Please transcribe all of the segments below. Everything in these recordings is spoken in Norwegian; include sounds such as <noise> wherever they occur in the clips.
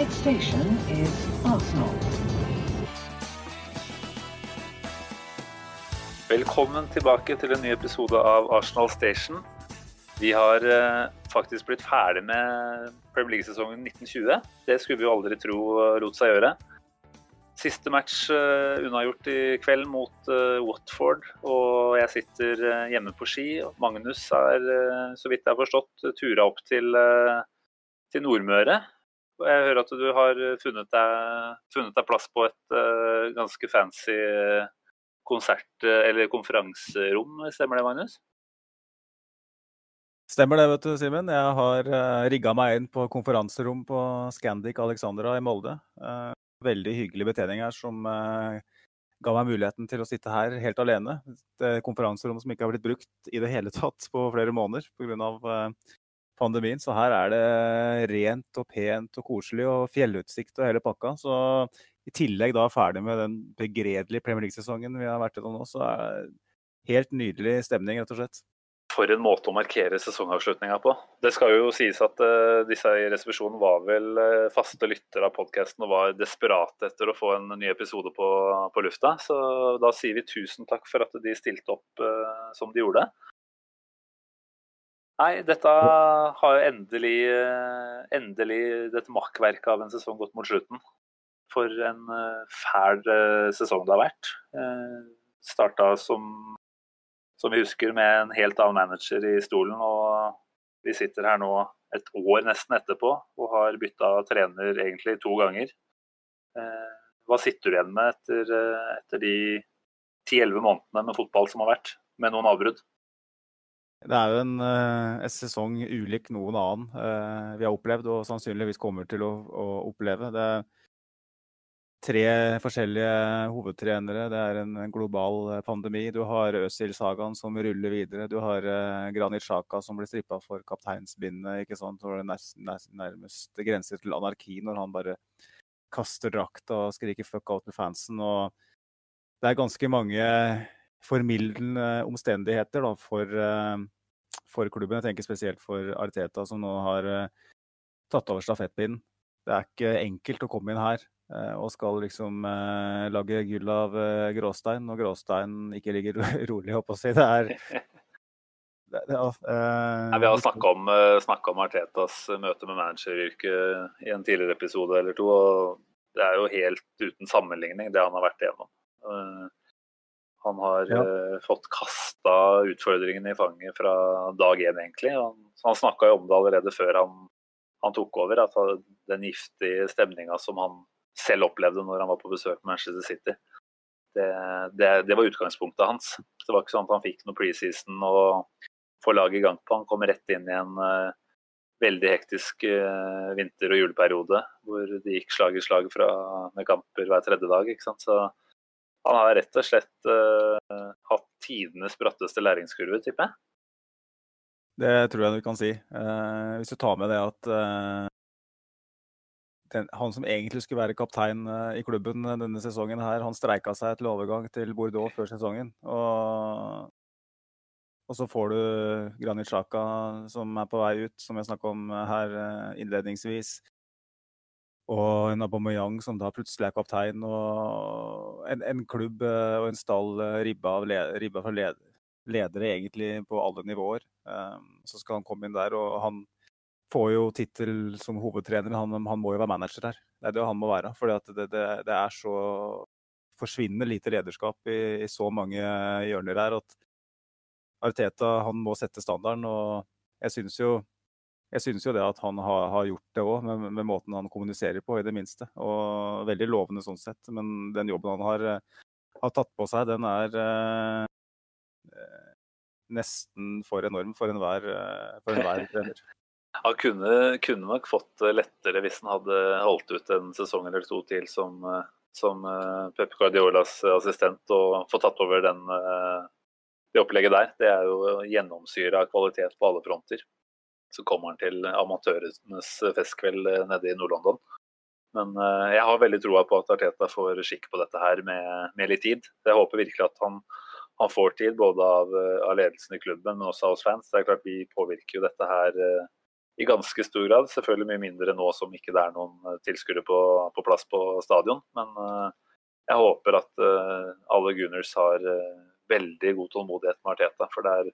Next station is Arsenal. Velkommen tilbake til en ny episode av Arsenal Station. Vi har eh, faktisk blitt ferdig med Premier League-sesongen 1920. Det skulle vi jo aldri tro lot seg gjøre. Siste match uh, unnagjort i kveld mot Watford, og jeg sitter hjemme på ski. Magnus er, så vidt jeg har forstått, tura opp til, til Nordmøre. Jeg hører at du har funnet deg, funnet deg plass på et ganske fancy konsert- eller konferanserom, stemmer det, Magnus? Stemmer det, vet du, Simen. Jeg har uh, rigga meg inn på konferanserom på Scandic Alexandra i Molde. Uh, veldig hyggelig betjening her som uh, ga meg muligheten til å sitte her helt alene. Et konferanserom som ikke har blitt brukt i det hele tatt på flere måneder pga. Uh, pandemien. Så her er det rent og pent og koselig og fjellutsikt og hele pakka. Så i tillegg da ferdig med den begredelige Premier League-sesongen vi har vært gjennom nå, så er det helt nydelig stemning, rett og slett for en måte å markere sesongavslutninga på. Det skal jo sies at uh, disse i resepsjonen var vel uh, faste lyttere av podkasten og var desperate etter å få en ny episode på, på, lufta. Så da sier vi tusen takk for at de stilte opp uh, som de gjorde. Nei, dette har endelig, endelig dette makkverket av en sesong gått mot slutten. For en fæl sesong det har vært. Starta som som vi husker, med en helt annen manager i stolen. Og vi sitter her nå et år nesten etterpå og har bytta trener egentlig to ganger. Eh, hva sitter du igjen med etter, eh, etter de 10-11 månedene med fotball som har vært, med noen avbrudd? Det er jo en, eh, en, sesong ulik noen annen vi har opplevd og sannsynligvis kommer til å, å oppleve. Det, er tre forskjellige hovedtrenere. Det er en global eh, pandemi. Du har Øzil-sagaen som ruller videre. Du har Granit Sjaka som blir strippa for kapteinsbindet. ikke sant? Det nærmest, nærmest grenser til anarki når han bare kaster drakta og skriker 'fuck out' til fansen. og Det er ganske mange formildende omstendigheter da, for, for, klubben. Jeg tenker spesielt for Arteta, som nå har uh, tatt over stafettpinnen. Det er ikke enkelt å komme inn her. Eh, og skal liksom eh, lage gull av eh, gråstein, og gråstein ikke ligger <laughs> rolig, håper jeg å si. Det er <laughs> det, det, uh, Nei, vi har snakka om, om, Artetas møte med manageryrket i en tidligere episode eller to. og Det er jo helt uten sammenligning, det han har vært igjennom. Han har ja. fått kasta utfordringene i fanget fra dag én, egentlig. Han, han snakka jo om det allerede før han, han tok over, at den giftige stemninga som han selv opplevde når han var på besøk med Manchester City. Det, det, det, var utgangspunktet hans. Det var ikke sånn at han fikk noe preseason og få laget i gang på. Han kom rett inn i en uh, veldig hektisk uh, vinter- og juleperiode hvor det gikk slag i slag fra, med kamper hver tredje dag. ikke sant? Så han har rett og slett uh, hatt tidenes bratteste læringskurve, tipper jeg. Det tror jeg du kan si. hvis du tar med det at den, han som egentlig skulle være kaptein uh, i klubben uh, denne sesongen, her, han streika seg til overgang til Bordeaux før sesongen. Og, og så får du Granit Xhaka som er på vei ut, som jeg snakka om uh, her innledningsvis. Og en Aubameyang som da plutselig er kaptein. Og en, en klubb og en stall ribba, av ribba for led, ledere egentlig på alle nivåer. så skal han komme inn der, og han får jo tittel som hovedtrener. Han, han, må jo være manager her. Det er det han må være. For det, det, det, er så forsvinnende lite lederskap i, i, så mange hjørner her at Arteta han må sette standarden. Og jeg synes jo, jeg synes jo det at han har, har gjort det òg, med, med, måten han kommuniserer på, i det minste. Og veldig lovende sånn sett. Men den jobben han har, har tatt på seg, den er eh, nesten for enorm for enhver, for enhver trener. <laughs> Han kunne, kunne, nok fått lettere hvis han hadde holdt ut en sesong eller to til som, eh, som eh, Pep Guardiolas assistent og fått tatt over den, eh, det opplegget der. Det er jo gjennomsyra kvalitet på alle fronter. Så kommer han til amatørenes festkveld nede i Nord-London. Men jeg har veldig troa på at Arteta får skikk på dette her med, med litt tid. Jeg håper virkelig at han, han får tid, både av, av, ledelsen i klubben, men også av oss fans. Det er klart Vi påvirker jo dette her i ganske stor grad. Selvfølgelig mye mindre nå som ikke det er noen tilskuere på, på, plass på stadion. Men jeg håper at alle Gunners har veldig god tålmodighet med Arteta. For der,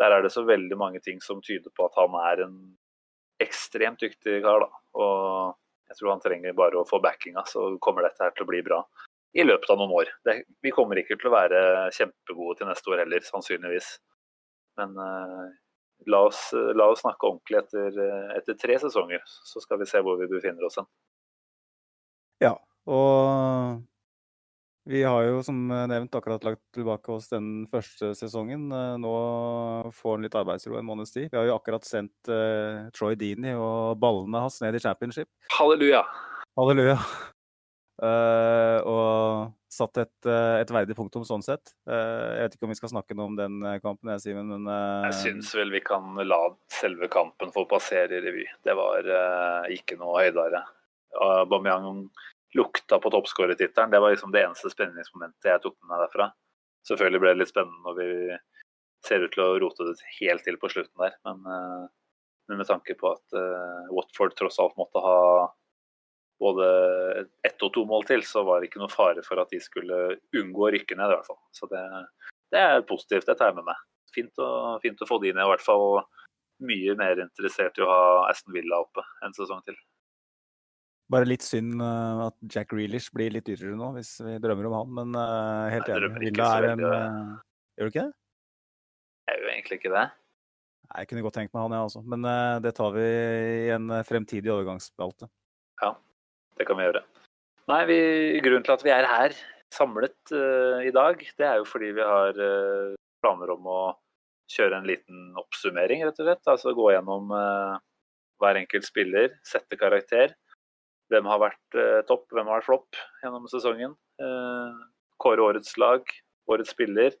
der, er det så veldig mange ting som tyder på at han er en ekstremt dyktig kar. da. Og jeg tror han trenger bare å få backinga, så kommer dette her til å bli bra i løpet av noen år. Det, vi kommer ikke til å være kjempegode til neste år heller, sannsynligvis. Men uh, la, oss, la, oss, snakke ordentlig etter, etter, tre sesonger, så skal vi se hvor vi befinner oss hen. Ja, og vi har jo som nevnt akkurat lagt tilbake oss den første sesongen. Eh, nå får han litt arbeidsro en måneds tid. Vi har jo akkurat sendt uh, Troy Dini og ballene hans ned i championship. Halleluja. Halleluja. Uh, <laughs> og satt et, uh, et, verdig punktum sånn sett. Uh, jeg vet ikke om vi skal snakke noe om den kampen, jeg, Simen, men Jeg syns vel vi kan la selve kampen få passere i revy. Det var ikke noe høydere. Aubameyang lukta på toppskårertittelen. Det var liksom det eneste spenningsmomentet jeg tok med meg derfra. Selvfølgelig ble det litt spennende når vi ser ut til å rote det helt til på slutten der, men, men med tanke på at Watford tross alt måtte ha både ett og to mål til, så var det ikke noe fare for at de skulle unngå å rykke ned. i hvert fall. Så det, det er positivt. Det tar jeg med meg. Fint å, fint å få de ned, i hvert fall. Mye mer interessert i å ha Aston Villa oppe en sesong til. Bare litt synd uh, at Jack Reelish blir litt dyrere nå, hvis vi drømmer om han. Men uh, helt enig. Villa er en uh, Gjør du ikke det? Jeg gjør egentlig ikke det. Nei, Jeg kunne godt tenkt meg han, jeg ja, også. Men det tar vi i en fremtidig overgangsspalte. Ja, det kan vi gjøre. Nei, vi, Grunnen til at vi er her samlet uh, i dag, det er jo fordi vi har uh, planer om å kjøre en liten oppsummering, rett og slett. Altså gå gjennom uh, hver enkelt spiller, sette karakter. Hvem har vært topp, hvem har vært flopp gjennom sesongen. kåre årets lag, årets spiller.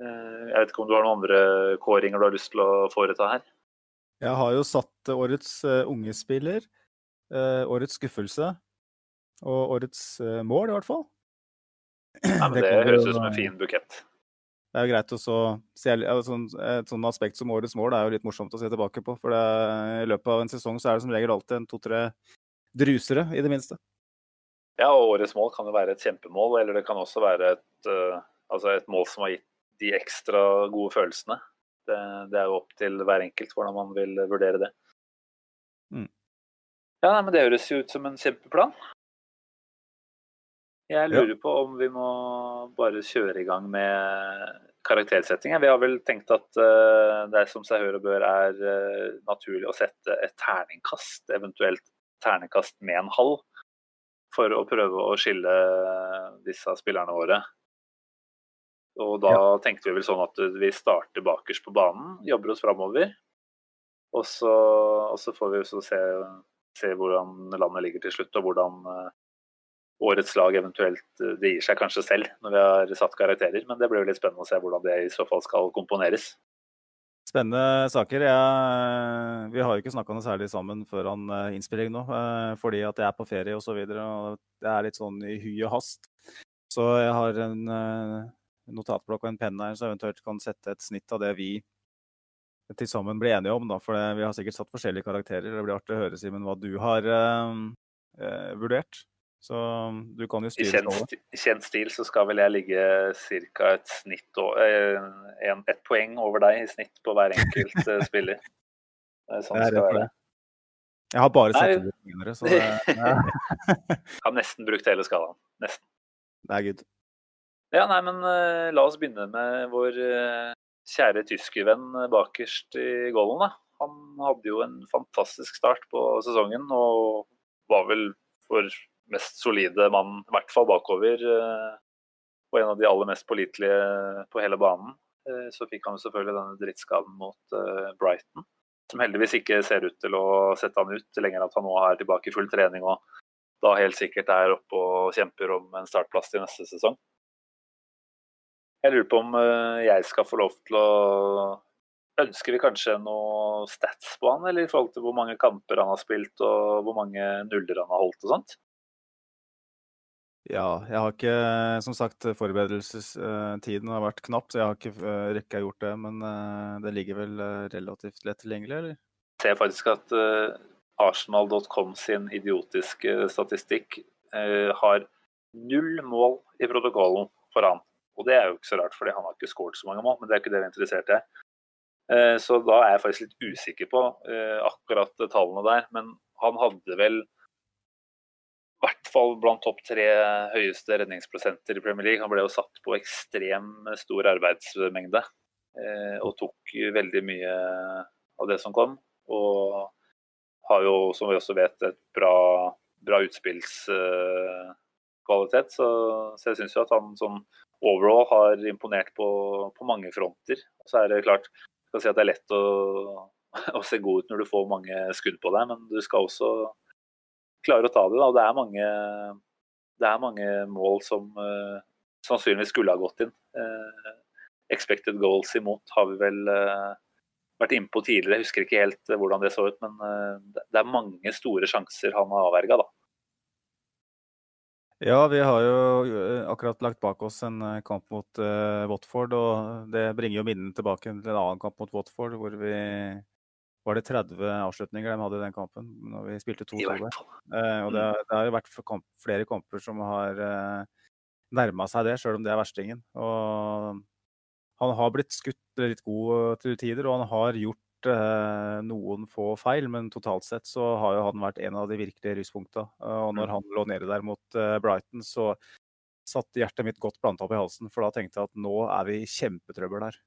jeg vet ikke om du har noen andre kåringer du har lyst til å foreta her? Jeg har jo satt årets unge spiller. Årets skuffelse. Og årets mål, i hvert fall. Nei, men det, det høres ut som en fin bukett. Det er jo greit å se altså, Et sånt aspekt som årets mål er jo litt morsomt å se tilbake på. For det, i løpet av en sesong så er det som regel alltid en to-tre drusere, i det minste. Ja, og årets mål kan jo være et kjempemål, eller det kan også være et, uh, altså et mål som har gitt de ekstra gode følelsene. Det, det, er jo opp til hver enkelt hvordan man vil vurdere det. Mm. Ja, nei, men Det høres jo ut som en kjempeplan. Jeg lurer ja. på om vi må bare kjøre i gang med karaktersettingen. Vi har vel tenkt at uh, det som seg hør og bør er uh, naturlig å sette et terningkast, eventuelt terningkast med en halv, for å prøve å skille disse spillerne våre. Og da ja. tenkte vi vel sånn at vi starter bakerst på banen, jobber oss framover. Og så, og så får vi så se se hvordan landet ligger til slutt, og hvordan eh, årets lag eventuelt eh, det gir seg kanskje selv når vi har satt karakterer. Men det blir jo litt spennende å se hvordan det i så fall skal komponeres. Spennende saker. Jeg, vi har jo ikke snakka noe særlig sammen før han eh, innspilling nå, fordi at jeg er på ferie osv. Det er litt sånn i hy og hast. Så jeg har en notatblokk og en penn her, så eventuelt kan sette et snitt av det vi til sammen blir enige om. Da, for vi har sikkert satt forskjellige karakterer. Det blir artig å høre Simen, hva du har eh, eh, vurdert. Så du kan jo styre I kjent, stil så skal vel jeg ligge ca. et snitt eh, en, et poeng over deg i snitt på hver enkelt eh, <laughs> spiller. Det er sånn det skal være. Jeg har bare sett det vinnere, så det, ja. <laughs> Har nesten brukt hele skalaen. Nesten. Det er good. Ja, nei, men uh, la oss begynne med vår uh, kjære tyskervenn bakerst i golden, Da. Han hadde jo en fantastisk start på sesongen og var vel for mest solide mann, i hvert fall bakover, eh, og en av de aller mest pålitelige på hele banen. Eh, så fikk han selvfølgelig denne drittskaden mot eh, Brighton, som heldigvis ikke ser ut til å sette han ut lenger at han nå er tilbake i full trening og da helt sikkert er oppe og kjemper om en startplass til neste sesong. Jeg lurer på om jeg skal få lov til å Ønsker vi kanskje noe stats på han, eller i forhold til hvor mange kamper han har spilt og hvor mange nuller han har holdt og sånt? Ja, jeg har ikke Som sagt, forberedelsestiden har vært knapp, så jeg har ikke eh, rekka gjort det. Men eh, det ligger vel relativt lett tilgjengelig, eller? Jeg ser faktisk at Arsenal.com sin idiotiske statistikk har null mål i protokollen for han. Og det er jo ikke så rart, fordi han har ikke skåret så mange mål, men det er ikke det vi er interessert i. Så da er jeg faktisk litt usikker på akkurat tallene der. Men han hadde vel i hvert fall blant topp tre høyeste redningsprosenter i Premier League. Han ble jo satt på ekstrem stor arbeidsmengde og tok veldig mye av det som kom. Og har jo, som vi også vet, et bra, bra utspillskvalitet. Så, så, jeg syns jo at han som overall har imponert på, på mange fronter. Så er det klart, jeg skal si at det er lett å, å, se god ut når du får mange skudd på deg, men du skal også klare å ta det. Da. Det, er mange, det er mange mål som uh, sannsynligvis skulle ha gått inn. Uh, expected goals imot har vi vel uh, vært innpå tidligere. Jeg husker ikke helt hvordan det så ut, men det er mange store sjanser han har avverga. Ja, vi har jo akkurat lagt bak oss en kamp mot Watford. og Det bringer jo minnene tilbake til en annen kamp mot Watford, hvor vi var det 30 avslutninger de hadde i den kampen når vi spilte 2-2 der. Uh, og det, mm. det, har jo vært kamp, flere kamper som har uh, nærma seg det, sjøl om det er verstingen. Og han har blitt skutt litt god til tider, og han har gjort eh, noen få feil, men totalt sett så har jo han vært en av de virkelige lyspunkta. Og når mm. han lå nede der mot eh, Brighton, så satt hjertet mitt godt planta opp i halsen, for da tenkte jeg at nå er vi i kjempetrøbbel der.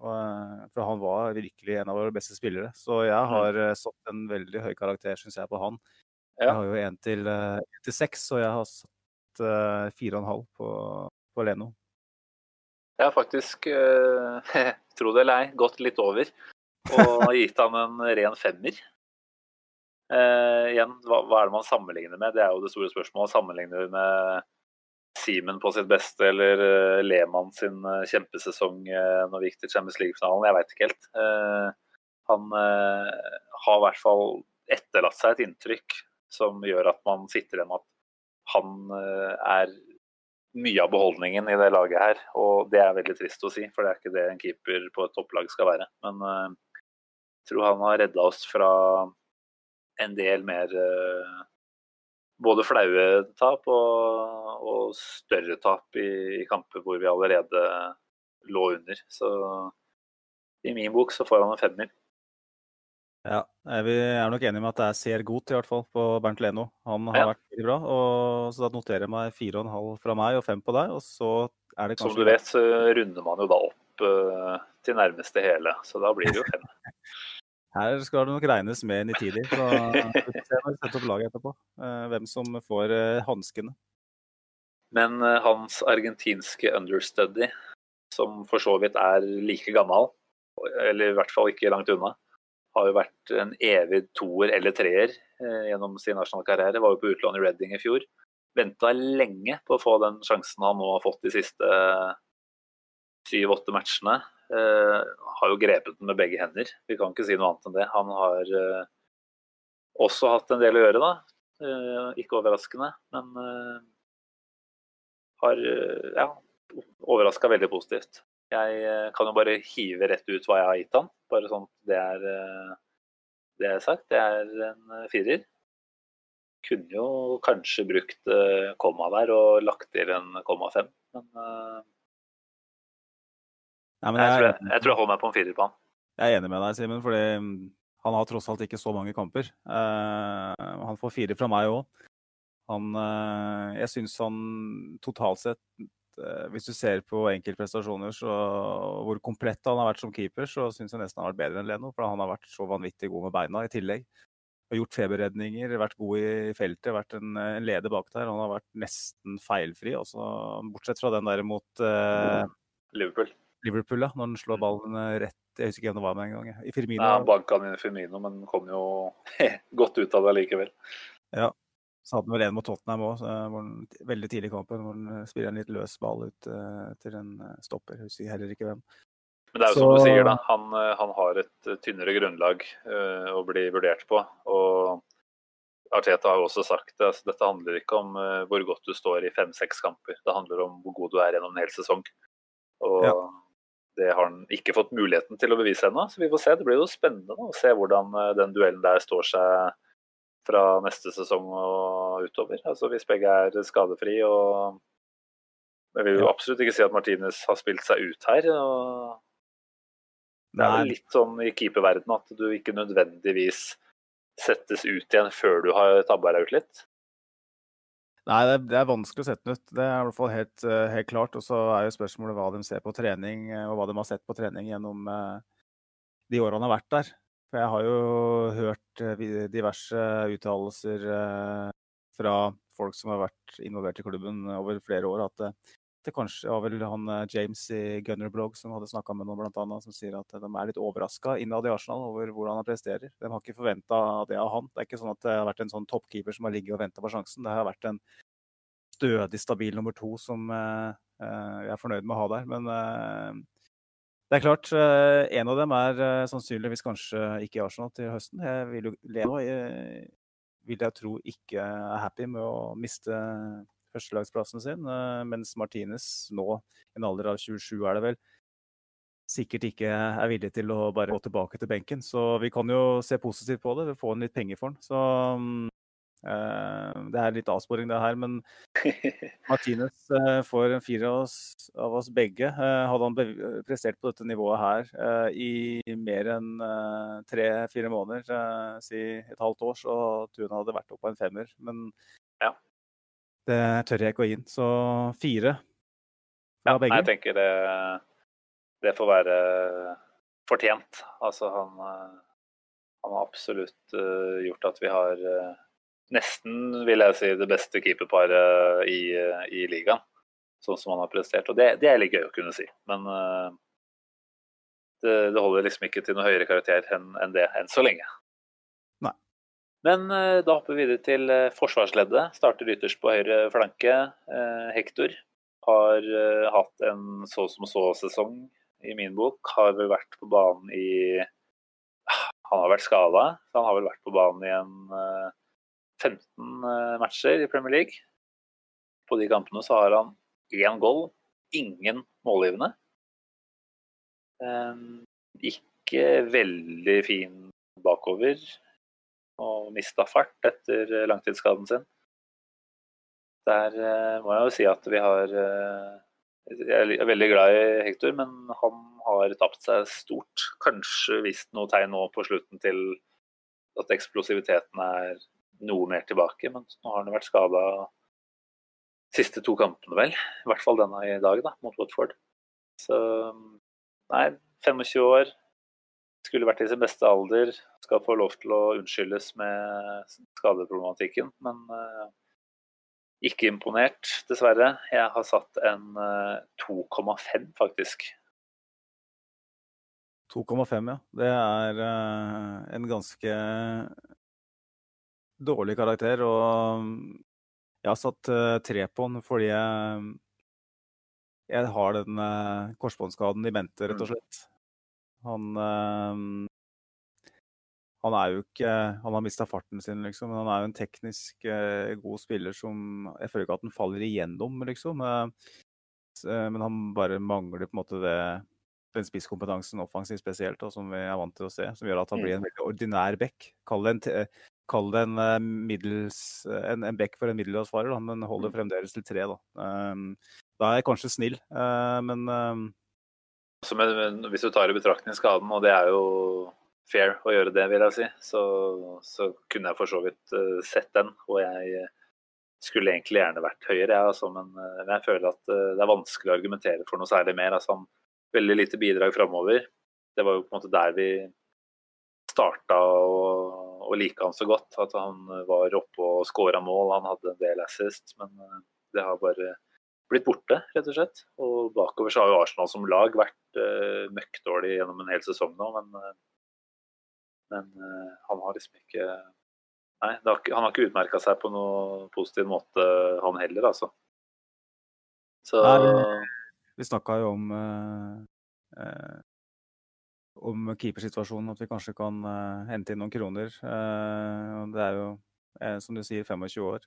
Eh, for han var virkelig en av våre beste spillere. Så jeg har eh, satt en veldig høy karakter, syns jeg, på han. Jeg har jo én til, eh, til seks, og jeg har satt fire og en halv på, på Leno. Jeg har faktisk, eh, <laughs> tro det eller ei, gått litt over og <laughs> gitt han en ren femmer. Eh, igjen, hva, hva, er det man sammenligner med? Det er jo det store spørsmålet. Sammenligner vi med Simen på sitt beste eller uh, Lehmann sin uh, kjempesesong uh, når vi gikk til Champions League-finalen? Jeg veit ikke helt. han har i hvert fall etterlatt seg et inntrykk som gjør at man sitter igjen med at han er mye av beholdningen i det laget her. Og det er veldig trist å si, for det er ikke det en keeper på et topplag skal være. Men jeg tror han har redda oss fra en del mer uh, både flaue tap og, og større tap i, i, kamper hvor vi allerede lå under. Så i min bok så får han en femmer. Ja, vi er nok enige med at det er ser godt i hvert fall på Bernt Leno. Han har ja. vært veldig bra. Og, så da noterer jeg meg fire og en halv fra meg og fem på deg. Og så er det kanskje Som du vet, så runder man jo da opp uh, til nærmeste hele. Så da blir det jo fem. <laughs> Her skal det nok regnes med Nitidi. Så vi får se når setter opp laget etterpå. Uh, hvem som får uh, hanskene. Men hans argentinske understudy, som for så vidt er like gammel, eller i hvert fall ikke langt unna, har jo vært en evig toer eller treer eh, gjennom sin nasjonale karriere. Var jo på utlån i Reading i fjor. Venta lenge på å få den sjansen han nå har fått de siste syv-åtte matchene. Eh, har jo grepet den med begge hender. Vi kan ikke si noe annet enn det. Han har eh, også hatt en del å gjøre, da. Eh, ikke overraskende, men har ja, overraska veldig positivt. Jeg kan jo bare hive rett ut hva jeg har gitt han. Bare sånn det er det er sagt. Det er en firer. Kunne jo kanskje brukt komma der og lagt til en komma fem, men, men jeg, jeg, tror jeg, jeg, tror jeg, holder meg på en firer på han. Jeg er enig med deg, Simen, fordi mm, han har tross alt ikke så mange kamper. Uh, han får fire fra meg òg. uh, Jeg syns han totalt sett Eh, hvis du ser på enkeltprestasjoner og hvor komplett han har vært som keeper, så syns jeg nesten han har vært bedre enn Leno. For han har vært så vanvittig god med beina i tillegg. Har gjort feberredninger, vært god i feltet, vært en, en leder bak der. Han har vært nesten feilfri, også, bortsett fra den der mot uh, Liverpool. Liverpool, da, Når han slår ballen rett Jeg husker ikke hvem det var med en gang. I Firmino. Ja, banka den inn i Firmino, men kom jo <laughs> godt ut av det likevel. Ja, så hadde han vel en mot Tottenham òg, veldig tidlig i kampen. Hvor han spiller en litt løs ball ut til en eh, stopper. Jeg husker heller ikke hvem. Men det er jo så... som du sier, da. Han, eh, han har et tynnere grunnlag uh, å bli vurdert på. Og Arteta har jo også sagt det. Altså, dette handler ikke om uh, hvor godt du står i fem-seks kamper. Det handler om hvor god du er gjennom en hel sesong. Og ja. Det har han ikke fått muligheten til å bevise ennå. Så vi får se. Det blir jo spennende å se hvordan den duellen der står seg fra neste sesong og utover. Altså Hvis begge er skadefri og Jeg vil jo absolutt ikke si at Martinez har spilt seg ut her. Det er vel litt sånn i keeperverdenen at du ikke nødvendigvis settes ut igjen før du har tabba deg ut litt. Nei, det er, det er, vanskelig å sette den ut. Det er i hvert fall helt, eh, helt klart. Og så er jo spørsmålet hva de ser på trening, eh, og hva de har sett på trening gjennom eh, de årene han har vært der. For jeg har jo hørt diverse uttalelser fra folk som har vært involvert i klubben over flere år, at det kanskje var vel han James i Gunner-blogg som hadde snakka med noen, blant annet, som sier at de er litt overraska innad i Arsenal over hvordan han presterer. De har ikke forventa det av han. Det er ikke sånn at det har vært en sånn toppkeeper som har ligget og venta på sjansen. Det har vært en stødig, stabil nummer to som eh, jeg er fornøyd med å ha der. Men eh, det er klart, eh, en av dem er eh, sannsynligvis kanskje ikke i Arsenal til høsten. Jeg vil jo Leno vil jeg tro ikke er happy med å miste førstelagsplassen sin, eh, mens Martinez nå, i en alder av 27 er det vel, sikkert ikke er villig til å bare gå tilbake til benken. Så vi kan jo se positivt på det, vi får en litt penger for den. Så mm, Eh, det er litt avsporing, det her, men <laughs> Martinez eh, får en firer av, av oss, begge. Hadde han prestert på dette nivået her i mer enn tre-fire måneder, si et halvt år, så tror jeg han hadde vært oppe på en femmer. Men ja. Det tør jeg ikke å gi inn. Så fire fra ja, begge. Jeg tenker det, det får være fortjent. Altså han, han har absolutt gjort at vi har nesten, vil jeg si, det beste keeperparet i, i ligaen. Sånn som han har prestert. Og det, det, er litt gøy å kunne si. Men det, det, holder liksom ikke til noe høyere karakter enn en det enn så lenge. Men uh, da hopper vi videre til uh, forsvarsleddet. Starter ytterst på høyre flanke. Hector har hatt en så som så-sesong i min bok. Har vel vært på banen i Han har vært skada, så han har vel vært på banen i en 15 eh, matcher i Premier League. På de kampene så har han én goal, ingen målgivende. Ikke veldig fin bakover og mista fart etter langtidsskaden sin. Der eh, må jeg jo si at vi har eh, Jeg er veldig glad i Hector, men han har tapt seg stort. Kanskje vist noe tegn nå på slutten til at eksplosiviteten er noe mer tilbake. Men nå har han vært skada siste to kampene, vel. I hvert fall denne i dag, da, mot Watford. Så nei, 25 år. Skulle vært i sin beste alder. Skal få lov til å unnskyldes med skadeproblematikken. Men uh, ikke imponert, dessverre. Jeg har satt en uh, eh, 2,5, faktisk. 2,5, ja. Det er uh, en ganske dårlig karakter. Og jeg har satt tre på den fordi jeg, jeg har den korsbåndskaden i mente, rett og mm. slett. Han uh, han er jo ikke Han har mista farten sin, liksom. Men han er jo en teknisk god spiller som Jeg føler ikke at han faller igjennom, liksom. men han bare mangler på en måte det den spisskompetansen offensivt spesielt, og som vi er vant til å se. Som gjør at han blir en mm. veldig ordinær back. Kall det en, Kall det en, eh, middels, eh, en, en back for en middelhavsfarer, men holder mm. fremdeles til tre. Da, um, da er jeg kanskje snill, uh, men um... men Hvis du tar i betraktning skaden, og det er jo fair å gjøre det, vil jeg si, så, så kunne jeg for så vidt uh, sett den. Og jeg skulle egentlig gjerne vært høyere, jeg, altså, men, uh, jeg føler at det er vanskelig å argumentere for noe særlig mer. Altså, veldig lite bidrag framover. Det var jo på en måte der vi starta og å like han så godt. At han var oppe og skåra mål. Han hadde en del assist, men eh, det har bare blitt borte, rett og slett. Og bakover så har jo Arsenal som lag vært uh, møkkdårlig gjennom en hel sesong nå, men, uh, men uh, han har liksom ikke Nei, har, han har ikke utmerka seg på noe positiv måte, han heller, altså. Så Nei, Vi snakka jo om om keepersituasjonen, at vi kanskje kan uh, hente inn noen kroner. Uh, det er jo, uh, som du sier, 25 år.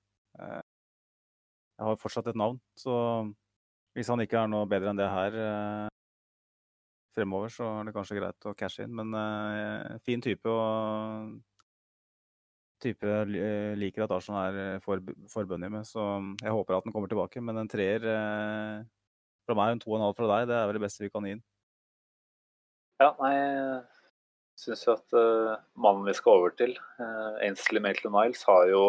Jeg har fortsatt et navn, så hvis han ikke er noe bedre enn det her fremover, så er det kanskje greit å cashe inn. Men eh, fin type og type uh, liker at Arsenal er for, forbundet med. Så jeg håper at den kommer tilbake. Men en treer eh, fra meg, en to og en halv fra deg, det er vel det beste vi kan gi den. Ja, nei, jeg syns jo at mannen vi skal over til, Ainsley Maitland Miles, har jo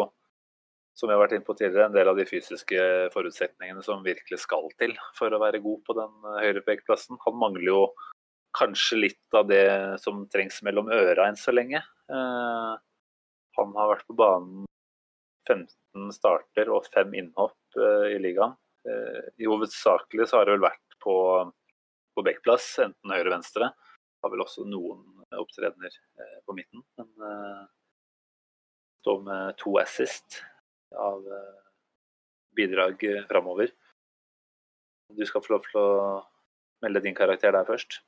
som vi har vært inne på tidligere, en del av de fysiske forutsetningene som virkelig skal til for å være god på den høyrepekeplassen. Han mangler jo kanskje litt av det som trengs mellom øra enn så lenge. Eh, han har vært på banen 15 starter og 5 innhopp eh, i ligaen. Eh, I hovedsakelig så har det vel vært på, på backplass, enten høyre-venstre. Har vel også noen opptredener på midten. Men står med to assist av bidrag framover. Du skal få lov til å melde din karakter der først.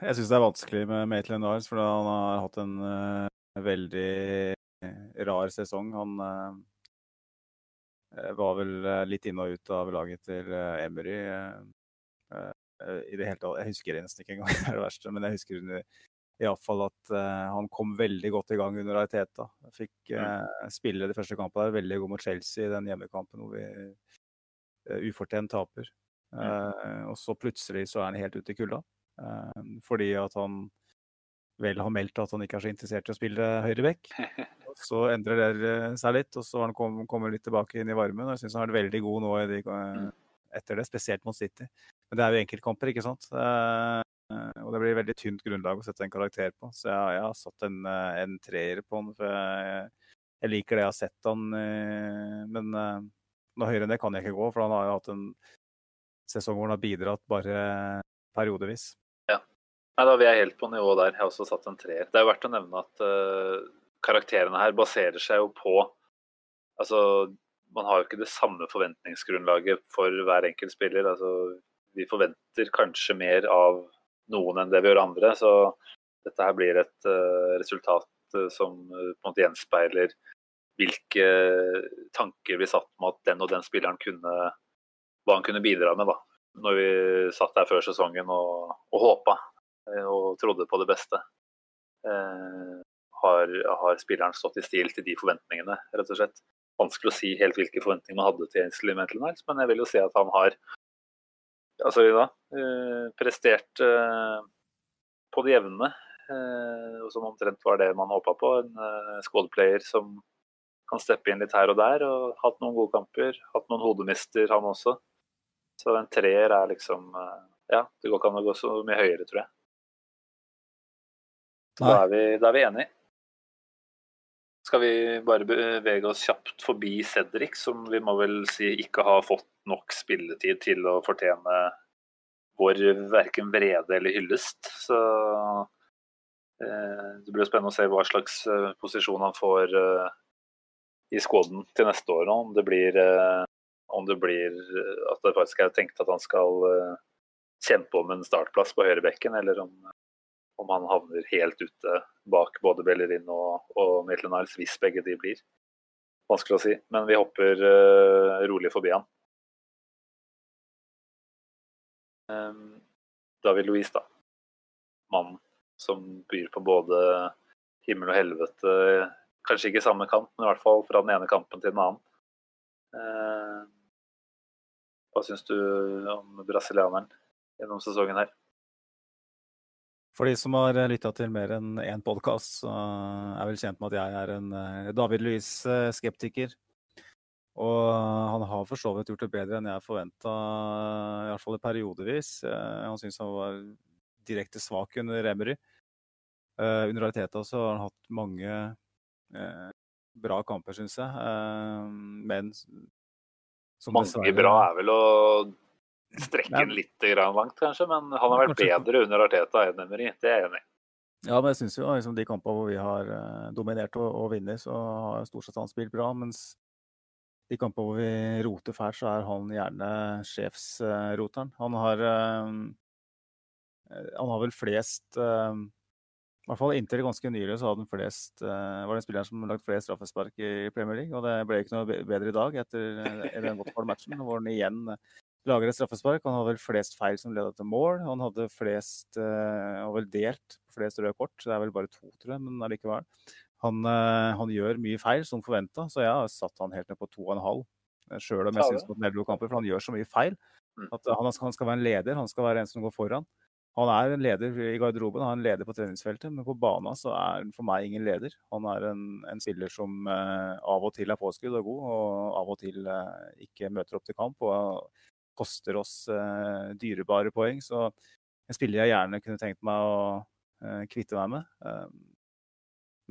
Jeg syns det er vanskelig med Maitland Niles, for han har hatt en uh, veldig rar sesong. Han uh, var vel litt inn og ut av laget til uh, Emery. i det hele tatt. Jeg husker nesten ikke engang, <laughs> det er det verste. Men jeg husker iallfall at han kom veldig godt i gang under Ariteta. Fikk spille de første kampene der, veldig god mot Chelsea i den hjemmekampen hvor vi ufortjent taper. og så plutselig så er han helt ute i kulda. Eh, fordi at han vel har meldt at han ikke er så interessert i å spille høyreback. <laughs> Så endrer det seg litt, og så har han kom, kommet litt tilbake inn i varmen. og Jeg syns han har vært veldig god nå de, mm. etter det, spesielt mot City. Men det er jo enkeltkamper, ikke sant. Eh, og det blir veldig tynt grunnlag å sette en karakter på. Så jeg, jeg har satt en, en treer på den, for jeg, jeg, liker det jeg har sett han, men noe høyere enn det kan jeg ikke gå, for han har jo hatt en sesong hvor han har bidratt bare periodevis. Nei, Da vi er helt på nivå der. Jeg har også satt en treer. Det er jo verdt å nevne at uh, karakterene her baserer seg jo på Altså, man har jo ikke det samme forventningsgrunnlaget for hver enkelt spiller. Altså, vi forventer kanskje mer av noen enn det vi gjør andre. Så dette her blir et uh, resultat uh, som på en måte gjenspeiler hvilke tanker vi satt med at den og den spilleren kunne Hva han kunne bidra med, da. Når vi satt der før sesongen og, og håpa Eh, og trodde på det beste. Uh, har, har, spilleren stått i stil til de forventningene, rett og slett. Vanskelig å si helt hvilke forventninger man hadde til Ainsley Mental Niles, men jeg vil jo si at han har altså, da, eh, prestert på det jevne. Som omtrent var det man håpa på. En squad-player som kan steppe inn litt her og der. og Hatt noen gode kamper. Hatt noen hodemister, han også. Så en treer er liksom Ja, det går ikke an å gå så mye høyere, tror jeg. Da er, vi, da er vi enige. Skal vi bare bevege oss kjapt forbi Cedric, som vi må vel si ikke har fått nok spilletid til å fortjene vår verken vrede eller hyllest. Så eh, det blir spennende å se hva slags eh, posisjon han får eh, i skåden til neste år. Om det blir, eh, om det blir eh, at det faktisk er tenkt at han skal eh, kjempe om en startplass på høyrebekken, eller om om han havner helt ute bak både Bellerin og, og Niles, hvis begge de blir. Vanskelig å si, men vi hopper uh, rolig forbi han. Um, David Louise, da. Mannen som byr på både himmel og helvete. Kanskje ikke samme kamp, men i hvert fall fra den ene kampen til den annen. Uh, hva syns du om brasilianeren gjennom sesongen her? For de som har lytta til mer enn én podkast, så er vel kjent med at jeg er en eh, David Louise-skeptiker. Og han har for så vidt gjort det bedre enn jeg forventa, i hvert fall periodevis. Eh, han syns han var direkte svak under Emery. Eh, under realiteten så har han hatt mange bra kamper, syns jeg. Men Mange bra er vel å strekker den litt langt, kanskje, men han har vært bedre under Arteta enn Emery. Det er jeg enig i. Ja, men jeg syns jo liksom, de kampene hvor vi har uh, dominert og, og vunnet, så har stort sett han spilt bra. Mens de kampene hvor vi roter fælt, så er han gjerne sjefsroteren. Han har uh, Han har vel flest i hvert fall inntil ganske nylig så hadde han flest, var det en spiller som lagt flest straffespark i Premier League. Og det ble ikke noe bedre i dag etter den Watford-matchen, var han igjen lager et straffespark. Han hadde vel flest feil som leda til mål. Han hadde flest uh, vel delt flest røde kort. Det er vel bare to, tror jeg, men allikevel. Han, uh, han gjør mye feil, som forventa, så jeg har satt han helt ned på to og en halv. Sjøl om jeg syns på kamper, for han gjør så mye feil. Mm. At han, han skal være en leder, han skal være en som går foran. Han er en leder i garderoben, han er en leder på treningsfeltet, men på banen så er han for meg ingen leder. Han er en, en spiller som uh, av og til er påskudd og god, og av og til ikke møter opp til kamp og koster oss uh, dyrebare poeng. Så en spiller jeg gjerne kunne tenkt meg å kvitte meg med.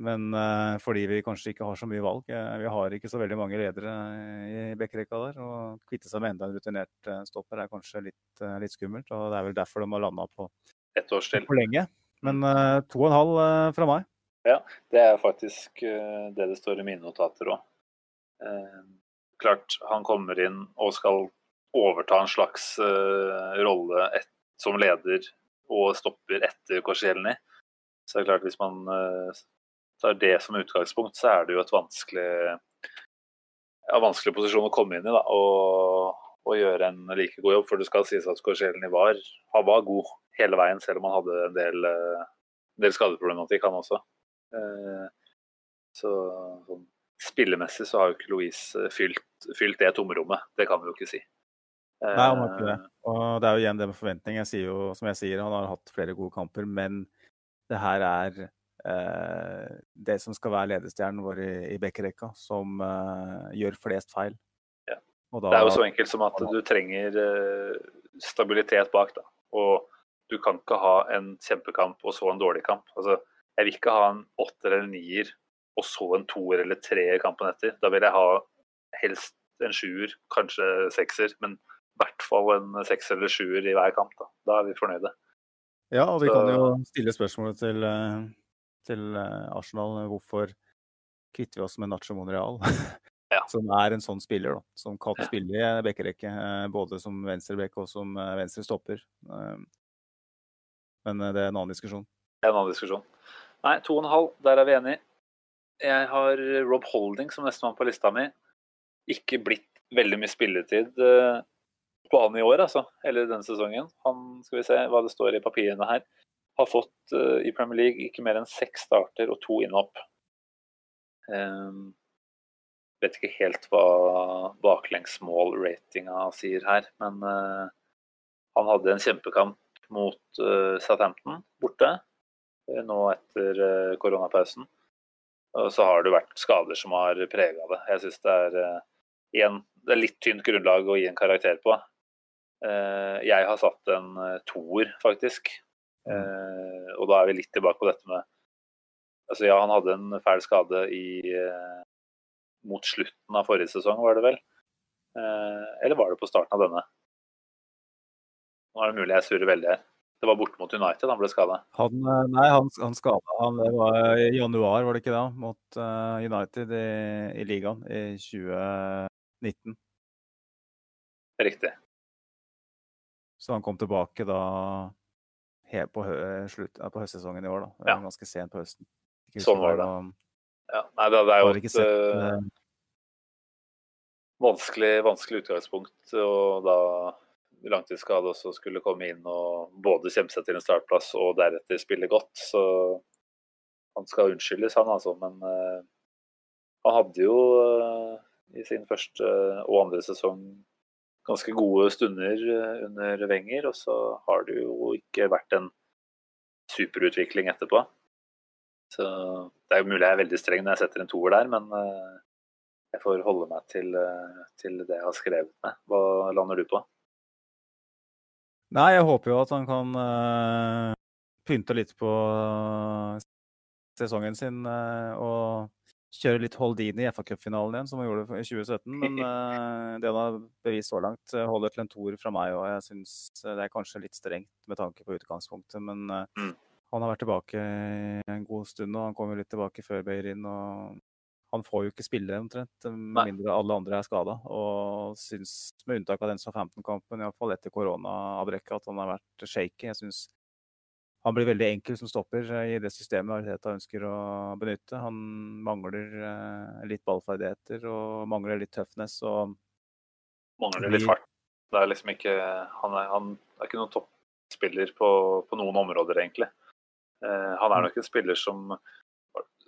Men uh, fordi vi kanskje ikke har så mye valg. Vi har ikke så veldig mange ledere i bekkerekka der. Og kvitte seg med enda en rutinert stopper er kanskje litt, litt, skummelt. Og det er vel derfor de har landa på ett års til. For lenge. Men to og en halv fra meg. Ja, det er faktisk det det står i mine notater òg. klart, han kommer inn og skal overta en slags rolle et, som leder og stopper etter Korsielny. Så det er klart, hvis man tar det som utgangspunkt, så er det jo et vanskelig, ja, vanskelig posisjon å komme inn i. da, og, og, gjøre en like god jobb. For det skal sies at Korsielny var, var god hele veien, selv om han hadde en del, en del skadeproblematikk, han også. Så sånn, spillemessig så har jo ikke Louise fylt, fylt, det tomrommet. Det kan vi jo ikke si. Nei, han har ikke det. Og det er jo igjen det med forventning. Jeg sier jo, som jeg sier, han har hatt flere gode kamper, men det her er Eh, det som skal være ledestjernen vår i, i bekkerekka, som eh, gjør flest feil. Ja. Da, det er jo så enkelt som at du trenger eh, stabilitet bak. da. Og du kan ikke ha en kjempekamp og så en dårlig kamp. Altså, jeg vil ikke ha en åtter eller nier og så en toer eller treer kampen etter. Da vil jeg ha helst en sjuer, kanskje sekser, men hvert fall en seks eller sjuer i hver kamp. Da, da er vi fornøyde. Ja, og vi så... kan jo stille spørsmålet til uh til eh, Arsenal. Hvorfor kvitter vi oss med Nacho Monreal? Ja. <laughs> som er en sånn spiller, da, som kan spille i bekkerekke. Eh, både som venstrebekk og som eh, venstre stopper. Men det er en annen diskusjon. Det er en annen diskusjon. Nei, to og en halv, der er vi enige. Jeg har Rob Holding som nestemann på lista mi. Ikke blitt veldig mye spilletid på i år, altså. Eller denne sesongen. Han, skal vi se hva det står i papirene her har fått uh, i Premier League ikke mer enn seks starter og to innhopp. Um, vet ikke helt hva baklengsmål-ratinga sier her, men uh, han hadde en kjempekamp mot uh, Southampton borte nå etter koronapausen. Og så har det vært skader som har prega det. Jeg syns det er igjen det er litt tynt grunnlag å gi en karakter på. Jeg har satt en toer, faktisk. Eh, og da er vi litt tilbake på dette med Altså ja, han hadde en fæl skade i, eh, mot slutten av forrige sesong, var det vel? Eh, eller var det på starten av denne? Nå er det mulig jeg surrer veldig her. Det var borte mot United han ble skada? Nei, han, han skada han det var i januar, var det ikke da? Mot uh, United i, i, ligaen i 2019. Riktig. Så han kom tilbake da på, hø slutt, på, høstsesongen i år. da. Ja. Ganske sent på høsten. Sånn var det. Ja, nei, det, det er jo et uh, vanskelig, vanskelig, utgangspunkt. Og da langtidsskade også skulle komme inn og både kjempe seg til en startplass og deretter spille godt. Så han skal unnskyldes, han altså. Men uh, han hadde jo uh, i sin første og andre sesong ganske gode stunder eh, under Wenger, og så har det jo ikke vært en superutvikling etterpå. Så det er jo mulig jeg er veldig streng når jeg setter en toer der, men eh, jeg får holde meg til, eh, til det jeg har skrevet med. Hva lander du på? Nei, jeg håper jo at han kan uh, pynte litt på sesongen sin uh, og kjøre litt Holdini i FA-cupfinalen igjen, som han gjorde i 2017. Men uh, det han har bevist så langt, eh, holder til en toer fra meg. Og jeg syns det er kanskje litt strengt med tanke på utgangspunktet. Men uh, han har vært tilbake en god stund, og han kom jo litt tilbake før Beirin. og han får jo ikke spille omtrent, med mindre alle andre er skada. Og syns, med unntak av den som 15-kampen, iallfall etter koronaavbrekket, at han har vært shaky. Jeg syns han blir veldig enkel som stopper eh, i det systemet Arteta ønsker å benytte. Han mangler eh, litt ballferdigheter og mangler litt tøffness. Og mangler litt fart. Det er liksom ikke Han er, han er ikke noen toppspiller på, på, noen områder, egentlig. Uh, han er mm. nok en spiller som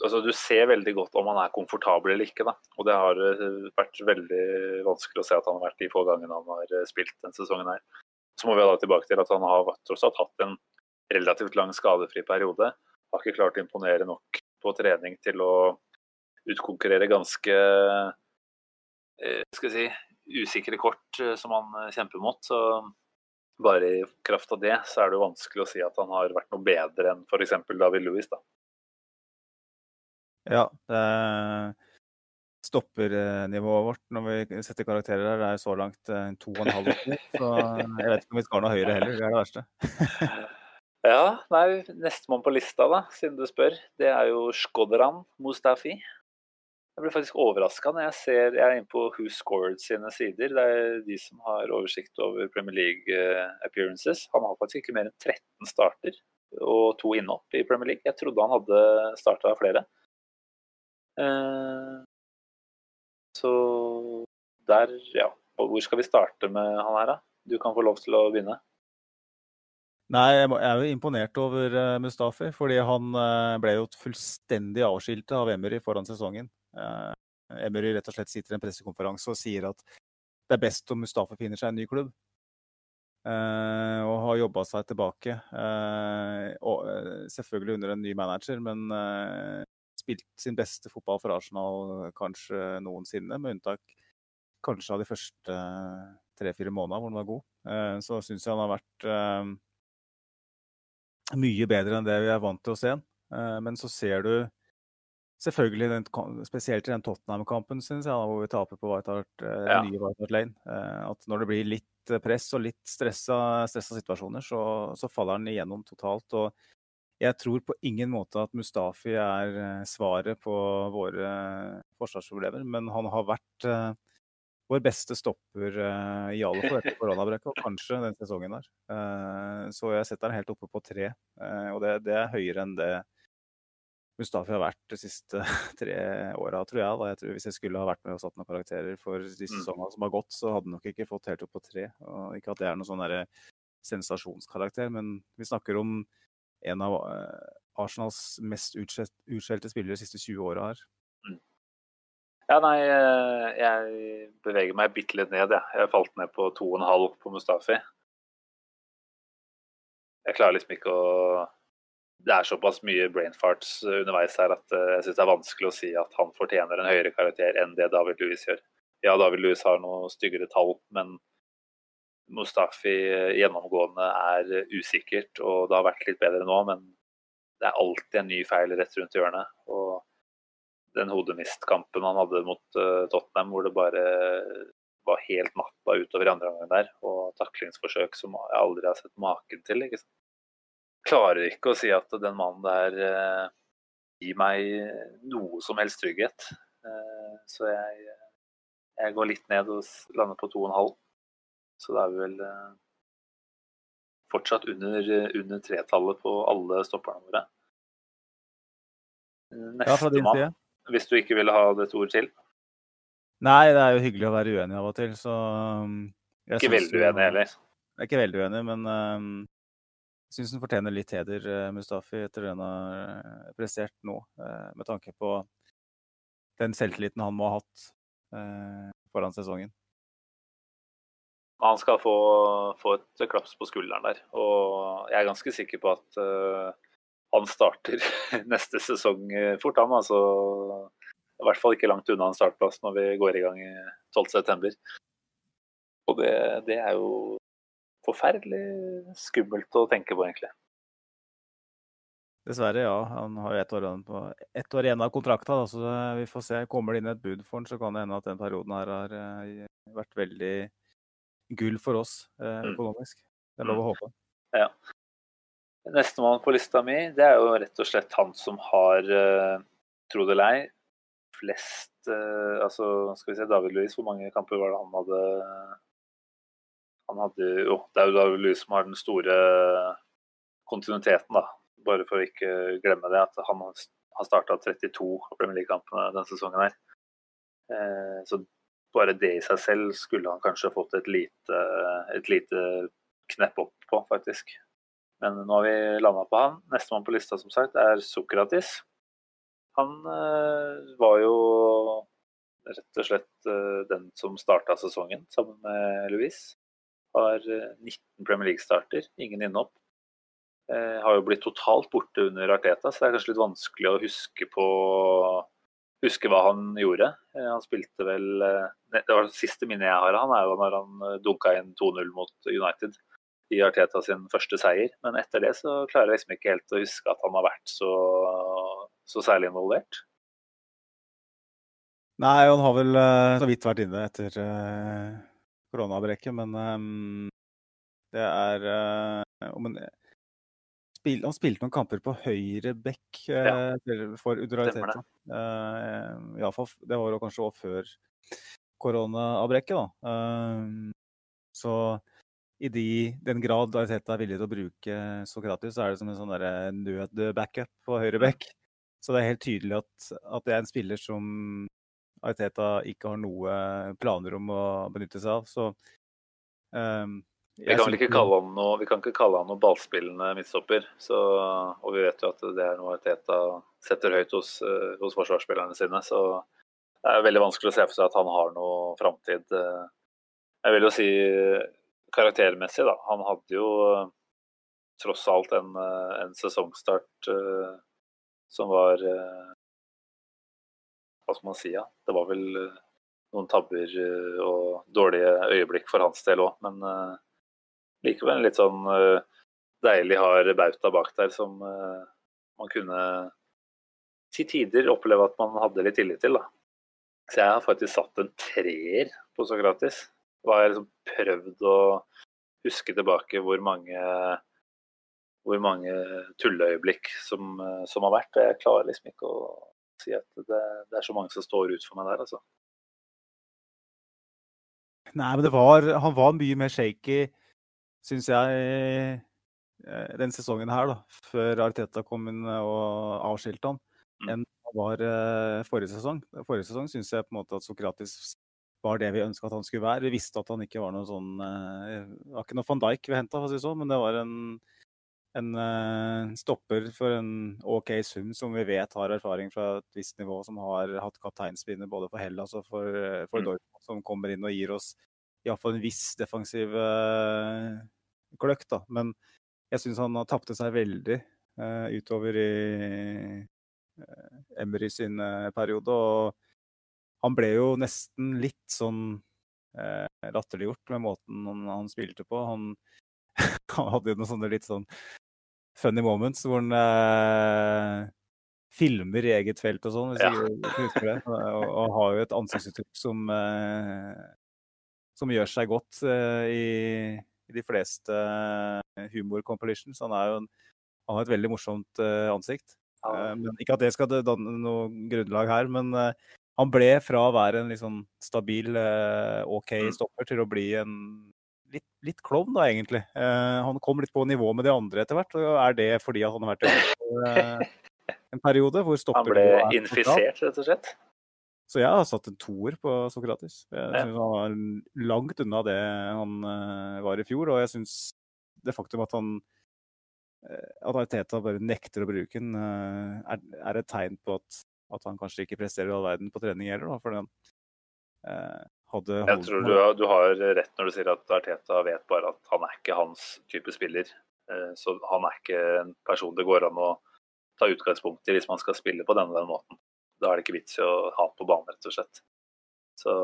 altså Du ser veldig godt om han er komfortabel eller ikke. da, og Det har vært veldig vanskelig å se at han har vært de få gangene han har spilt denne sesongen. her. Så må vi da tilbake til at han har tross alt hatt en relativt lang skadefri periode. Har ikke klart å imponere nok på trening til å utkonkurrere ganske eh, skal si, usikre kort eh, som han eh, kjemper mot. Så bare i kraft av det så er det jo vanskelig å si at han har vært noe bedre enn f.eks. David Louis. da. Ja, det stoppernivået vårt når vi setter karakterer her, er så langt to og en halv. Så jeg vet ikke om vi skal noe høyere heller. Det er det verste. <laughs> ja, nei, Nestemann på lista, da, siden du spør, det er jo Shkodran Mustafi. Jeg blir faktisk overraska når jeg ser Jeg er inne på Who Scored sine sider. Det er de som har oversikt over Premier League eh, appearances. Han har faktisk ikke mer enn 13 starter og to innhopp i Premier League. Jeg trodde han hadde starta flere. Eh, så der, ja. Hvor skal vi starte med han her, da? Du kan få lov til å begynne. Nei, jeg er jo imponert over eh, Mustafi. Fordi han ble jo fullstendig avskilt av Emery foran sesongen. Uh, Emery rett og slett sitter i en pressekonferanse og sier at det er best om Mustafi finner seg en ny klubb. Og har jobba seg tilbake. Og, selvfølgelig under en ny manager, men spilt sin beste fotball for Arsenal kanskje noensinne, med unntak kanskje av de første tre-fire månedene hvor han var god. så syns jeg han har vært mye bedre enn det vi er vant til å se. men så ser du Selvfølgelig, den, spesielt i den Tottenham-kampen, syns jeg, hvor vi taper på White Hart, eh, ja. nye White Hart Lane. Eh, at når det blir litt eh, press og litt stressa, stressa situasjoner, så, så, faller han igjennom totalt. Og jeg tror på ingen måte at Mustafi er eh, svaret på våre forsvarsproblemer, men han har vært eh, vår beste stopper uh, i alle fall etter <laughs> koronabrekket, og kanskje den sesongen der. så jeg setter den helt oppe på tre, og det, det er høyere enn det Mustafi har vært de siste <laughs> tre åra, tror jeg. Da. jeg tror hvis jeg skulle ha vært med og satt noen karakterer for de mm. sesongene som har gått, så hadde han nok ikke fått helt opp på tre. Og ikke at det er noen sånn sensasjonskarakter, men vi snakker om en av Arsenals mest utskjelte spillere de siste 20 åra her. Ja, nei, eh, jeg beveger meg bitte litt ned, jeg. Jeg falt ned på 2,5 på Mustafi. Jeg klarer liksom ikke å det er såpass mye brainfarts eh, underveis her at eh, jeg syns det er vanskelig å si at han fortjener en høyere karakter enn det David Louis gjør. Ja, David Louis har noe styggere tall, men Mustafi gjennomgående er usikkert, og det har vært litt bedre nå, men det er alltid en ny feil rett rundt hjørnet. Og den hodemistkampen han hadde mot Tottenham, hvor det bare var helt natta utover i andre omgang der, og taklingsforsøk som jeg aldri har sett maken til. ikke sant? klarer ikke å si at den mannen der uh, gir meg noe som helst trygghet. Uh, så jeg, jeg, går litt ned og lander på 2,5. Så det er vel fortsatt under, under tretallet på alle stopperne våre. Nestemann, ja, hvis du ikke ville ha dette ord til? Nei, det er jo hyggelig å være uenig av og til, så um, Ikke veldig uenig heller? Jeg er ikke veldig uenig, men um, syns han fortjener litt heder, eh, Mustafi, etter det han har eh, prestert nå. Eh, med tanke på den selvtilliten han må ha hatt foran sesongen. Han skal få, få, et klaps på skulderen der. Og jeg er ganske sikker på at uh, han starter <laughs> neste sesong fort, han. Altså, I hvert fall ikke langt unna en startplass når vi går i gang i 12.9. Og det, det, er jo forferdelig skummelt å tenke på, egentlig. Dessverre, ja. Han har jo ett år, et år igjen av kontrakta, så vi får se. Kommer det inn et bud for han, så kan det hende at den perioden her har eh, vært veldig gull for oss eh, mm. økonomisk. Det er lov å mm. håpe. Ja. Nestemann på lista mi, det er jo rett og slett han som har, uh, tro det eller ei, flest uh, Altså, skal vi se, David Louis, hvor mange kamper var det han hadde han hadde jo Det er jo David Louis som har den store kontinuiteten, da. Bare for å ikke glemme det, at han har starta 32 Premier League-kampene denne sesongen her. Eh, så bare det i seg selv skulle han kanskje fått et lite, et lite knepp opp på, faktisk. Men nå har vi landa på han. Nestemann på lista som sagt er Sokratis. Han øh, var jo rett og slett øh, den som starta sesongen sammen med Louise. Har 19 eh, Premier League-starter, ingen. Eh, har jo blitt totalt borte under Arteta, så det er kanskje litt vanskelig å huske på huske hva han gjorde. Eh, han spilte vel eh, Det var det siste minnet jeg har av han, er jo når han eh, dunka inn 2-0 mot United i Arteta sin første seier. Men etter det så klarer jeg liksom ikke helt å huske at han har vært så, så særlig involvert. Nei, han har vel så vidt vært inne etter koronabrekket, men um, det er om en, spil, han spilte noen kamper på høyre bekk ja. for Udrariteta. Uh, Iallfall, det var jo kanskje også før koronaavbrekket, da. Uh, så i de, den grad Ariteta er villig til å bruke Sokratis, så er det som en sånn nød-backup på høyreback. Så det er helt tydelig at, at, det er en spiller som Ariteta ikke har noe planer om å benytte seg av. Så um, vi kan vel ikke kalle han noe, vi kan ikke kalle han noe ballspillende midtstopper. Så, og vi vet jo at det er noe Teta setter høyt hos, eh, hos, forsvarsspillerne sine. Så det er veldig vanskelig å se for seg at han har noe framtid. Eh. Jeg vil jo si karaktermessig, da. Han hadde jo eh, tross alt en, en sesongstart uh, som var uh, Hva skal man si, ja. Det var vel noen tabber og dårlige øyeblikk for hans del òg, men likevel litt sånn uh, deilig hard bauta bak der som uh, man kunne til tider oppleve at man hadde litt tillit til. da. Så jeg har faktisk satt en treer på Sokratis. Da har jeg liksom prøvd å huske tilbake hvor mange, hvor mange tulleøyeblikk som, som, har vært. Jeg klarer liksom ikke å si at det, det, er så mange som står ut for meg der, altså. Nei, men det var, han var mye mer shaky syns jeg, eh, den sesongen her, da, før Arteta kom inn og avskilte han, mm. enn det var eh, forrige sesong. Forrige sesong syns jeg på en måte at Sokratis var det vi ønska at han skulle være. Vi visste at han ikke var noe sånn eh, Det var ikke noe van Dijk vi henta, sånn, men det var en, en stopper for en OK sum som vi vet har erfaring fra et visst nivå, som har hatt kapteinspinner både for Hellas og for, for mm. Dortmund, som kommer inn og gir oss iallfall en viss defensiv kløkt, da. Men jeg syns han har tapte seg veldig utover i Emery sin periode. Og han ble jo nesten litt sånn eh, latterliggjort med måten han, han spilte på. Han, <laughs> han, hadde jo noen sånne litt sånn funny moments hvor han filmer i eget felt og sånn, hvis ja. jeg husker det. Og, og, har jo et ansiktsuttrykk som, som gjør seg godt i i de fleste eh, humor-compilitions. Han, er jo en, han har et veldig morsomt uh, ansikt. Ja. Men ikke at det skal danne noe grunnlag her, men han ble fra å være en liksom stabil, OK mm. stopper til å bli en litt, litt klovn, da, egentlig. han kom litt på nivå med de andre etter hvert. og Er det fordi at han har vært i en periode hvor stopper Han ble infisert, rett og slett? Så jeg har satt en toer på Sokratis. Jeg synes Han var langt unna det han var i fjor. Og jeg syns det faktum at han at Arteta bare nekter å bruke den, er, et tegn på at, at, han kanskje ikke presterer all verden på trening heller. Da, fordi han hadde holdt Jeg tror du, du, har rett når du sier at Arteta vet bare at han er ikke hans type spiller. så han er ikke en person det går an å ta utgangspunkt i hvis man skal spille på denne, den måten da er det ikke vits i å ha på banen, rett og slett. Så,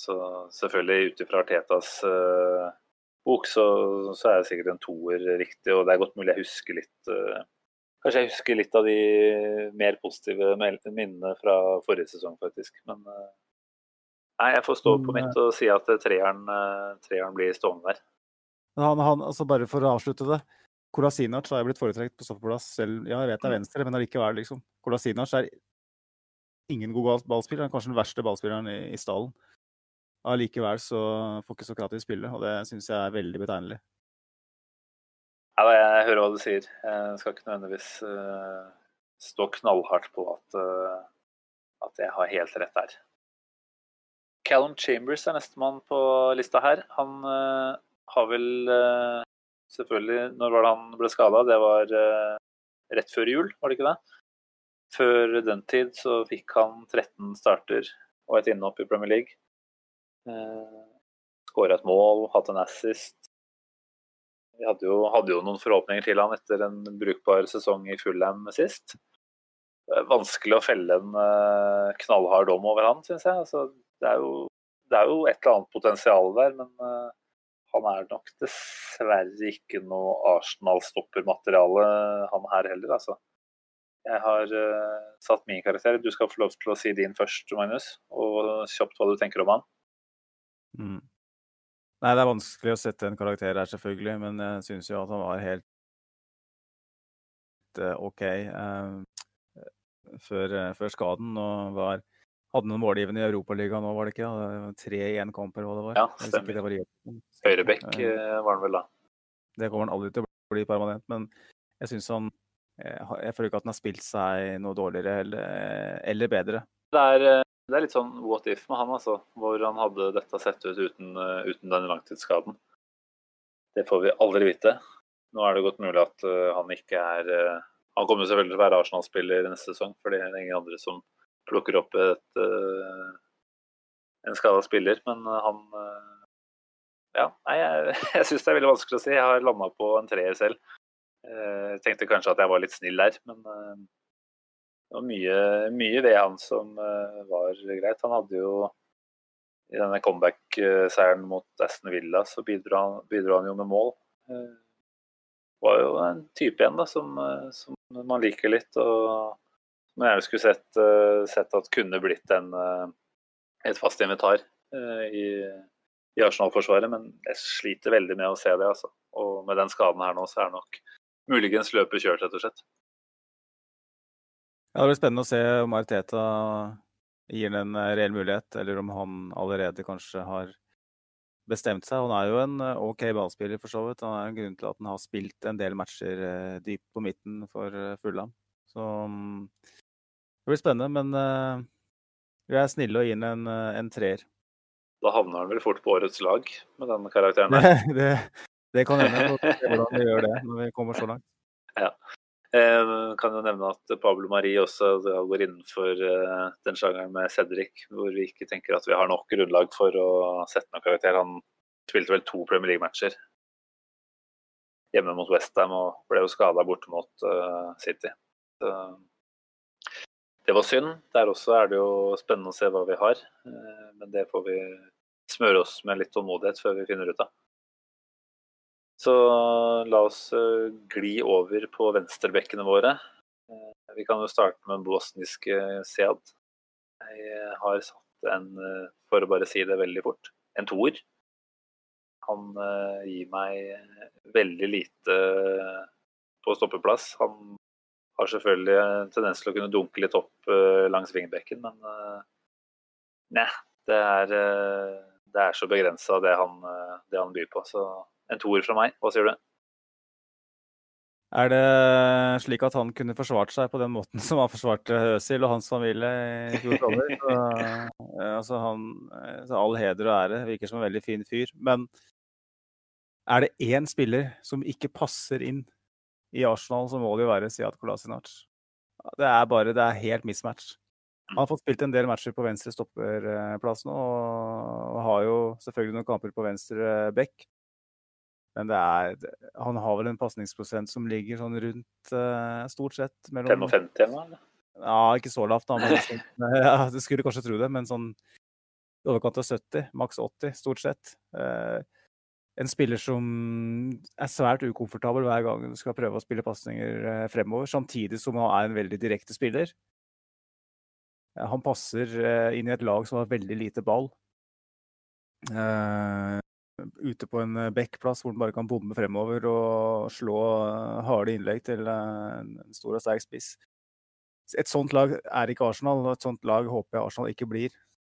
så selvfølgelig, ut ifra Artetas eh, bok, så, så, er det sikkert en toer riktig. Og det er godt mulig jeg husker litt uh, Kanskje jeg husker litt av de mer positive minnene fra forrige sesong, faktisk. Men uh, nei, jeg får stå på mitt og si at treeren, treeren blir stående der. Han, han, altså bare for å avslutte det. Kolasinac har jeg blitt foretrukket på stoppeplass selv. Ja, jeg vet det er mm. venstre, men allikevel, liksom. Kolasinac er ingen god ballspiller. Han er kanskje den verste ballspilleren i, i stallen. Allikevel så får ikke Sokratis spille, og det syns jeg er veldig betegnelig. Ja, jeg hører hva du sier. Jeg skal ikke nødvendigvis uh, stå knallhardt på at, uh, at jeg har helt rett der. Callum Chambers er nestemann på lista her. Han uh, har vel selvfølgelig Når var det han ble skada? Det var rett før jul, var det ikke det? Før den tid så fikk han 13 starter og et innhopp i Premier League. Skåra et mål, hatt en assist. Vi hadde jo, hadde jo, noen forhåpninger til han etter en brukbar sesong i Fulham sist. Vanskelig å felle en knallhard dom over han, syns jeg. Altså, det, er jo, det, er jo, et eller annet potensial der, men han er nok dessverre ikke noe Arsenal-stoppermateriale, han her heller, altså. Jeg har uh, satt min karakter. Du skal få lov til å si din først, Magnus. Og kjapt hva du tenker om han. Mm. Nei, det er vanskelig å sette en karakter her, selvfølgelig. Men jeg syns jo at han var helt uh, OK eh, før, før, skaden. Og var hadde noen målgivende i Europaligaen nå, var det ikke? Tre i én kamp, eller hva det var? Ja, stemmer. Høyrebekk eh, var han vel da. Det kommer han aldri til å bli permanent, men jeg syns han eh, Jeg føler ikke at han har spilt seg noe dårligere eller, eller bedre. Det er, eh, det er, litt sånn what if med han, altså. Hvor han hadde dette sett ut uten, uten denne langtidsskaden. Det får vi aldri vite. Nå er det godt mulig at han ikke er Han kommer selvfølgelig til å være Arsenal-spiller neste sesong, for det er ingen andre som plukker opp et, en skada spiller. Men han Ja, nei, jeg, <laughs> jeg syns det er veldig vanskelig å si. Jeg har landa på en treer selv. Jeg tenkte kanskje at jeg var litt snill der, men det var mye, mye ved han som var greit. Han hadde jo i denne comeback-seieren mot Aston Villa så bidro han, bidro han jo med mål. Var jo en type igjen da, som, som man liker litt. og som jeg gjerne skulle sett, sett, at kunne blitt en, et fast invitar i, i Arsenal-forsvaret. Men jeg sliter veldig med å se det. Altså. Og med den skaden her nå, så er nok muligens løpet kjørt, rett og slett. Ja, det blir spennende å se om Arteta gir den en reell mulighet, eller om han allerede kanskje har bestemt seg. Han er jo en OK ballspiller, for så vidt. Han er en grunn til at han har spilt en del matcher dypt på midten for Fulham. Så mm, det blir spennende, men vi er snille og gir en, uh, en treer. Da havner han vel fort på årets lag med den karakteren der. <laughs> det, det, kan hende. Hvordan vi gjør det når vi kommer så langt. <laughs> Ja. Jeg kan jo nevne at Pablo Marie også går innenfor uh, den sjangeren med Cedric, hvor vi ikke tenker at vi har nok grunnlag for å sette noen karakter. Han spilte vel to Premier League-matcher hjemme mot Westham og ble jo skada borte mot uh, City. Så det var synd. Der også er det jo spennende å se hva vi har. Eh, men det får vi smøre oss med litt tålmodighet før vi finner ut av. Så la oss eh, gli over på venstrebekkene våre. Eh, vi kan jo starte med den bosniske Sead. Jeg har satt en, for å bare si det veldig fort, en toer. Han gir meg veldig lite på stoppeplass. Han har selvfølgelig en tendens til å kunne dunke litt opp langs vingbekken, men nei, det er, det er så begrensa det, det, han byr på. Så en toer fra meg. Hva sier du? Er det slik at han kunne forsvart seg på den måten <laughs> som han forsvarte Øzil og hans familie i fjor sommer? altså all heder og ære, virker som en veldig fin fyr. Men er det én spiller som ikke passer inn i Arsenal så må det jo være Siad Kolasinac. Det er bare det er helt mismatch. Han har fått spilt en del matcher på venstre stopperplass nå, og har jo selvfølgelig noen kamper på venstre bekk. Men det er, han har vel en pasningsprosent som ligger sånn rundt uh, stort sett mellom 55 eller? Ja, ikke så lavt, da. Men, <laughs> ja, du skulle kanskje tro det, men sånn i overkant av 70, maks 80, stort sett. Uh, en spiller som er svært ukomfortabel hver gang du skal prøve å spille pasninger eh, fremover, samtidig som han er en veldig direkte spiller. Han passer eh, inn i et lag som har veldig lite ball. Uh, ute på en backplass hvor han bare kan bombe fremover og slå harde innlegg til en stor og sterk spiss. Et sånt lag er ikke Arsenal, og et sånt lag håper jeg Arsenal ikke blir.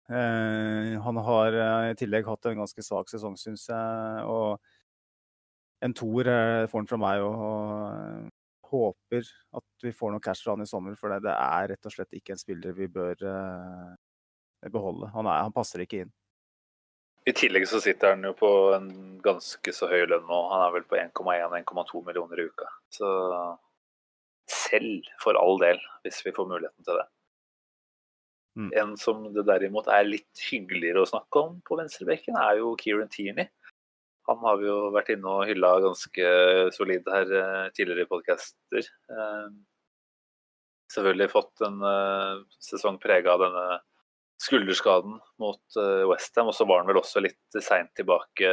Eh, han har eh, i tillegg hatt en ganske svak sesong, syns jeg. Og en toer får han fra meg og, håper at vi får noe cash fra han i sommer. For det, er rett og slett ikke en spiller vi bør beholde. Han, er, han, passer ikke inn. I tillegg så sitter han jo på en ganske så høy lønn nå. Han er vel på 1,1-1,2 millioner i uka. Så selv, for all del, hvis vi får muligheten til det. Mm. En som det derimot er litt hyggeligere å snakke om på venstrebekken, er jo Kieran Tierney. Han har vi jo vært inne og hylla ganske solid her eh, tidligere i podcaster. Eh, selvfølgelig fått en uh, sesong prega av denne skulderskaden mot uh, Westham. Og så var han vel også litt seint tilbake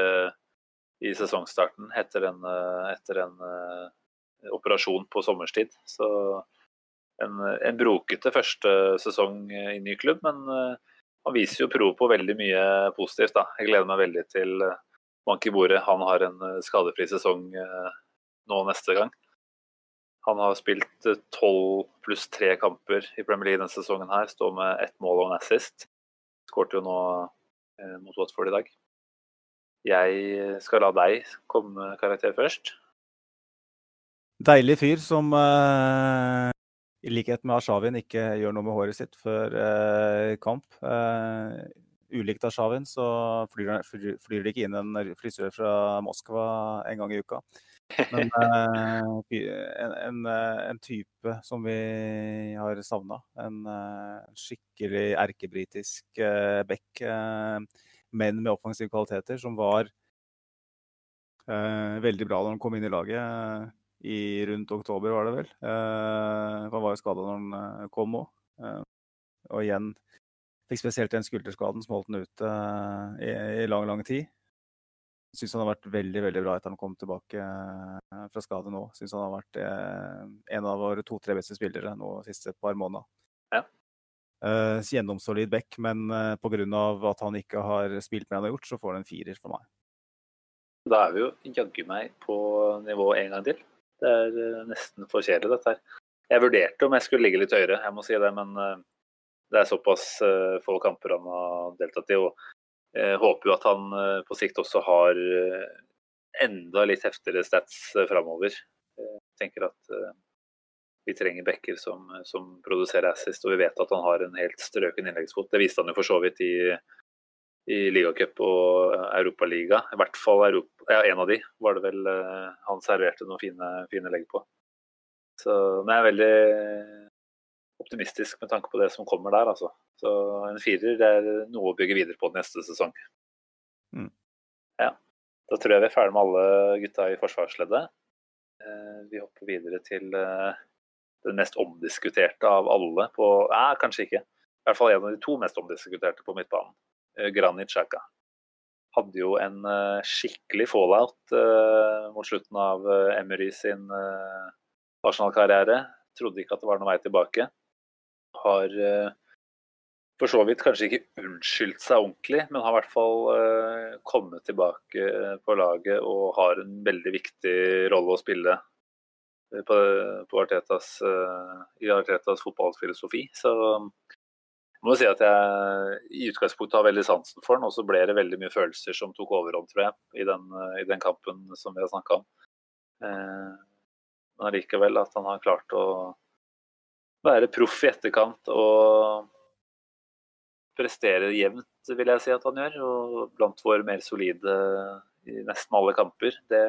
i sesongstarten etter en, etter en operasjon på sommerstid. Så en, en brokete første sesong i ny klubb, men han viser jo pro på veldig mye positivt. da. Jeg gleder meg veldig til Mankibore. Han har en eh, skadefri sesong eh, nå neste gang. Han har spilt eh, tolv pluss tre kamper i Premier League denne sesongen her. Står med ett mål og en assist. Skårte jo nå eh, mot Watford i dag. Jeg skal la deg komme med karakter først. Deilig fyr som eh, i likhet med Arshavin ikke gjør noe med håret sitt før kamp ulikt Arshavin så flyr, flyr, det ikke inn en frisør fra Moskva en gang i uka. Men uh, en, en, en, type som vi har savna. En skikkelig erkebritisk uh, back, men med offensive kvaliteter, som var veldig bra da han kom inn i laget. I rundt oktober, var det vel. han var jo skada når han kom òg. og igjen Fikk spesielt den skulderskaden som holdt han ute i, i, lang, lang tid. Syns han har vært veldig veldig bra etter han kom tilbake uh, fra skade nå. Syns han har vært uh, en av våre to-tre beste spillere nå de siste par månedene. Ja. gjennomsolid back, men uh, pga. at han ikke har spilt mer enn han har gjort, så får han en firer for meg. Da er vi jo jaggu meg på nivå en gang til. Det er nesten for kjedelig, dette her. Jeg vurderte om jeg skulle ligge litt høyere, jeg må si det, men det er såpass uh, få kamper han har deltatt i. og jeg håper jo at han uh, på sikt også har uh, enda litt heftigere stats framover. Tenker at vi trenger backer som, som, produserer assist, og vi vet at han har en helt strøken innleggsfot. Det viste han jo for så vidt i, i ligacup og Europaliga. I hvert fall Europa, ja, en av de var det vel han serverte noen fine, fine legg på. Så det er veldig optimistisk med tanke på det som kommer der, altså. Så en firer er noe å bygge videre på neste sesong. Mm. Ja. Da tror jeg vi er ferdig med alle gutta i forsvarsleddet. Eh, vi hopper videre til eh, den mest omdiskuterte av alle på Nei, kanskje ikke. I hvert fall en av de to mest omdiskuterte på midtbanen. Eh, Granit Xhaka. Hadde jo en skikkelig fallout mot slutten av Emery sin Arsenal-karriere. Trodde ikke at det var noen vei tilbake har eh, for så vidt kanskje ikke unnskyldt seg ordentlig, men har i hvert fall eh, kommet tilbake på laget og har en veldig viktig rolle å spille på, på Artetas, i Artetas fotballfilosofi. Så jeg må si at jeg i utgangspunktet har veldig sansen for den, og så ble det veldig mye følelser som tok overhånd, tror jeg, i den, i den kampen som vi har snakka om. Eh, men allikevel at han har klart å være proff i etterkant og prestere jevnt, vil jeg si at han gjør. Og blant våre mer solide i nesten alle kamper. Det,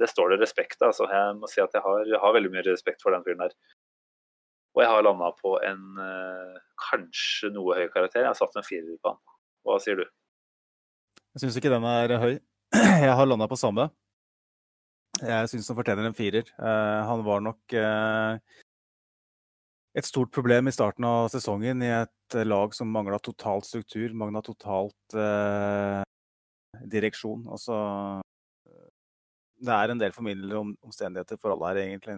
det står det respekt av. Altså. Jeg må si at jeg har, jeg har, veldig mye respekt for den fyren der. Og jeg har landa på en øh, kanskje noe høy karakter. Jeg har satt en firer på han. Hva sier du? Jeg syns ikke den er høy. <clears throat> Jeg har landa på samme. Jeg syns han fortjener en firer. Uh, han var nok uh, et stort problem i starten av sesongen i et eh, lag som mangla totalt struktur, mangla totalt eh, direksjon. Altså, det er en del formidlende om, omstendigheter for alle her, egentlig.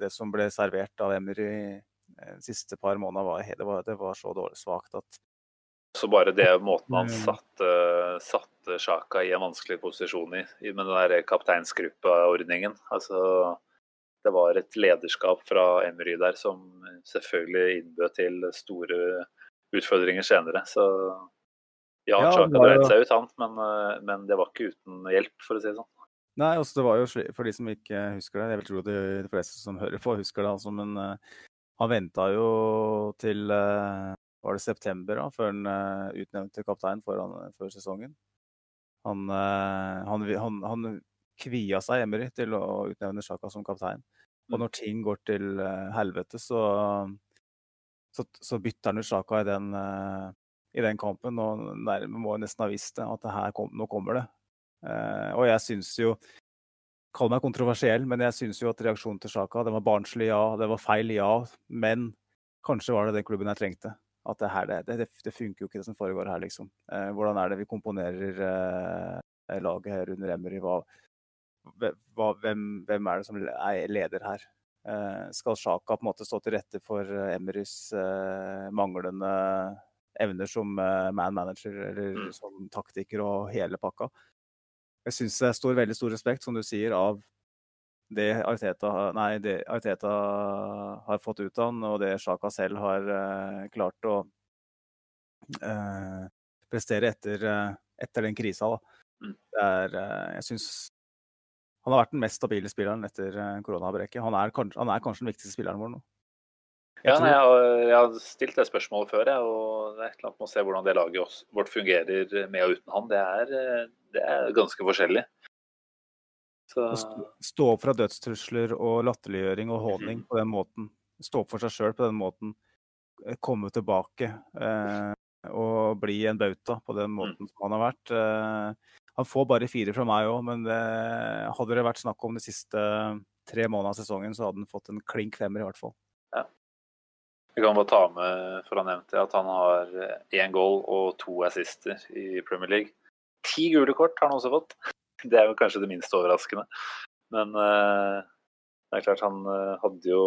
Det som ble servert av Emery eh, de siste par månedene, var, det, var, det var så dårlig svakt at så bare det måten han mm. satte, satte Sjaka i en vanskelig posisjon i, med den der kapteinsgruppeordningen altså det var et lederskap fra Emery der som selvfølgelig innbød til store utfordringer senere. Så ja, ja Chaka dreit seg ut, han, men, eh, men, det var ikke uten hjelp, for å si det sånn. Nei, også det var jo for de som ikke husker det, jeg vil tro at de fleste som hører på, husker det, altså, men uh, han venta jo til uh, var det september da, før han uh, utnevnte kaptein foran, før sesongen. Han, han, han, han kvia seg Emery til å utnevne Sjaka som kaptein. Og mm. når ting går til helvete, så, så, så bytter han ut Sjaka i den, i den kampen. Og nærme må nesten ha visst det, at det her kom, nå kommer det. og jeg syns jo Kall meg kontroversiell, men jeg syns jo at reaksjonen til Sjaka den var barnslig, ja. Det var feil, ja. Men kanskje var det den klubben jeg trengte. At det her, det, det, det funker jo ikke det som foregår her, liksom. Eh, hvordan er det vi komponerer eh, laget her under Emery? Hva, hva, hvem, hvem, er det som er leder her? Eh, skal Sjaka på en måte stå til rette for Emrys eh, manglende evner som eh, man manager eller mm. som taktiker og hele pakka? jeg syns det står veldig stor respekt, som du sier, av det Arteta, nei, det Arteta har fått ut av han, og det Sjaka selv har klart å prestere etter, etter, den krisa. Mm. Er, jeg syns han har vært den mest stabile spilleren etter koronabreket. Han, han, er kanskje den viktigste spilleren vår nå. Jeg ja, nei, jeg, har, jeg, har, stilt det spørsmålet før, jeg, og det er et eller annet med å se hvordan det laget vårt fungerer med og uten han. Det er, det er ganske forskjellig. Så... Stå opp fra dødstrusler og latterliggjøring og håning mm. på den måten. Stå opp for seg sjøl på den måten. Eh, komme tilbake eh, og bli en bauta på den mm. måten som han har vært. Eh, han får bare fire fra meg òg, men det, hadde det vært snakk om de siste tre månedene av sesongen, så hadde han fått en klink femmer i hvert fall. Ja. Vi kan bare ta med for han nevnte at han har én goal og to assister i Premier League. Ti gule kort har han også fått. <laughs> Det er jo kanskje det minst overraskende. Men uh, det er klart han hadde jo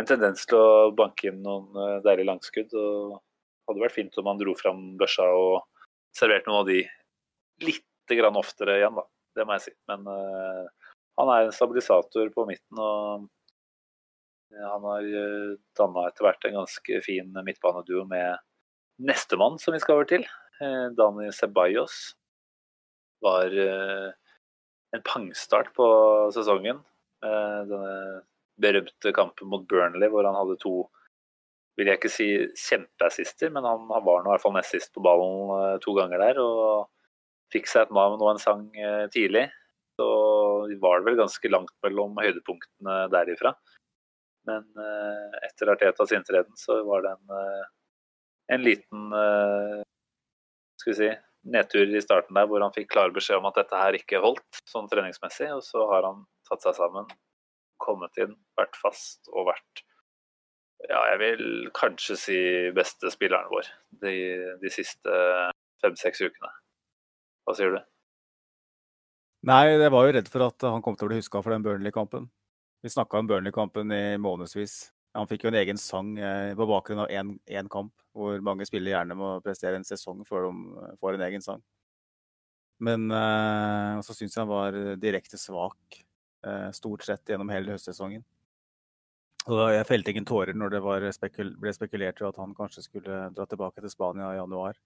en tendens til å banke inn noen uh, deilige langskudd. Og det hadde vært fint om han dro fram børsa og servert noen av de litt grann oftere igjen, da. Det må jeg si. Men han er en stabilisator på midten. og han har danna etter hvert en ganske fin midtbaneduo med nestemann som vi skal over til. Eh, Dani Ceballos var eh, en pangstart på sesongen. Denne berømte kampen mot Burnley hvor han hadde to vil jeg ikke si kjempeassister, men han, han var nå i hvert fall nest sist på ballen eh, to ganger der. Og fikk seg et navn og en sang tidlig. Så var det vel ganske langt mellom høydepunktene derifra. Men etter Artetas inntreden så var det en, en liten skal vi si, nedtur i starten der hvor han fikk klar beskjed om at dette her ikke holdt sånn treningsmessig. Og så har han tatt seg sammen, kommet inn, vært fast og vært ja, jeg vil kanskje si beste spilleren vår de, de siste fem-seks ukene. Hva sier du? Nei, jeg var jo redd for at han kom til å bli huska for den Burnley-kampen. Vi snakka om Burnley-kampen i månedsvis. Han fikk jo en egen sang eh, på bakgrunn av én kamp, hvor mange spillere gjerne må prestere en sesong før de eh, får en egen sang. Men eh, så syns jeg han var direkte svak eh, stort sett gjennom hele høstsesongen. Og jeg felte ingen tårer når det spekul ble spekulert i at han kanskje skulle dra tilbake til Spania i januar.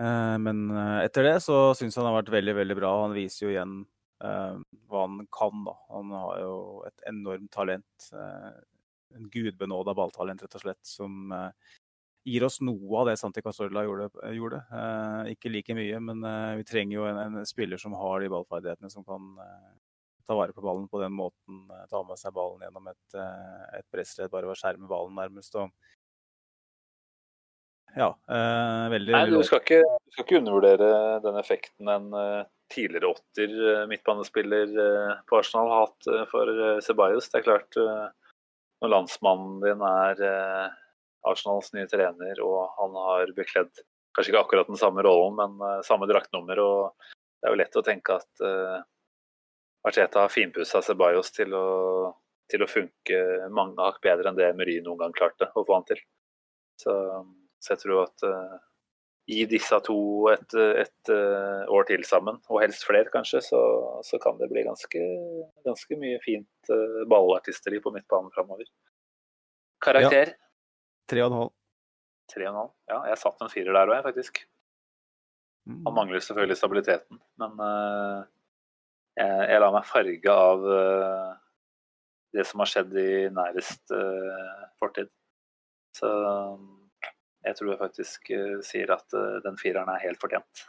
Eh, men eh, etter det så syns jeg han har vært veldig, veldig bra. Han viser jo igjen hva han kan. da. Han har jo et enormt talent en gudbenåda balltalent, rett og slett, som gir oss noe av det Santi Casorla gjorde. gjorde. Ikke like mye, men vi trenger jo en, en, spiller som har de ballferdighetene, som kan ta vare på ballen på den måten. ta med seg ballen gjennom et, et pressledd, bare ved å skjerme ballen nærmest. og ja, veldig Nei, du skal, ikke, du skal, ikke, undervurdere den effekten en tidligere åtter midtbanespiller på Arsenal har hatt for Ceballos. Det er klart når landsmannen din er eh, Arsenals nye trener, og han har bekledd kanskje ikke akkurat den samme rollen, men eh, samme draktnummer. og Det er jo lett å tenke at eh, Arteta har finpussa Ceballos til å, til å funke mange hakk bedre enn det Emery noen gang klarte å få han til. Så, så jeg tror at uh, i disse to et, et uh, år til sammen, og helst flere kanskje, så, så kan det bli ganske, ganske mye fint uh, ballartisteri på midtbanen framover. Karakter? Tre og en halv. Tre og en halv. Ja, jeg satt en firer der òg, faktisk. Mm. Han mangler selvfølgelig stabiliteten, men uh, jeg, jeg lar meg farge av det som har skjedd i nærest fortid. Så jeg tror jeg faktisk uh, sier at uh, den fireren er helt fortjent.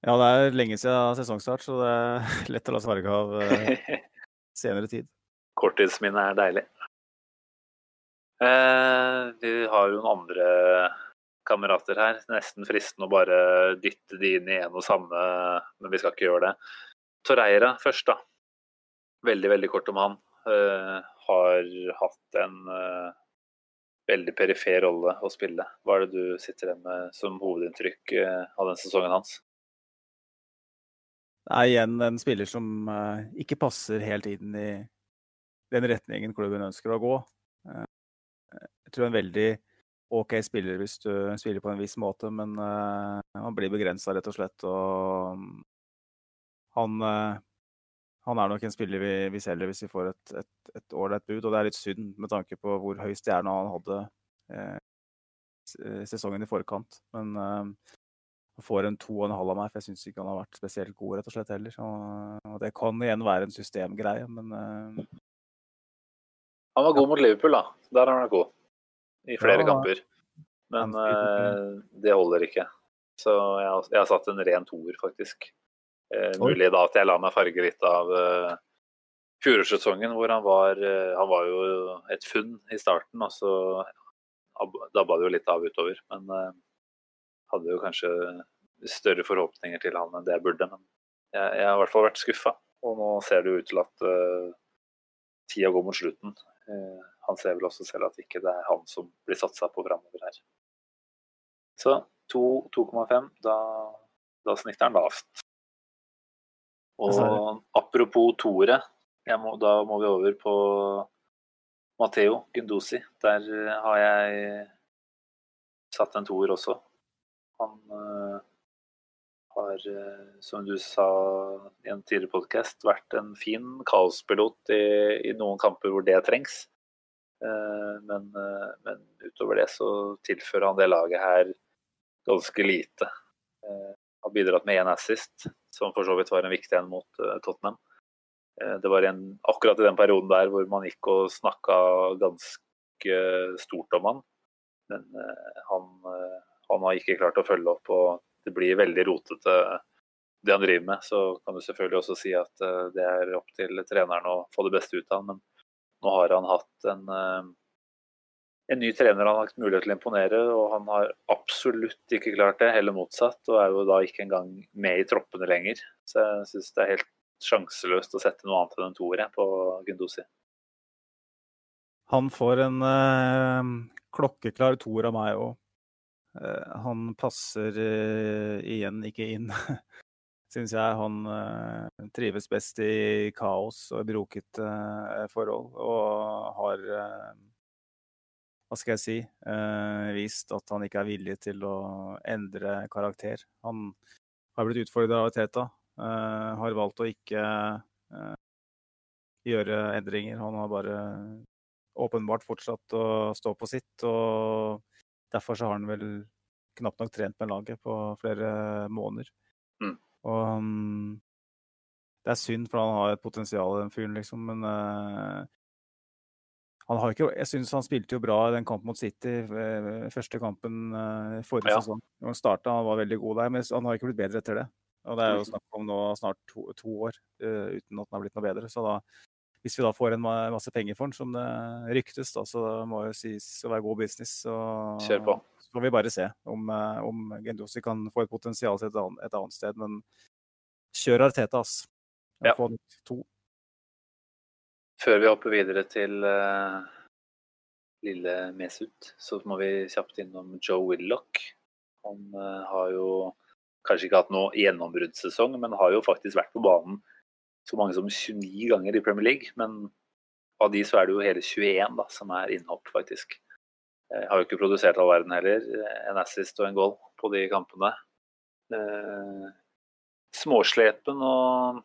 Ja, det er lenge siden sesongstart, så det er lett å la seg av <laughs> senere tid. Korttidsminnet er deilig. Eh, vi har jo noen andre kamerater her. Nesten fristende å bare dytte de inn i en og samme, men vi skal ikke gjøre det. Torreira først, da. Veldig, veldig kort om han. Uh, har hatt en eh, veldig perifer rolle å spille. Hva er det du sitter igjen med som hovedinntrykk eh, av den sesongen hans? Det er igjen en spiller som uh, ikke passer helt inn i den retningen klubben ønsker å gå. Uh, jeg tror en veldig OK spiller hvis du spiller på en viss måte, men han blir begrensa, rett og slett. Og um, han, han er nok en spiller vi, vi selger hvis vi får et ålreit bud, og det er litt synd med tanke på hvor høy stjerne han hadde sesongen i forkant. Men får en to og en halv av meg, for jeg syns ikke han har vært spesielt god, rett og slett heller. Og, det kan igjen være en systemgreie, men eh... Han var god mot Liverpool, da. Der har han vært god. I flere ja, kamper. Men uh, det holder ikke. Så jeg har, jeg har satt en ren toer, faktisk. Uh, mulig da at jeg lar meg farge litt av eh, fjorårssesongen, hvor han var Han var jo et funn i starten, og så dabba det jo litt av utover. Men hadde jo kanskje større forhåpninger til han enn det jeg burde. Men jeg, jeg har i hvert fall vært skuffa. Og nå ser det jo ut til at eh, tida går mot slutten. Uh, han ser vel også selv at ikke det er han som blir satsa på framover her. Så 2,5, da, da snitter han lavt. Og apropos toere, må, da må vi over på Matheo Gundosi. Der har jeg satt en toer også. Han uh, har, uh, som du sa i en tidligere podkast, vært en fin kaospilot i, i, noen kamper hvor det trengs. Uh, men, men, utover det så tilfører han det laget her ganske lite. har bidratt med én assist, som for så vidt var en viktig en mot Tottenham. Det var en, akkurat i den perioden der hvor man gikk og snakka ganske stort om han. Men han han har ikke klart å følge opp. og Det blir veldig rotete det han driver med. Så kan du selvfølgelig også si at eh, det er opp til treneren å få det beste ut av han. Men nå har han hatt en, eh, en ny trener han har hatt mulighet til å imponere, og han har absolutt ikke klart det, heller motsatt. Og er jo da ikke engang med i troppene lenger. Så jeg syns det er helt sjanseløst å sette noe annet enn en toer på Gundosi. Han får en eh, klokkeklar toer av meg òg. Eh, han passer eh, igjen ikke inn, <laughs> syns jeg. Han eh, trives best i kaos og brokete forhold, og har hva skal jeg si, vist at han ikke er villig til å endre karakter. Han har blitt utfordra av Teta, har valgt å ikke gjøre endringer. Han har bare åpenbart fortsatt å stå på sitt. og Derfor så har han vel knapt nok trent med laget på flere måneder. Mm. Og um, det er synd, for han har et potensial, den fyren, liksom, men har ikke, jeg syns han spilte jo bra i den kampen mot City, uh, første kampen uh, forrige ja. sesong. Han starta, han var veldig god der, men han har ikke blitt bedre etter det. Og det er jo mm. snakk om nå snart to, to år uten at han har blitt noe bedre. Så da, hvis vi da får en masse penger for den, som det ryktes, da, så må det sies å være god business. Så, Kjør på. Så får vi bare se om, eh, om Gendosi kan få et potensial til et annet, et annet sted. Men kjør Arteta, ass. Ja. Få to. Før vi hopper videre til uh, lille Mesut, så må vi kjapt innom Joe Willoch. Han uh, har jo kanskje ikke hatt noe gjennombruddssesong, men har jo faktisk vært på banen så mange som 29 ganger i Premier League. Men av de så er det jo hele 21 da, som er innhopp, faktisk. Jeg har jo ikke produsert all verden heller. En assist og en goal på de kampene. Eh, småslepen og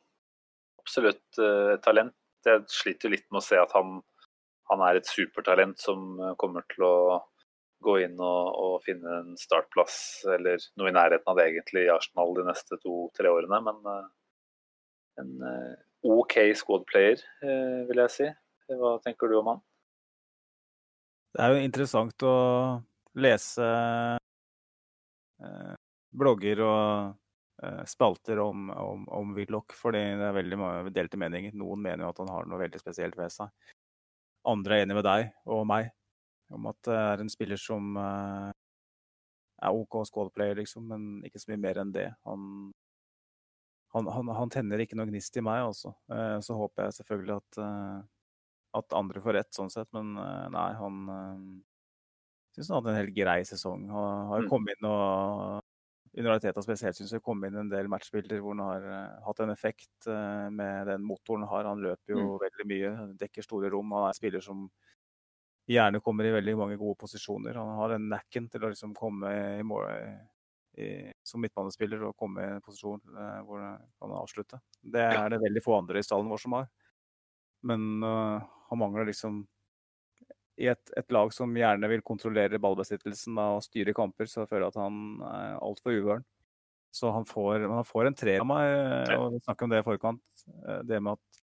absolutt eh, talent. Jeg sliter litt med å se at han, han, er et supertalent som kommer til å gå inn og, og, finne en startplass eller noe i nærheten av det egentlig i Arsenal de neste to-tre årene. Men uh, en uh, OK squad-player, uh, vil jeg si. Hva tenker du om han? Det er jo interessant å lese eh, blogger og spalter om, om, om Willoch, fordi det er veldig mange delte meninger. Noen mener jo at han har noe veldig spesielt ved seg. Andre er enig med deg og meg om at det er en spiller som uh, er OK squad-player, liksom, men ikke så mye mer enn det. Han, han, han, han tenner ikke noe gnist i meg, altså. Uh, så håper jeg selvfølgelig at, at andre får rett, sånn sett, men nei, han syns han hadde en helt grei sesong. Han har mm. kommet inn og under Ariteta spesielt syns jeg kom inn en del matchbilder hvor han har uh, hatt en effekt uh, med den motoren han har. Han løper jo mm. veldig mye, dekker store rom. Han er en spiller som gjerne kommer i veldig mange gode posisjoner. Han har den nacken til å liksom komme i mål i, som midtbanespiller og komme i en posisjon uh, hvor han kan avslutte. Det er det veldig få andre i stallen vår som har. Men han mangler liksom i et, et, lag som gjerne vil kontrollere ballbesittelsen og styre kamper, så jeg føler at han er altfor uvøren. Så han får, han får en tre av meg, og vi snakker om det i forkant. Eh, det med at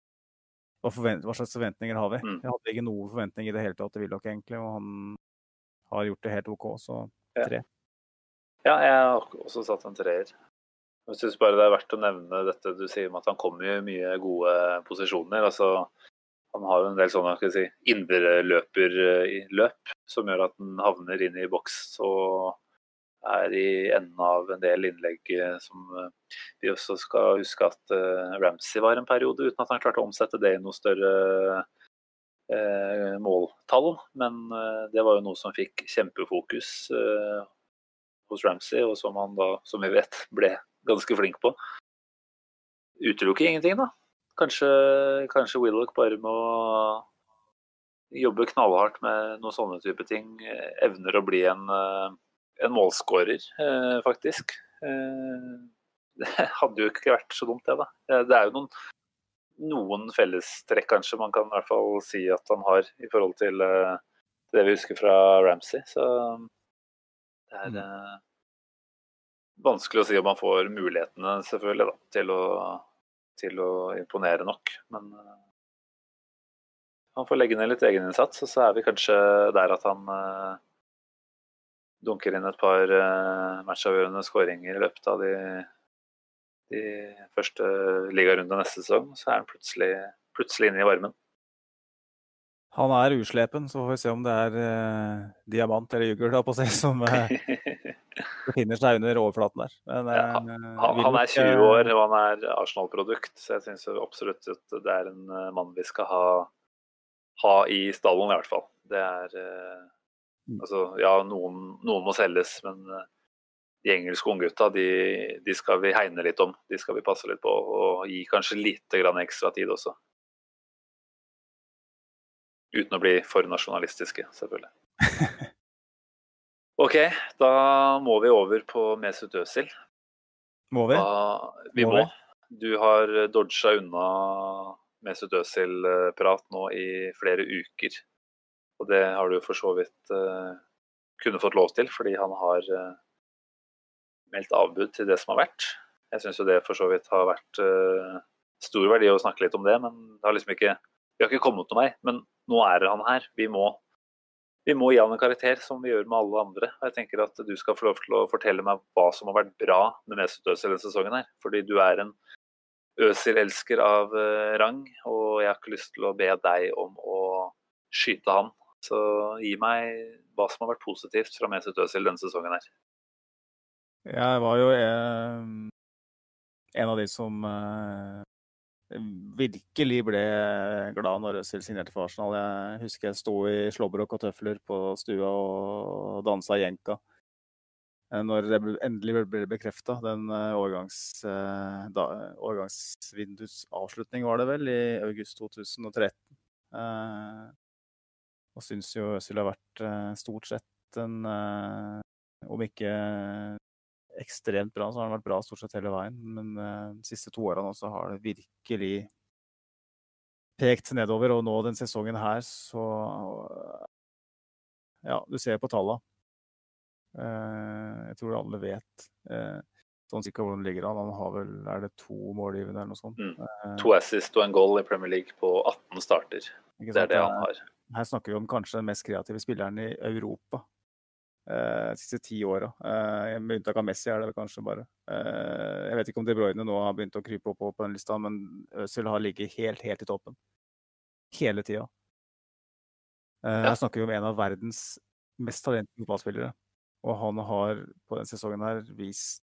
hva, forvent, hva, slags forventninger har vi? Mm. Jeg hadde ikke noen forventninger i det hele tatt til Willoch, egentlig, og han har gjort det helt OK, så tre. Ja, jeg har også satt en treer. Jeg syns bare det er verdt å nevne dette du sier om at han kommer i mye gode posisjoner. altså han har jo en del sånne si, indreløperløp som gjør at han havner inn i boks og er i enden av en del innlegg eh, som eh, vi også skal huske at Ramsey var en periode, uten at han klarte å omsette det i noe større måltall. Men det var jo noe som fikk kjempefokus hos Ramsey, og som han da, som vi vet, ble ganske flink på. Utelukker ingenting, da. Kanskje, kanskje Willoch bare må jobbe knallhardt med noen sånne type ting. Evner å bli en, eh, en målskårer, eh, faktisk. Eh, <laughs> det hadde jo ikke vært så dumt, det, da. Det er jo noen, noen fellestrekk kanskje man kan i hvert fall si at han har i forhold til det vi husker fra Ramsey. Så det er mm. vanskelig å si om han får mulighetene, selvfølgelig, da, til å til å imponere nok. Men uh, han får legge ned litt egeninnsats, og så er vi kanskje der at han uh, dunker inn et par uh, matchavgjørende skåringer i løpet av de, de første ligarundene neste sesong. Så er han plutselig, plutselig inne i varmen. Han er uslepen, så får vi se om det er eh, diamant eller jugl som eh, <laughs> befinner seg under overflaten der. Men, ja, han, eh, han, er 20 år og han er Arsenal-produkt, så jeg syns absolutt at det er en eh, mann vi skal ha, ha i stallen, i hvert fall. Det er eh, mm. Altså, ja, noen, noen, må selges, men eh, de engelske unggutta de, de skal vi hegne litt om. De skal vi passe litt på og gi kanskje litt ekstra tid også. Uten å bli for nasjonalistiske, selvfølgelig. <laughs> OK, da må vi over på Mesut Özil. Må vi? Da, vi må. må. Du har dodga unna Mesut Özil-prat nå i flere uker. Og det har du for så vidt uh, kunne fått lov til, fordi han har uh, meldt avbud til det som har vært. Jeg syns jo det for så vidt har vært uh, stor verdi å snakke litt om det, men det har liksom ikke Vi har ikke kommet noen vei. Men nå er han her. Vi må, vi må gi han en karakter, som vi gjør med alle andre. Jeg tenker at du skal få lov til å fortelle meg hva som har vært bra med Mesut Özil denne sesongen her. Fordi du er en Øsil-elsker av uh, rang, og jeg har ikke lyst til å be deg om å skyte han. Så gi meg hva som har vært positivt fra Mesut Özil denne sesongen her. Jeg var jo eh, en av de som eh, virkelig ble glad når Øzil signerte for Arsenal. Jeg husker jeg sto i slåbrok og tøfler på stua og dansa jenka. Eh, når det endelig ble bekrefta, den eh, årgangs, eh, da, årgangsvindusavslutning var det vel, i august 2013. Og syns jo Øzil har vært stort sett en, om ikke ekstremt bra, så har han vært bra stort sett hele veien. Men uh, de siste to årene også har det virkelig pekt nedover. Og nå den sesongen her, så Ja, du ser på tallene. Uh, jeg tror alle vet uh, sånn cirka hvordan det ligger an. Han har vel er det to målgivende eller noe sånt. Mm. To assist og en goal i Premier League på 18 starter. Det er det han har. Her snakker vi om kanskje den mest kreative spilleren i Europa. De siste ti åra. med unntak av Messi er det kanskje bare. jeg vet ikke om De Bruyne nå har begynt å krype opp på den lista, men Øzil har ligget helt, helt i toppen. Hele tida. jeg snakker jo om en av verdens mest talentfulle fotballspillere. Og han har på denne sesongen her vist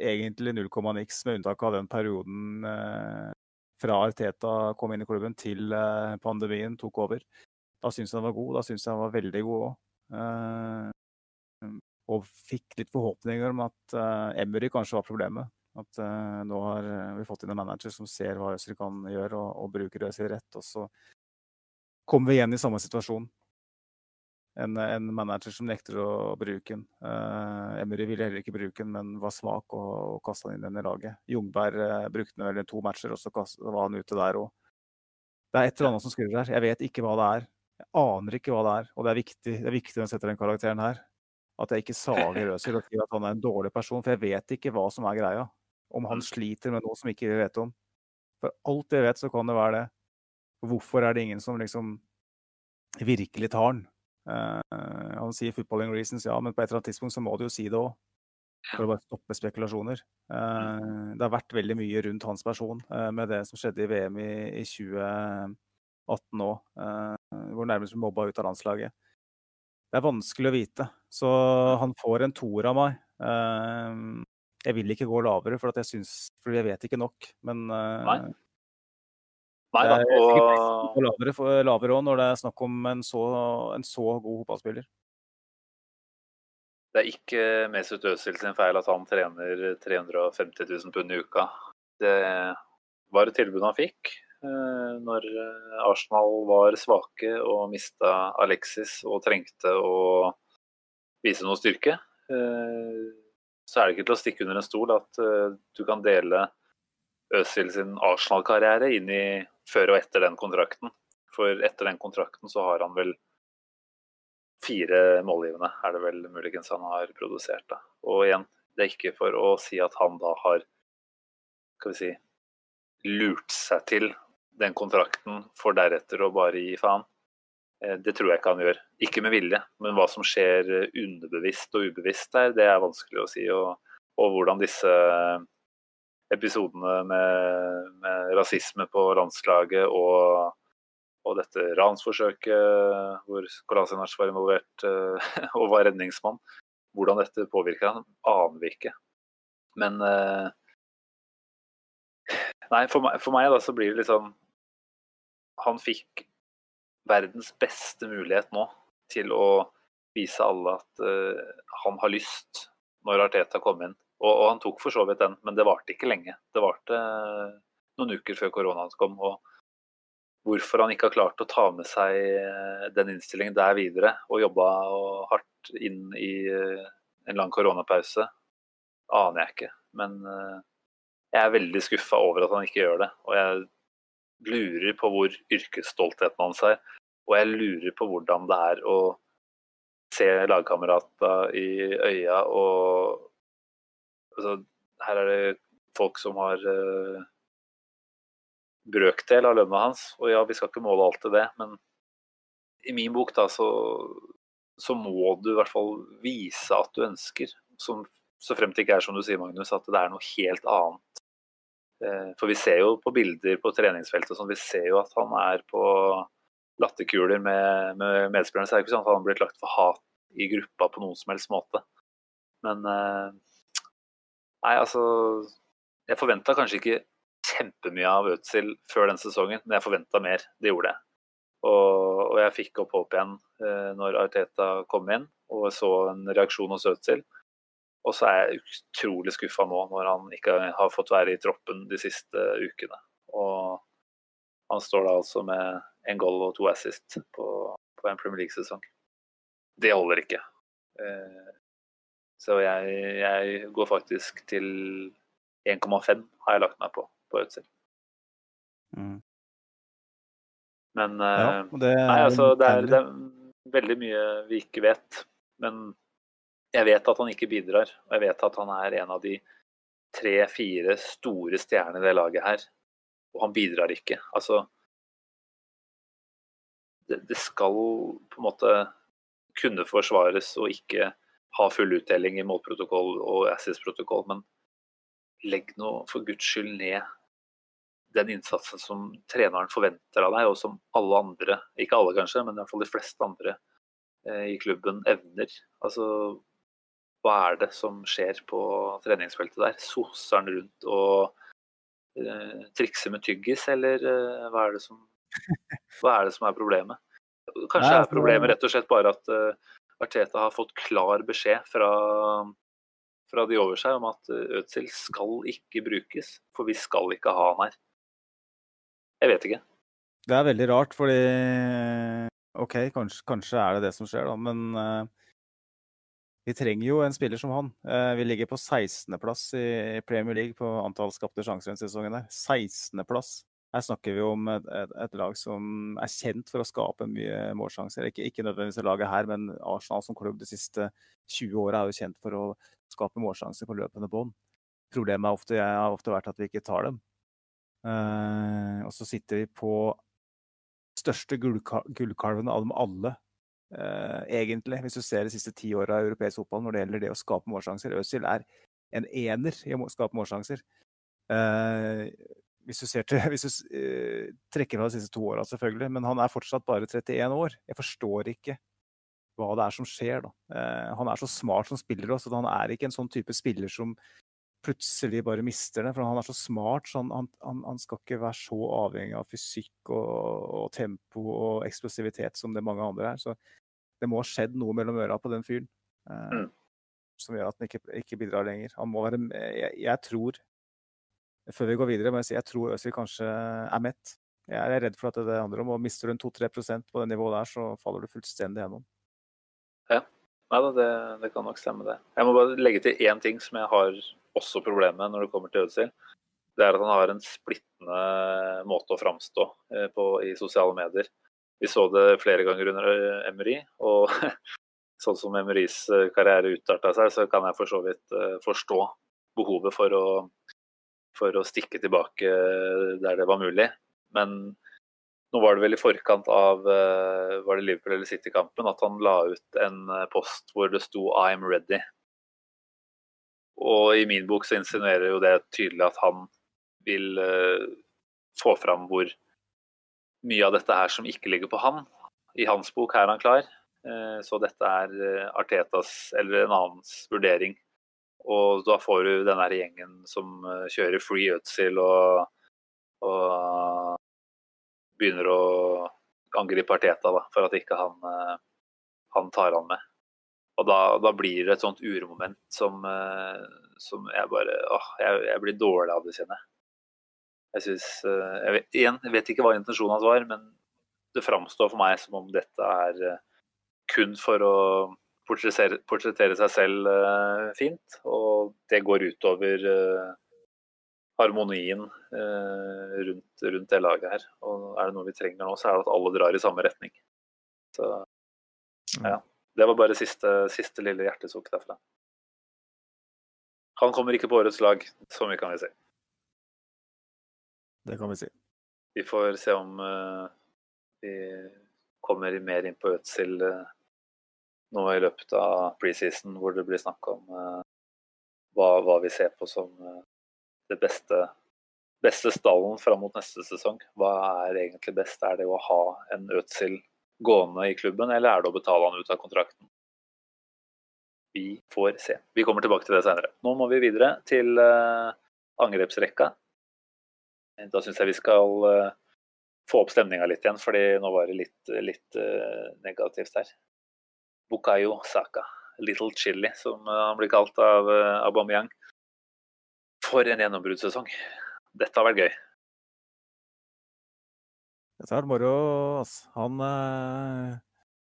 egentlig null komma niks, med unntak av den perioden eh, fra Arteta kom inn i klubben til eh, pandemien tok over. Da syns jeg han var god. Da syns jeg han var veldig god òg. Eh, og fikk litt forhåpninger om at eh, Emery kanskje var problemet. At eh, nå har vi fått inn en manager som ser hva Øzil kan gjøre, og, og bruker Øzil rett. Og så kommer vi igjen i samme situasjon en, en, manager som nekter å bruke den. Uh, Emery ville heller ikke bruke den, men var svak og, og kasta den inn i laget. Jungberg uh, brukte den vel i to matcher, og så kastet, var han ute der òg. Det er et eller annet som skurrer her. Jeg vet ikke hva det er. Jeg aner ikke hva det er. Og det er viktig, det er viktig når jeg setter den karakteren her, at jeg ikke sager <laughs> Øzil og sier at han er en dårlig person, for jeg vet ikke hva som er greia. Om han mm. sliter med noe som ikke vi vet om. For alt jeg vet, så kan det være det. Hvorfor er det ingen som liksom virkelig tar han? Uh, han sier 'footballing reasons', ja, men på et eller annet tidspunkt så må du jo si det òg. For å bare stoppe spekulasjoner. Uh, det har vært veldig mye rundt hans person uh, med det som skjedde i VM i, i 2018 òg, hvor nærmest ble mobba ut av landslaget. Det er vanskelig å vite. Så han får en toer av meg. jeg vil ikke gå lavere, for jeg, synes, for jeg vet ikke nok. Men Nei. Nei da. Og lavere, lavere også når det er snakk om en så, en så god fotballspiller. Det er ikke Mesut Özil sin feil at han trener 350 000 pund i uka. Det var et tilbud han fikk eh, når eh, Arsenal var svake og mista Alexis og trengte å vise noe styrke. Eh, så er det ikke til å stikke under en stol at du kan dele Øzil sin Arsenal-karriere inn i før og etter den kontrakten. For etter den kontrakten så har han vel fire målgivende, er det vel muligens han har produsert. da. Og igjen, det er ikke for å si at han da har skal vi si, lurt seg til den kontrakten for deretter å bare gi faen. Eh, det tror jeg ikke han gjør. Ikke med vilje, men hva som skjer underbevisst og ubevisst der, det er vanskelig å si. Og, og hvordan disse episodene med, med rasisme på landslaget og, og dette ransforsøket hvor Kolasinac var involvert eh, <laughs> og var redningsmann. Hvordan dette påvirker han, aner vi ikke. Men eh, Nei, for meg, for meg da så blir det litt sånn Han fikk verdens beste mulighet nå til å vise alle at uh, han har lyst når Arteta kom inn. Og, og, han tok for så vidt den, men det varte ikke lenge. Det varte eh, noen uker før koronaen kom. og Hvorfor han ikke har klart å ta med seg eh, den innstillingen der videre og jobba hardt inn i en lang koronapause, aner jeg ikke. Men jeg er veldig skuffa over at han ikke gjør det. Og jeg lurer på hvor yrkesstoltheten hans er. Og jeg lurer på hvordan det er å se lagkamerata i øya og altså, Her er det folk som har uh, brøkdel av lønna hans. Og ja, vi skal ikke måle alt til det, men i min bok da, så, så må du i hvert fall vise at du ønsker. Som, så fremt det ikke er som du sier, Magnus, at det er noe helt annet. Uh, for vi ser jo på bilder på treningsfeltet sånn, vi ser jo at han er på latterkuler med, med medspillerne. Så det ikke sånn at han har blitt lagt for hat i gruppa på noen som helst måte. Men uh, Nei, altså Jeg forventa kanskje ikke kjempemye av Øtzil før den sesongen, men jeg forventa mer. Det gjorde jeg. Og, og jeg fikk opp håp igjen eh, når Arteta kom inn og så en reaksjon hos Øtzil. Og så er jeg utrolig skuffa nå når han ikke har fått være i troppen de siste ukene. Og han står da altså med en goal og to assist på, på en Premier League-sesong. Det holder ikke. Eh, så jeg, jeg går faktisk til 1,5 har jeg lagt meg på på Øtzil. Mm. Men ja, eh, det Nei, altså, det er, det er, veldig mye vi ikke vet. Men jeg vet at han ikke bidrar. Og jeg vet at han er en av de tre-fire store stjernene i det laget her. Og han bidrar ikke. Altså det, det, skal på en måte kunne forsvares og ikke ha full utdeling i målprotokoll og assist-protokoll, men legg nå for guds skyld ned den innsatsen som treneren forventer av deg, og som alle andre, ikke alle kanskje, men i de fleste andre eh, i klubben evner. Altså, hva er det som skjer på treningsfeltet der? Soser han rundt og uh, trikser med tyggis, eller uh, hva, er som, hva, er det som, er problemet? Kanskje er altså problemet rett og slett bare at uh, Arteta har fått klar beskjed fra fra de over seg om at Ødsel skal ikke brukes, for vi skal ikke ha han her. Jeg vet ikke. Det er veldig rart, fordi OK, kanskje, kanskje er det det som skjer, da, men vi trenger jo en spiller som han. Uh, vi ligger på 16.-plass i Premier League på antall skapte sjanser denne sesongen. der. 16.-plass. Her snakker vi om et, et, et, lag som er kjent for å skape mye målsjanser. Ikke, ikke nødvendigvis laget her, men Arsenal som klubb de siste 20 åra er jo kjent for å skape målsjanser på løpende bånd. Problemet har ofte, har ofte, vært at vi ikke tar dem. Uh, og så sitter vi på største gullkalven av dem alle, egentlig, hvis du ser de siste ti åra i europeisk fotball når det gjelder det å skape målsjanser. Øzil er en ener i å skape målsjanser. Uh, hvis du, til, <laughs> hvis du trekker fra de siste to åra, selvfølgelig, men han er fortsatt bare 31 år. Jeg forstår ikke hva det er som skjer. Da. Eh, han er så smart som spiller også, han er ikke en sånn type spiller som plutselig bare mister det. For han er så smart, så han, han, han skal ikke være så avhengig av fysikk og, og, tempo og eksplosivitet som det mange andre er. Så det må ha skjedd noe mellom øra på den fyren eh, mm. som gjør at han ikke, ikke, bidrar lenger. Han må være jeg, jeg, tror Før vi går videre, må jeg si jeg tror Øzil kanskje er mett. Jeg er redd for at det handler om. og Mister du en 2-3% på det nivået der, så faller du fullstendig gjennom. Ja. Nei da, det, det, kan nok stemme, det. Jeg må bare legge til én ting som jeg har også problemet når det kommer til ødsel, Det er at han har en splittende måte å framstå eh, på i sosiale medier. Vi så det flere ganger under Emery, og <laughs> sånn som Emerys eh, karriere utarta seg, så kan jeg for så vidt eh, forstå behovet for å, for å stikke tilbake der det var mulig. Men nå var det vel i forkant av eh, var det Liverpool eller City-kampen at han la ut en eh, post hvor det sto 'I'm ready'. Og i min bok så insinuerer jo det tydelig at han vil uh, få fram hvor mye av dette her som ikke ligger på han. I hans bok er han klar. Uh, så dette er Artetas eller en annens vurdering. Og da får du den der gjengen som kjører free Øtzil og, og begynner å angripe Arteta da, for at ikke han, eh, han tar han med. Og da, da, blir det et sånt uromoment som, eh, som jeg bare åh, jeg, jeg, blir dårlig av det, kjenner jeg. Jeg synes, eh, jeg Igjen, jeg vet ikke hva intensjonen hans var, men det framstår for meg som om dette er kun for å portrettere, portrettere seg selv fint. Og det går utover harmonien eh, rundt, rundt, det laget her. Og er det noe vi trenger nå, så er det at alle drar i samme retning. Så ja. Det var bare siste, siste lille hjertesukk derfra. Han kommer ikke på årets lag, så mye kan vi si. Det kan vi si. Vi får se om uh, vi kommer mer inn på Ødsel uh, nå i løpet av preseason, hvor det blir snakk om uh, hva, hva, vi ser på som det beste, beste stallen fram mot neste sesong. Hva er egentlig best? Er det å ha en Øtzil gående i klubben, eller er det å betale han ut av kontrakten? Vi får se. Vi kommer tilbake til det senere. Nå må vi videre til uh, angrepsrekka. Da syns jeg vi skal uh, få opp stemninga litt igjen, fordi nå var det litt, litt uh, negativt her. Bukayo Saka, Little Chili, som han blir kalt av Aubameyang. For en gjennombruddssesong. Dette har vært gøy. Dette har vært moro. Altså. Han, eh,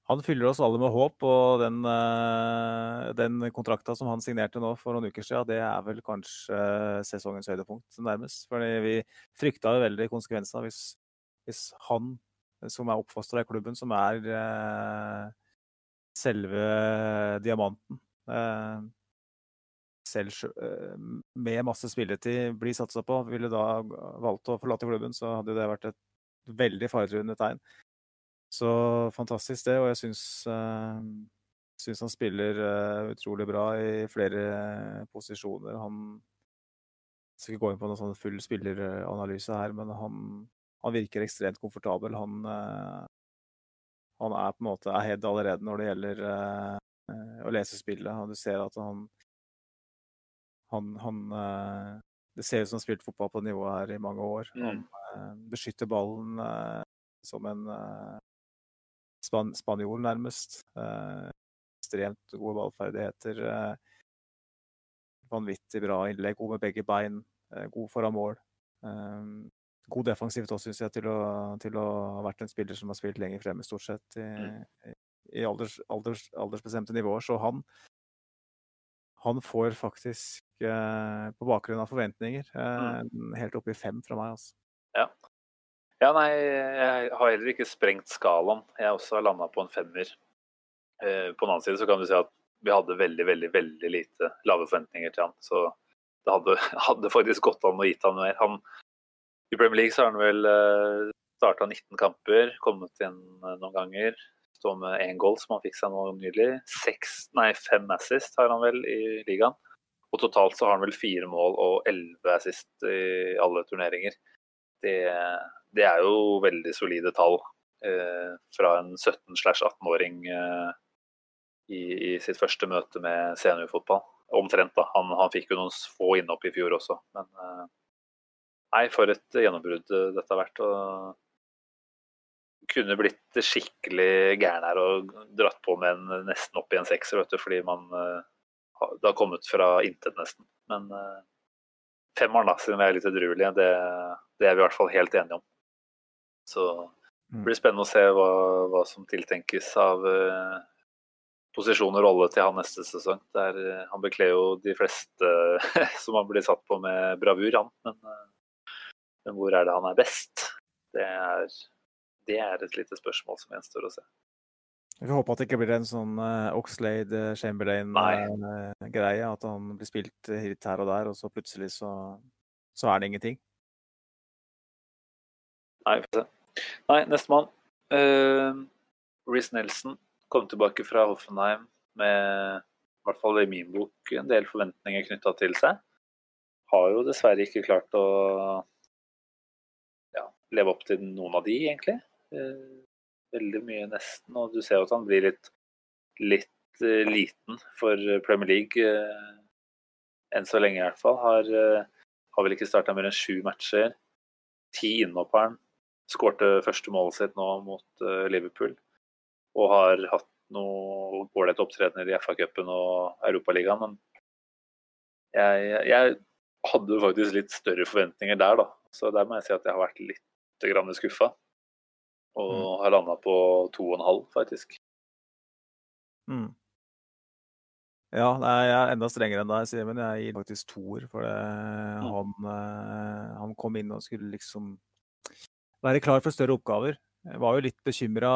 han, fyller oss alle med håp. Og den, eh, den kontrakta som han signerte nå for noen uker siden, det er vel kanskje sesongens høydepunkt nærmest. Fordi vi frykta veldig konsekvensene hvis, hvis han som er oppfostra i klubben, som er eh, selve diamanten selv eh, med masse spilletid blir satsa på, ville da valgt å forlate klubben, så hadde det vært et veldig faretruende tegn. Så fantastisk det, og jeg syns uh, syns han spiller uh, utrolig bra i flere posisjoner. Han skal ikke gå inn på noen sånn full spilleranalyse her, men han, han virker ekstremt komfortabel. Han, han, er på en måte ahead allerede når det gjelder å lese spillet. Og du ser at han han, han Det ser ut som han har spilt fotball på nivået her i mange år. Han mm. beskytter ballen som en span spanjol, nærmest. ekstremt gode ballferdigheter. vanvittig bra innlegg, god med begge bein, god foran mål. god defensivt også, syns jeg, til å, til å, ha vært en spiller som har spilt lenger fremme, stort sett, i, mm. i alders, alders, aldersbestemte nivåer. Så han, han får faktisk, eh, på bakgrunn av forventninger, eh, mm. helt oppe i fem fra meg. altså. Ja. ja. nei, jeg har heller ikke sprengt skalaen. Jeg har også landa på en femmer. Eh, på den annen side så kan du si at vi hadde veldig, veldig veldig lite lave forventninger til han. Så det hadde, <laughs> hadde faktisk gått an å gitt han mer. Han, I Premier League så har han vel eh, starta 19 kamper, kommet inn eh, noen ganger står med én goal, som han fikk seg nå nylig. Seks, nei, fem assist har han vel i ligaen. Og totalt så har han vel fire mål og elleve assist i alle turneringer. Det, det, er jo veldig solide tall eh, fra en 17-18-åring eh, i, i, sitt første møte med seniorfotball. Omtrent, da. Han, han, fikk jo noen få innhopp i fjor også, men eh, Nei, for et gjennombrudd dette har vært. og kunne blitt skikkelig gæren her og dratt på med en nesten opp i en sekser, vet du, fordi man uh, det har kommet fra intet, nesten. Men uh, femmeren, da, siden vi er litt edruelige, det, det, er vi i hvert fall helt enige om. Så det blir spennende å se hva, hva som tiltenkes av uh, posisjon og rolle til han neste sesong. Der, uh, han bekler jo de fleste <laughs> som han blir satt på med bravur, han. Men, men hvor er det han er best? Det er det er et lite spørsmål som gjenstår å se. Vi får håpe at det ikke blir en sånn uh, Oxlade uh, Chamberlain-greie. Uh, at han blir spilt hit her og der, og så plutselig så, så er det ingenting. Nei, vi får se. Nei, nestemann. Uh, Reece Nelson kom tilbake fra Hoffenheim med, i hvert fall i min bok, en del forventninger knytta til seg. Har jo dessverre ikke klart å ja, leve opp til noen av de, egentlig. Eh, veldig mye, nesten. Og du ser jo at han blir litt, litt uh, liten for Premier League. Uh, enn så lenge, i hvert fall. Har, uh, har vel ikke starta mer enn sju matcher. Ti innhopp. Skårte første målet sitt nå mot Liverpool. Og har hatt noe ålreit opptredener i FA-cupen og Europaligaen. Men jeg, jeg, hadde faktisk litt større forventninger der, da. Så der må jeg si at jeg har vært litt skuffa. Og mm. har landa på to og en halv, faktisk. Mm. Ja, jeg er enda strengere enn deg, Simen. Jeg gir faktisk toer. For det, mm. han, eh, han, kom inn og skulle liksom være klar for større oppgaver. Jeg var jo litt bekymra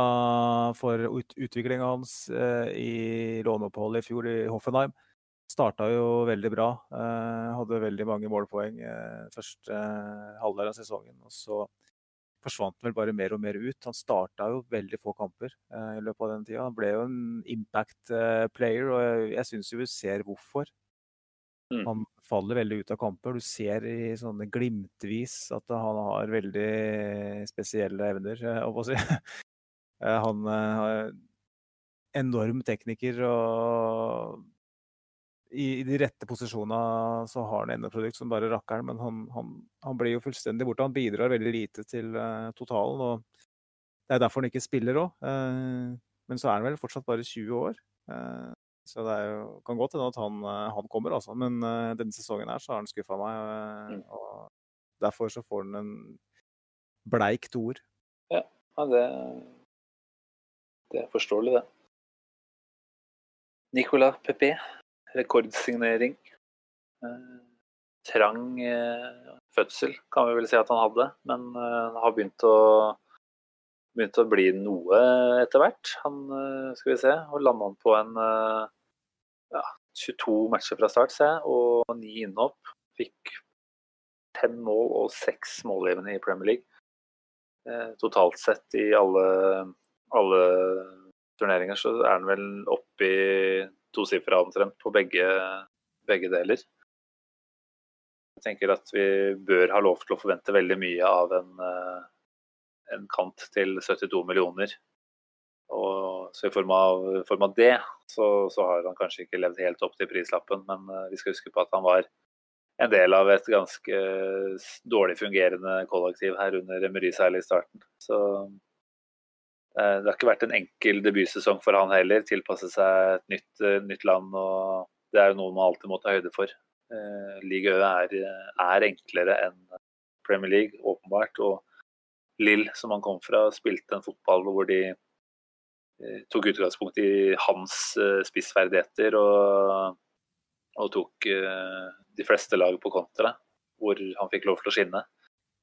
for ut, utviklinga hans eh, i låneoppholdet i fjor i Hoffenheim. Starta jo veldig bra. Eh, hadde veldig mange målpoeng eh, første eh, halvdel av sesongen. Og så forsvant vel bare mer og mer ut. Han starta jo veldig få kamper eh, i løpet av den tida. Han ble jo en impact eh, player, og jeg, jeg syns vi ser hvorfor. Mm. Han faller veldig ut av kamper. Du ser i sånne glimtvis at han har veldig spesielle evner, jeg å si. <laughs> Eh, han er enorm tekniker og i, i, de rette posisjonene så har han endeprodukt som bare rakkeren, men han, han, han, blir jo fullstendig borte. Han bidrar veldig lite til uh, totalen, og det er derfor han ikke spiller òg. Uh, eh, men så er han vel fortsatt bare 20 år. Uh, så det jo, kan godt hende at han, han, kommer, altså. Men denne sesongen her så har han skuffa meg. Mm. og Derfor så får han en bleik toer. Ja, ja det, det er forståelig, det. Nicolas Pepe rekordsignering. Eh, trang eh, fødsel, kan vi vel si at han hadde. Men eh, han har begynt å, begynt å bli noe etter hvert. Han, skal vi se, og landa han på en ja, 22 matcher fra start, ser jeg, og ni innhopp. Fikk fem mål og seks målgivende i Premier League. totalt sett i alle, alle turneringer, så er han vel oppe i tosifra omtrent på begge, begge deler. Jeg tenker at vi bør ha lov til å forvente veldig mye av en, eh, en kant til 72 millioner. Og så i form av, form av det, så, så, har han kanskje ikke levd helt opp til prislappen. Men uh, vi skal huske på at han var en del av et ganske dårlig fungerende kollektiv her under Emery, særlig i starten. Så det har ikke vært en enkel debutsesong for han heller. Tilpasse seg et nytt, uh, nytt land. og Det er jo noe man alltid må ta høyde for. Uh, Liga Ø er, er, enklere enn Premier League, åpenbart. Og Lill, som han kom fra, spilte en fotball hvor de tok utgangspunkt i hans spissferdigheter og, og tok de fleste lag på kontra, hvor han fikk lov til å skinne.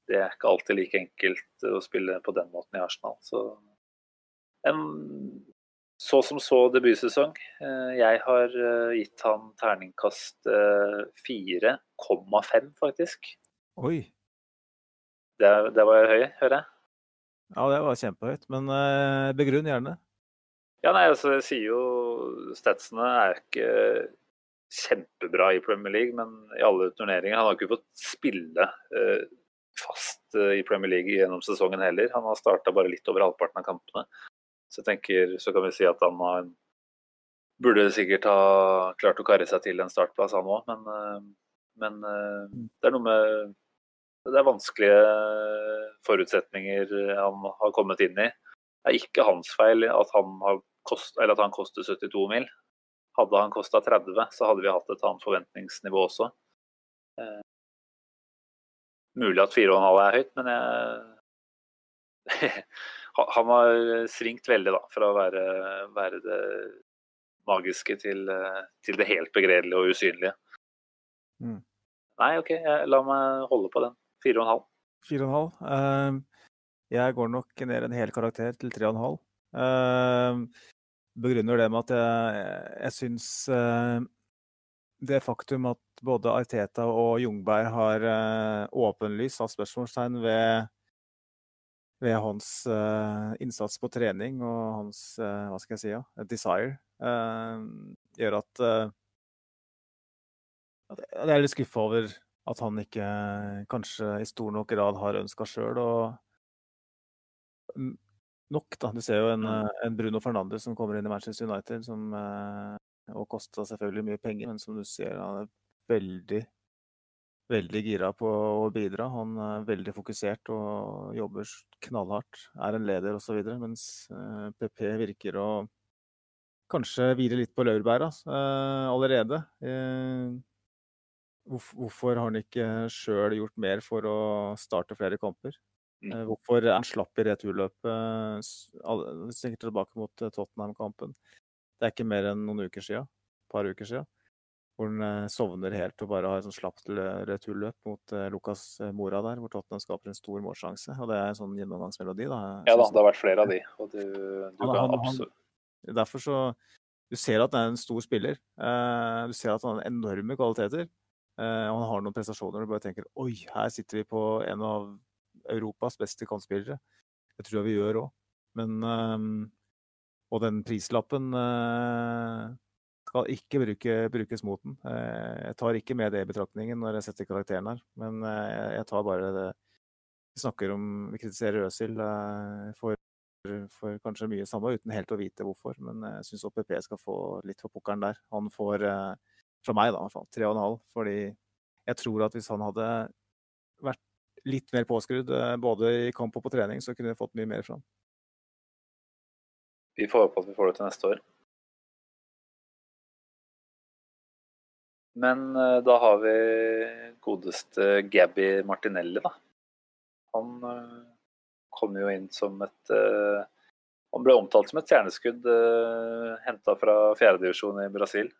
Det er ikke alltid like enkelt å spille på den måten i Arsenal. Så en så som så debutsesong. Eh, jeg har eh, gitt han terningkast 4,5, eh, faktisk. Oi. Det, det var høy, hører jeg. Ja, det var kjempehøyt. Men begrunn gjerne. Ja, nei, altså, jeg sier jo Statsene er ikke kjempebra i Premier League, men i alle turneringer. Han har ikke fått spille fast i Premier League gjennom sesongen heller. Han har starta bare litt over halvparten av kampene. Så jeg tenker, så kan vi si at han har, burde sikkert ha klart å karre seg til en startplass, han òg. Men, eh, men, eh, mm. det er noe med Det er vanskelige forutsetninger han har kommet inn i. Det er ikke hans feil at han, kost, at han koster 72 mil. Hadde han kosta 30, så hadde vi hatt et annet forventningsnivå også. Eh, mulig at 4,5 er høyt, men jeg <laughs> han har svingt veldig da, fra å være, være det magiske til, til, det helt begredelige og usynlige. Mm. Nei, OK, jeg, la meg holde på den. Fire og en halv. Fire og en halv. Uh, jeg går nok ned en hel karakter til tre og en halv. Uh, begrunner det med at jeg, jeg syns uh, det faktum at både Arteta og Jungberg har åpenlyst satt spørsmålstegn ved ved hans uh, innsats på trening og hans uh, hva skal jeg si, ja, desire, uh, gjør at, Jeg er litt skuffa over at han ikke kanskje i stor nok grad har ønska sjøl. Og nok, da. Du ser jo en, mm. en, Bruno Fernandes som kommer inn i Manchester United, som og kosta selvfølgelig mye penger, men som du ser, han er veldig veldig gira på å bidra. Han er veldig fokusert og jobber knallhardt. Er en leder osv. Mens PP eh, virker å kanskje hvile litt på laurbæra uh, allerede. Uh, hvorfor har han ikke sjøl gjort mer for å starte flere kamper? Uh, hvorfor er han slapp i returløpet? Tenker tilbake mot Tottenham-kampen. Det er ikke mer enn noen uker sia. Et par uker sia hvor han eh, sovner helt og bare har et sånn slapt returløp mot Lukas eh, Mora der, hvor Tottenham skaper en stor målsjanse. Og det er en sånn gjennomgangsmelodi. da. Ja da, det har vært flere av de. og du, du kan absolutt... Derfor så Du ser at han er en stor spiller. Du ser at han har enorme kvaliteter. Og han har noen prestasjoner og du bare tenker oi, her sitter vi på en av Europas beste kantspillere. Det tror jeg vi gjør òg. Men um, Og den prislappen skal ikke bruke, brukes mot den. Eh, jeg tar ikke med det i betraktningen når jeg setter karakteren her, men eh, jeg tar bare det Vi snakker om Vi kritiserer Øsil eh, for, for kanskje mye samme, uten helt å vite hvorfor. Men jeg syns OPP skal få litt for pukkelen der. Han får, fra meg da, i hvert fall, tre og en halv. Fordi jeg tror at hvis han hadde vært litt mer påskrudd både i kamp og på trening, så kunne vi fått mye mer fra han. Vi får håpe at vi får det til neste år. Men uh, da har vi godeste Gabby Martinelli, da. Han uh, kom jo inn som et uh, Han ble omtalt som et stjerneskudd henta fra fjerdedivisjon i Brasil.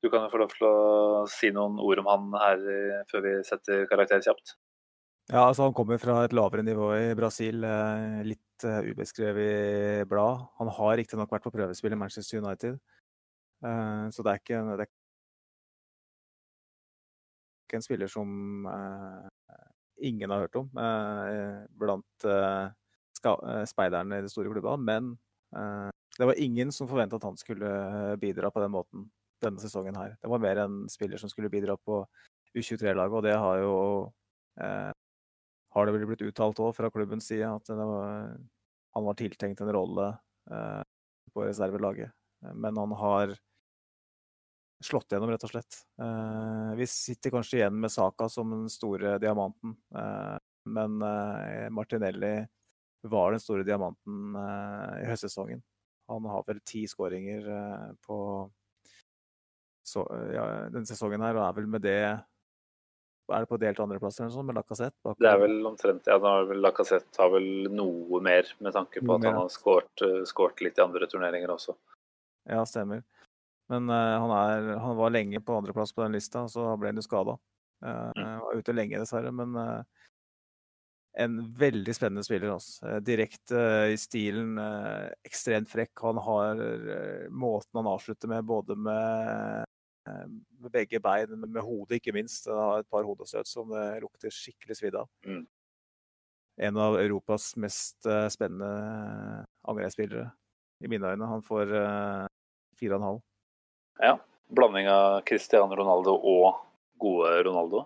Du kan jo få lov til å si noen ord om han her før vi setter karakter kjapt. Ja, altså Han kommer fra et lavere nivå i Brasil, litt ubeskrevet blad. Han har riktignok vært på prøvespill i Manchester United, så det er ikke, det er en spiller som eh, ingen har hørt om eh, blant eh, speiderne i de store klubba. Men det var ingen som forventa at han skulle bidra på den måten denne sesongen her. Det var mer en spiller som skulle bidra på U23-laget, og det har jo eh, har det vel blitt uttalt òg fra klubbens side at var, han var tiltenkt en rolle eh, på reservelaget. Men han har slått gjennom, rett og slett. Eh, vi sitter kanskje igjen med Saka som den store diamanten. Eh, men eh, Martinelli var den store diamanten i høstsesongen. Han har vel ti skåringer på så, ja, denne sesongen her, og er vel med det er det på delt andreplass eller noe sånt med Lacassette? Det er vel omtrent, ja. Lacassette har vel noe mer, med tanke på at han har skåret litt i andre turneringer også. Ja, stemmer. Men uh, han, er, han, var lenge på andreplass på den lista, og så ble han jo skada. Var ute lenge, dessverre. Men uh, en veldig spennende spiller. Altså. Direkte i stilen, ekstremt frekk. Han har måten han avslutter med, både med, med begge bein, med, med hodet ikke minst. Han har et par hodestøt som det lukter skikkelig svidd av. Mm. En av Europas mest spennende angrepsspillere, i mine øyne. Han får fire og en halv. Ja. Blanding av Cristiano Ronaldo og gode Ronaldo.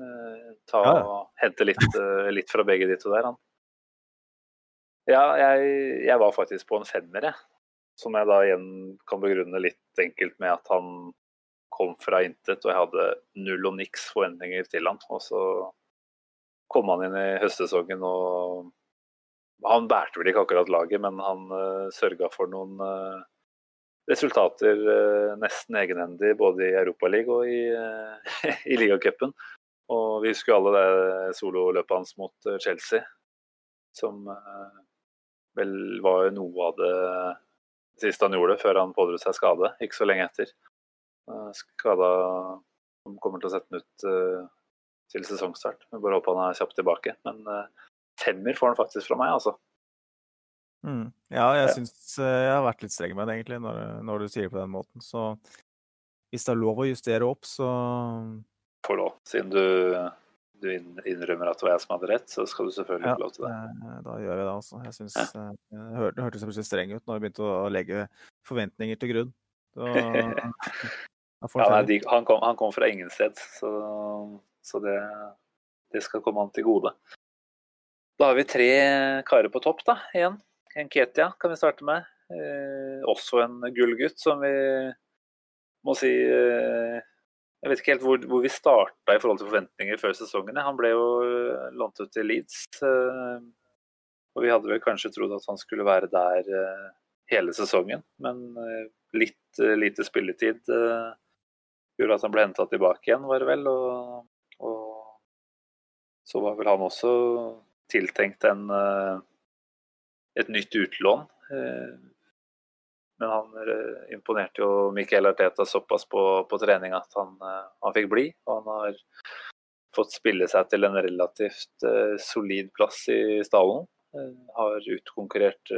Eh, ta ja, og Hente litt, eh, litt, fra begge de to der, han. Ja, jeg, jeg, var faktisk på en femmer, jeg. Som jeg da igjen kan begrunne litt enkelt med at han kom fra intet, og jeg hadde null og niks forventninger til han. Og så kom han inn i høstsesongen og Han bærte vel ikke akkurat laget, men han uh, sørga for noen uh, resultater eh, nesten egenhendig både i Europaligaen og i, eh, <laughs> i ligacupen. Og vi husker jo alle det sololøpet hans mot eh, Chelsea, som vel var noe av det siste han gjorde før han pådro seg skade, ikke så lenge etter. Skada som kommer til å sette den ut til sesongstart. Vi bare håper han er kjapt tilbake. Men femmer får han faktisk fra meg, altså. Mm. Ja, jeg syns eh, jeg har vært litt streng med det, egentlig, når, når, du sier det på den måten. Så hvis det er lov å justere opp, så Får lov. Siden du, du, innrømmer at det var jeg som hadde rett, så skal du selvfølgelig ja, få lov til det. Eh, da gjør vi det, altså. Jeg syns ja. Eh, det hørtes hørte plutselig streng ut når vi begynte å legge forventninger til grunn. Da, <laughs> ja, nei, de, han, kom, han, kom, fra ingen sted, så, så det, det skal komme han til gode. Da har vi tre karer på topp da, igjen. Nketia kan vi starte med. Eh, også en gullgutt som vi må si eh, Jeg vet ikke helt hvor, hvor vi starta i forhold til forventninger før sesongen. Han ble jo eh, lånt ut til Leeds. Eh, og vi hadde vel kanskje trodd at han skulle være der eh, hele sesongen. Men eh, litt lite spilletid gjorde at han ble henta tilbake igjen, var det vel. Og, og, så var vel han også tiltenkt en et nytt utlån. Eh, men han eh, imponerte jo Mikael Arteta såpass på, på trening at han, eh, han, fikk bli. Og han har fått spille seg til en relativt solid plass i stallen. har utkonkurrert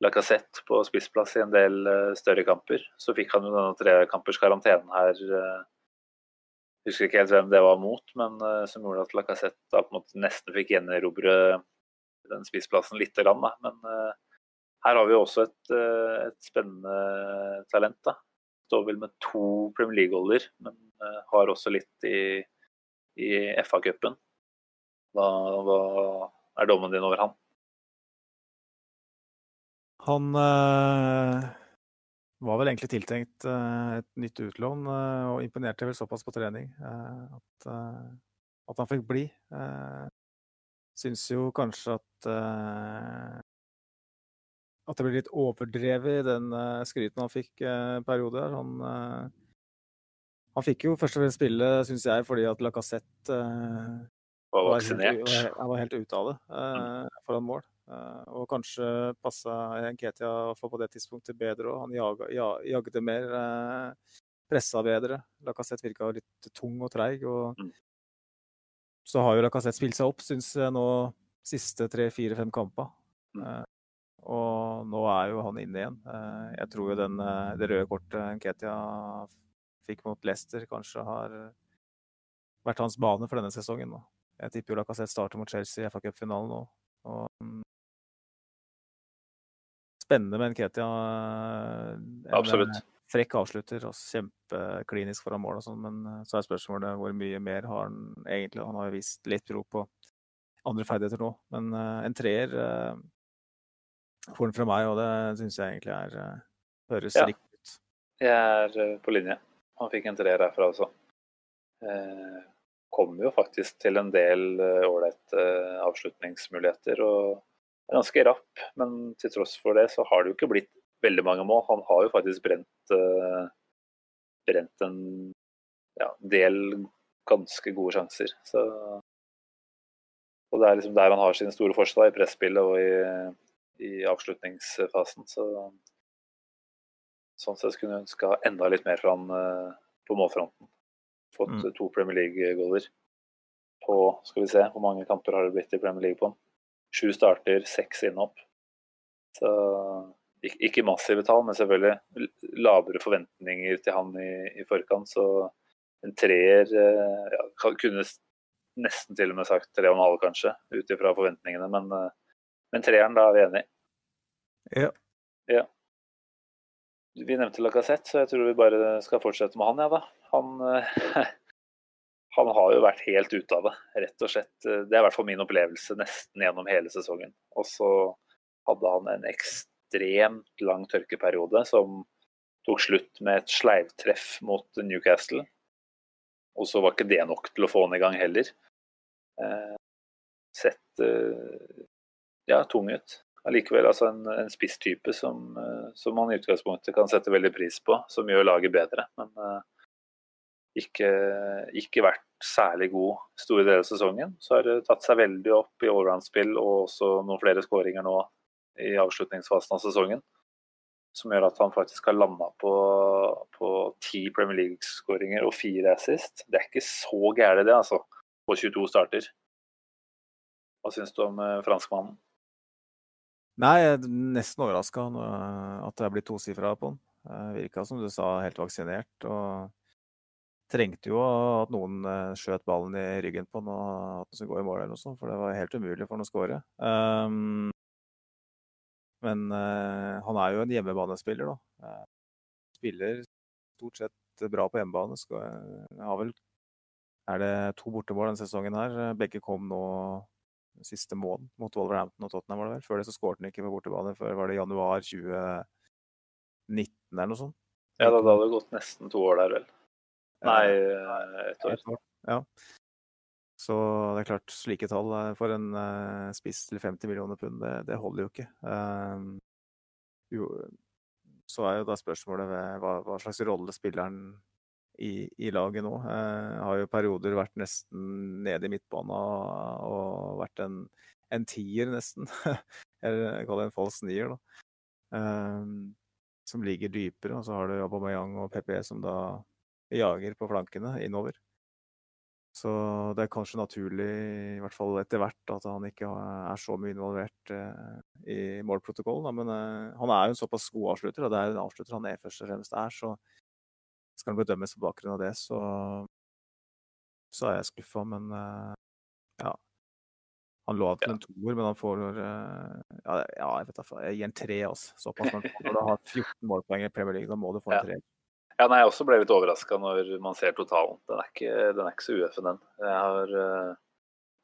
Lacassette på spissplass i en del større kamper. Så fikk han jo denne trekampers karantenen her. Jeg husker ikke helt hvem det var mot, men som gjorde at Lacassette nesten fikk gjenerobre den spissplassen lite grann, da. Men uh, her har vi også et, uh, et spennende talent. da. Står vel med to Premier League-goller, men uh, har også litt i, i FA-cupen. Hva, hva, er dommen din over han? Han var vel egentlig tiltenkt et nytt utlån, og imponerte vel såpass på trening at, at han fikk bli. Syns jo kanskje at uh, At det ble litt overdrevet i den uh, skryten han fikk uh, periode. Han, uh, han fikk jo først og fremst spille, syns jeg, fordi at Lacassette var vaksinert. Var, var, var helt ute av det uh, foran mål. og kanskje passa Nketia på det tidspunktet bedre òg. Han jaga, ja, jagde mer, pressa bedre. Lacassette virka litt tung og treig. og mm så har jo Lacassette spilt seg opp, syns jeg nå, siste tre, fire, fem kamper. Mm. Eh, og nå er jo han inne igjen. Eh, jeg tror jo den, eh, det røde kortet Ketia fikk mot Leicester, kanskje har vært hans bane for denne sesongen. nå. Jeg tipper jo Lacassette starter mot Chelsea i FA Cup-finalen nå. Og, mm, spennende med Nketia. Absolutt. Frekk avslutter og kjempeklinisk foran mål og sånn, men så er spørsmålet hvor mye mer har han egentlig? Han har jo vist litt tro på andre ferdigheter nå, men en treer får han fra meg, og det syns jeg egentlig er høres ja. riktig ut. Jeg er på linje. Han fikk en treer herfra også. Eh, kommer jo faktisk til en del ålreite avslutningsmuligheter. og er ganske rapp, men til tross for det så har det jo ikke blitt veldig mange mål. Han har jo faktisk brent, uh, brent en ja, del ganske gode sjanser. Så, og det er liksom der han har sine store forskjeller, i presspillet og i, i avslutningsfasen. Så, sånn sett kunne jeg ønska enda litt mer fra han uh, på målfronten. Fått mm. to Premier League-goaler på Skal vi se, hvor mange kamper har det blitt i Premier League på han? Sju starter, seks innhopp. Så ikke massive tall, men selvfølgelig lavere forventninger til han i, i forkant. Så en treer eh, ja, kunne nesten til og med sagt tre og en halv, kanskje, ut ifra forventningene. Men, eh, men treeren, da er vi enige. Ja. ja. Vi nevnte Lacassette, så jeg tror vi bare skal fortsette med han, ja da. Han eh, <laughs> han har jo vært helt ute av det, rett og slett. Det er i hvert fall min opplevelse nesten gjennom hele sesongen. Og så hadde han en ekstremt lang tørkeperiode som tok slutt med et sleivtreff mot Newcastle. Og så var ikke det nok til å få han i gang heller. Eh, sett eh, ja, tung ut. Allikevel altså en, en spisstype som, eh, som, man i utgangspunktet kan sette veldig pris på, som gjør laget bedre. Men eh, ikke, ikke, vært særlig god store deler av sesongen. Så har det tatt seg veldig opp i allround-spill og også noen flere skåringer nå i avslutningsfasen av sesongen. Som gjør at han faktisk har landa på, på ti Premier League-skåringer og fire assist. Det er ikke så gærent, det, altså, på 22 starter. Hva syns du om eh, franskmannen? Nei, jeg er nesten overraska at det er blitt tosifra på han. Virka som du sa, helt vaksinert. og trengte jo at noen skjøt ballen i ryggen på han og at han skulle gå i mål, eller noe sånt, for det var helt umulig for han å skåre. Um, men uh, han er jo en hjemmebanespiller, da. Uh, spiller stort sett bra på hjemmebane. Skal, har vel er det to bortemål denne sesongen her. Begge kom nå siste måned mot Wolverhampton og Tottenham, var det vel. Før det så skåret han ikke på bortebane før var det januar 2019 eller noe sånt. Ja, da, hadde det gått nesten to år der, vel. Nei, eh, ett år. Ja. Så det er klart, slike tall for en uh, spiss til 50 millioner pund, det, det holder jo ikke. Uh, jo, så er jo da spørsmålet ved hva, hva slags rolle spilleren i, i laget nå. Uh, har jo perioder vært nesten nede i midtbanen og, og vært en, en tier, nesten. <laughs> Eller kaller det en falsk nier, da. Uh, som ligger dypere. Og så har du Aubameyang og PP som da jager på flankene innover. Så det er kanskje naturlig, i hvert fall etter hvert, at han ikke er så mye involvert eh, i målprotokollen. Men eh, han er jo en såpass god avslutter, og det er en avslutter han er først og fremst er. Så skal han bedømmes på bakgrunn av det, så, så er jeg skuffa. Men eh, ja. Han lå til en toer, men han får ja, ja, jeg vet da, jeg gir en tre. Altså. Såpass når du har 14 målpoeng i Premier League, da må du få en tre. Ja, nei, Jeg også ble litt overraska når man ser totalen. Den er ikke, den er ikke så UF-en, den. Jeg har, uh,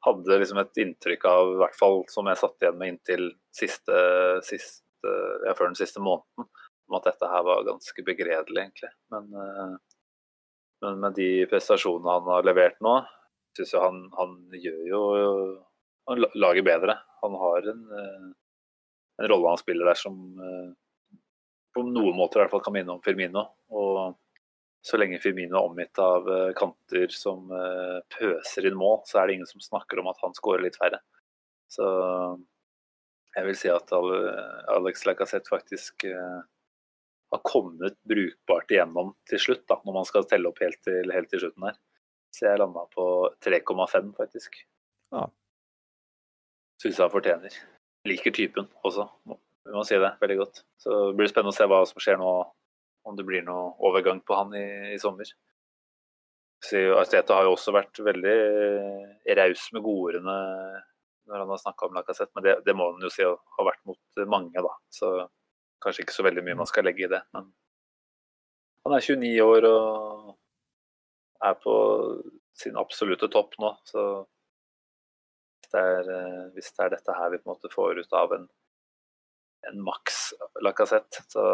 hadde liksom et inntrykk av, i hvert fall som jeg satt igjen med inntil siste, siste, ja, før den siste måneden, om at dette her var ganske begredelig, egentlig. Men, uh, men med de prestasjonene han har levert nå, syns jeg han, han, gjør jo Han lager bedre. Han har en, uh, en rolle han spiller der som på noen måter i hvert fall kan minne om Firmino. Og så lenge Firmino er omgitt av eh, kanter som eh, pøser inn mål, så er det ingen som snakker om at han skårer litt færre. Så jeg vil si at Alex Lacassette faktisk eh, har kommet brukbart igjennom til slutt, da, når man skal telle opp helt til, helt til slutten her. Så jeg landa på 3,5, faktisk. Ja. Syns han fortjener. Liker typen også. Vi må si det veldig godt. Så det blir spennende å se hva som skjer nå, om det blir noe overgang på han i, i sommer. Arteta har jo også vært veldig raus med godordene når han har snakka om Lacassette, men det, det, må han jo si har vært mot mange, da. Så kanskje ikke så veldig mye man skal legge i det. Men han er 29 år og er på sin absolutte topp nå. Så hvis det er, eh, hvis det er dette her vi på en måte får ut av en, en maks Lacassette, så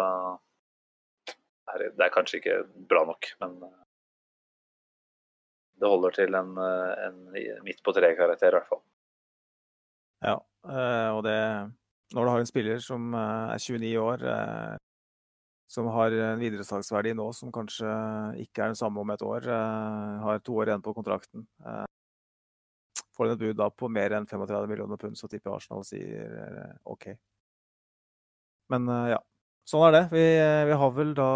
det, er kanskje ikke bra nok. Men eh, det holder til en, en midt på tre-karakter, i hvert fall. Ja, og det Når du har en spiller som er 29 år som har en videresalgsverdi nå som kanskje ikke er den samme om et år. Har to år igjen på kontrakten. Får den et bud da på mer enn 35 millioner pund, så tipper Arsenal sier OK. Men ja, sånn er det. Vi, vi, har vel da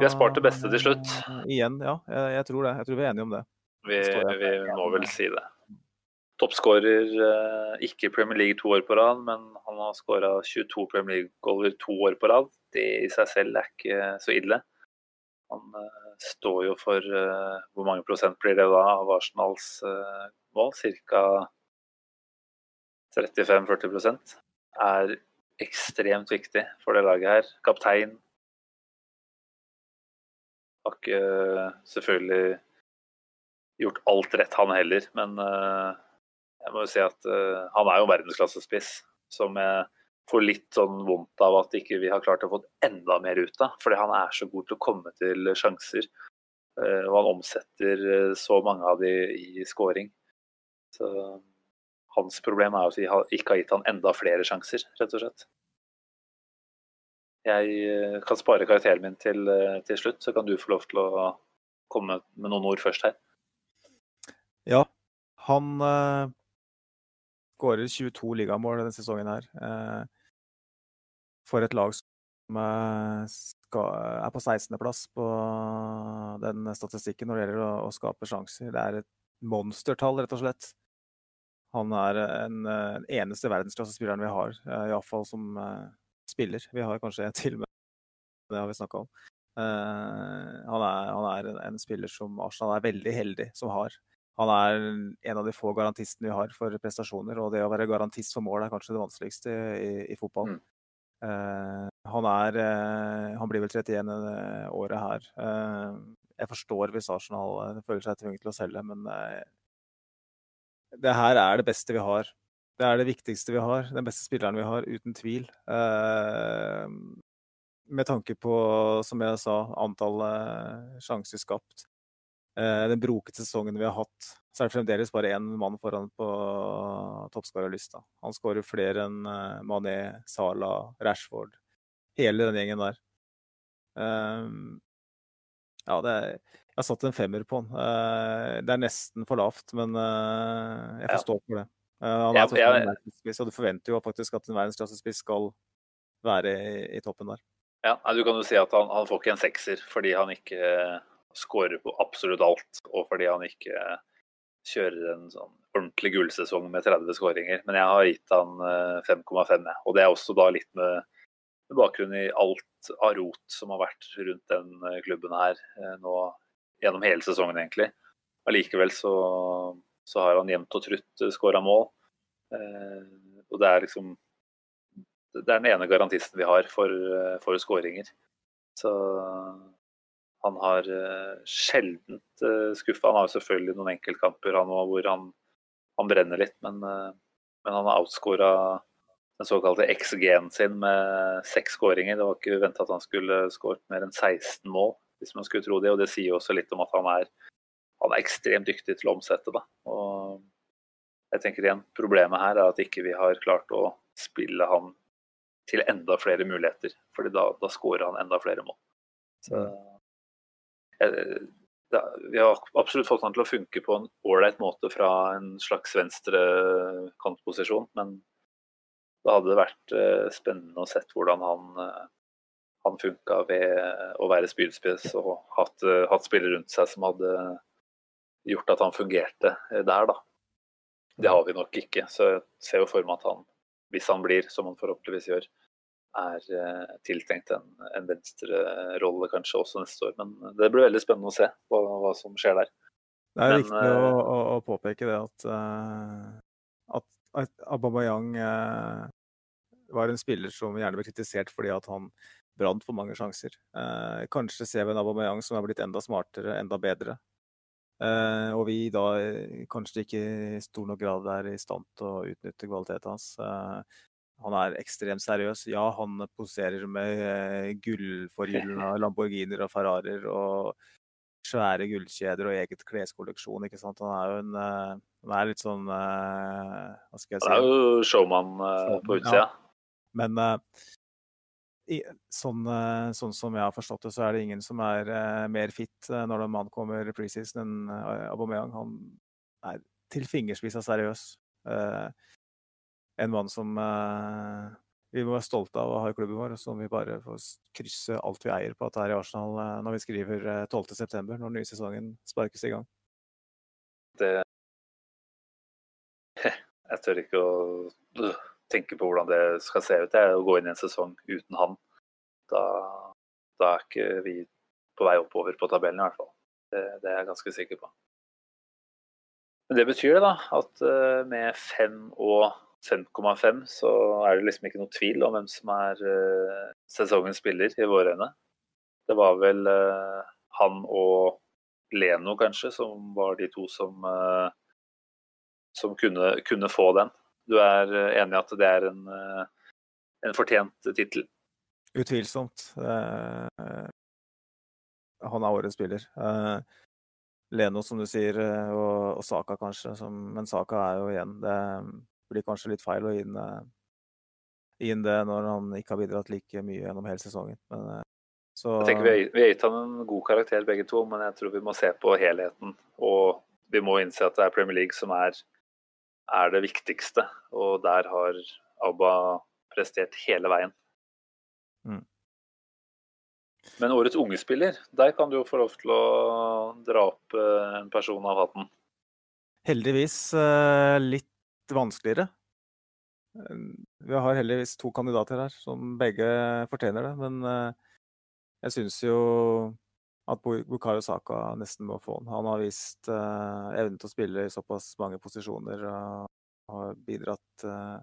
Vi har spart det beste til slutt. Igjen, ja. Jeg, jeg, tror det. Jeg tror vi er enige om det. Vi, vi må vel si det. Toppskårer ikke i Premier League to år på rad, men han har skåra 22 Premier League-goaler to år på rad det i seg selv er ikke så ille. Han uh, står jo for Hvor mange prosent blir det da av Arsenals mål? Ca. 35-40% Er ekstremt viktig for det laget her. Kaptein. Har ikke selvfølgelig gjort alt rett, han heller. Men jeg må jo si at han er jo verdensklassespiss. Som jeg får litt sånn vondt av at ikke vi har klart å få enda mer ut av. Fordi han er så god til å komme til sjanser. Eh, og han omsetter eh, så mange av de i scoring. Så hans problem er at vi ikke har gitt han enda flere sjanser, rett og slett. Jeg eh, kan spare karakteren min til, til slutt, så kan du få lov til å komme med noen ord først her. Ja, han uh, skårer 22 ligamål denne sesongen her. Uh, for et lag som er på 16.-plass på den statistikken når det gjelder å, skape sjanser. Det er et monstertall, rett og slett. Han er en, den eneste verdensklassespilleren vi har, eh, iallfall som uh, spiller. Vi har kanskje en til, men det har vi snakka om. Uh, han, er, han, er, en spiller som Arsenal er veldig heldig som har. Han er en av de få garantistene vi har for prestasjoner, og det å være garantist for mål er kanskje det vanskeligste i, i fotball. Mm. Uh, han er uh, Han blir vel 31 uh, året her. jeg forstår hvis Arsenal føler seg tvunget til å selge, men det her er det beste vi har. Det er det viktigste vi har. Den beste spilleren vi har, uten tvil. med tanke på, som jeg sa, antallet sjanser skapt. den brokete sesongen vi har hatt så er det fremdeles bare én mann foran på toppskårerlista. Han skårer flere enn eh, Mané, Salah, Rashford. Hele den gjengen der. Um, ja, det er, jeg har satt en femmer på han. Uh, det er nesten for lavt, men uh, jeg får stå for det. Uh, han er ja, ja. og du forventer jo faktisk at en verdensklassespiss skal være i, toppen der. Ja, Du kan jo si at han, han får ikke en sekser fordi han ikke skårer på absolutt alt, og fordi han ikke kjører en sånn ordentlig gullsesong med 30 skåringer. Men jeg har gitt han 5,5, eh, og det er også da litt med, med, bakgrunn i alt av rot som har vært rundt den eh, klubben her eh, nå gjennom hele sesongen, egentlig. Allikevel så, så har han jevnt og trutt skåra mål. og det er liksom Det er den ene garantisten vi har for, for skåringer. Så han har uh, sjelden eh, skuffa. Han har jo selvfølgelig noen enkeltkamper han hvor han, han, brenner litt, men, men han har outscora den såkalte XG-en sin med seks skåringer. Det var ikke venta at han skulle skåret mer enn 16 mål, hvis man skulle tro det. Og det sier jo også litt om at han er, han er ekstremt dyktig til å omsette. Da. Og jeg tenker igjen, Problemet her er at ikke vi har klart å spille han til enda flere muligheter. fordi da, da skårer han enda flere mål. Så jeg, da, vi har absolutt fått han til å funke på en ålreit måte fra en slags venstre kantposisjon, men da hadde det vært eh, spennende å sett hvordan han, eh, han funka ved å være spydspiss og hatt, hatt spillere rundt seg som hadde gjort at han fungerte der, da. Det har vi nok ikke, så jeg ser jo for meg at han, hvis han blir, som han forhåpentligvis gjør, er eh, tiltenkt en, en venstrerolle kanskje også neste år. Men det blir veldig spennende å se hva, hva som skjer der. Det er Men, viktig å, eh, å, å, påpeke det at, uh, at, at Ababayang uh, var en spiller som gjerne ble kritisert fordi at han brant for mange sjanser. Eh, kanskje ser vi en Aubameyang som er blitt enda smartere, enda bedre. Eh, og vi da eh, kanskje ikke i stor nok grad er i stand til å utnytte kvaliteten hans. Eh, han er ekstremt seriøs. Ja, han poserer med eh, gullforgyllede <laughs> Lamborghinier og Ferrarier og svære gullkjeder og eget kleskolleksjon. ikke sant? Han er jo en eh, Han er litt sånn Hva skal jeg si? Han er jo showman på utsida. Ja. Men i, sånn, sånn, som jeg har forstått det, så er det ingen som er uh, mer fit når en mann kommer preseason enn Aubameyang. Han er til fingerspissa seriøs. en mann som vi må være stolte av å ha i klubben vår, og som vi bare får krysse alt vi eier på at det er i Arsenal når vi skriver 12.9., når den nye sesongen sparkes i gang. Det <laughs> Jeg tør ikke å tenke på hvordan det skal se ut. Det å gå inn i en sesong uten han. Da, da er ikke vi på vei oppover på tabellen, i hvert fall. Det, det er jeg ganske sikker på. Men det betyr det da, at uh, med 5 og 5,5 så er det liksom ikke noe tvil om hvem som er uh, sesongens spiller i våre øyne. Det var vel uh, han og Leno kanskje som var de to som, som kunne, kunne, få den. Du er eh, enig i at det er en, eh, en fortjent tittel? Utvilsomt. Eh, han er årets spiller. Leno, som du sier, og, Saka kanskje. men Saka er jo igjen Det blir kanskje litt feil å gi inn det når han ikke har bidratt like mye gjennom hele sesongen. Men, så... Jeg tenker Vi har gitt han en god karakter begge to, men jeg tror vi må se på helheten. Og vi må innse at det er Premier League som er er det viktigste. Og der har ABBA prestert hele veien. Mm. Men årets unge spiller, der kan du jo få lov til å dra opp eh, en person av hatten. Heldigvis eh, litt vanskeligere. Vi har heldigvis to kandidater her som begge fortjener det. Men eh, jeg syns jo at Bukayo Saka nesten må få den. Han har vist uh, evne til å spille i såpass mange posisjoner og har bidratt uh,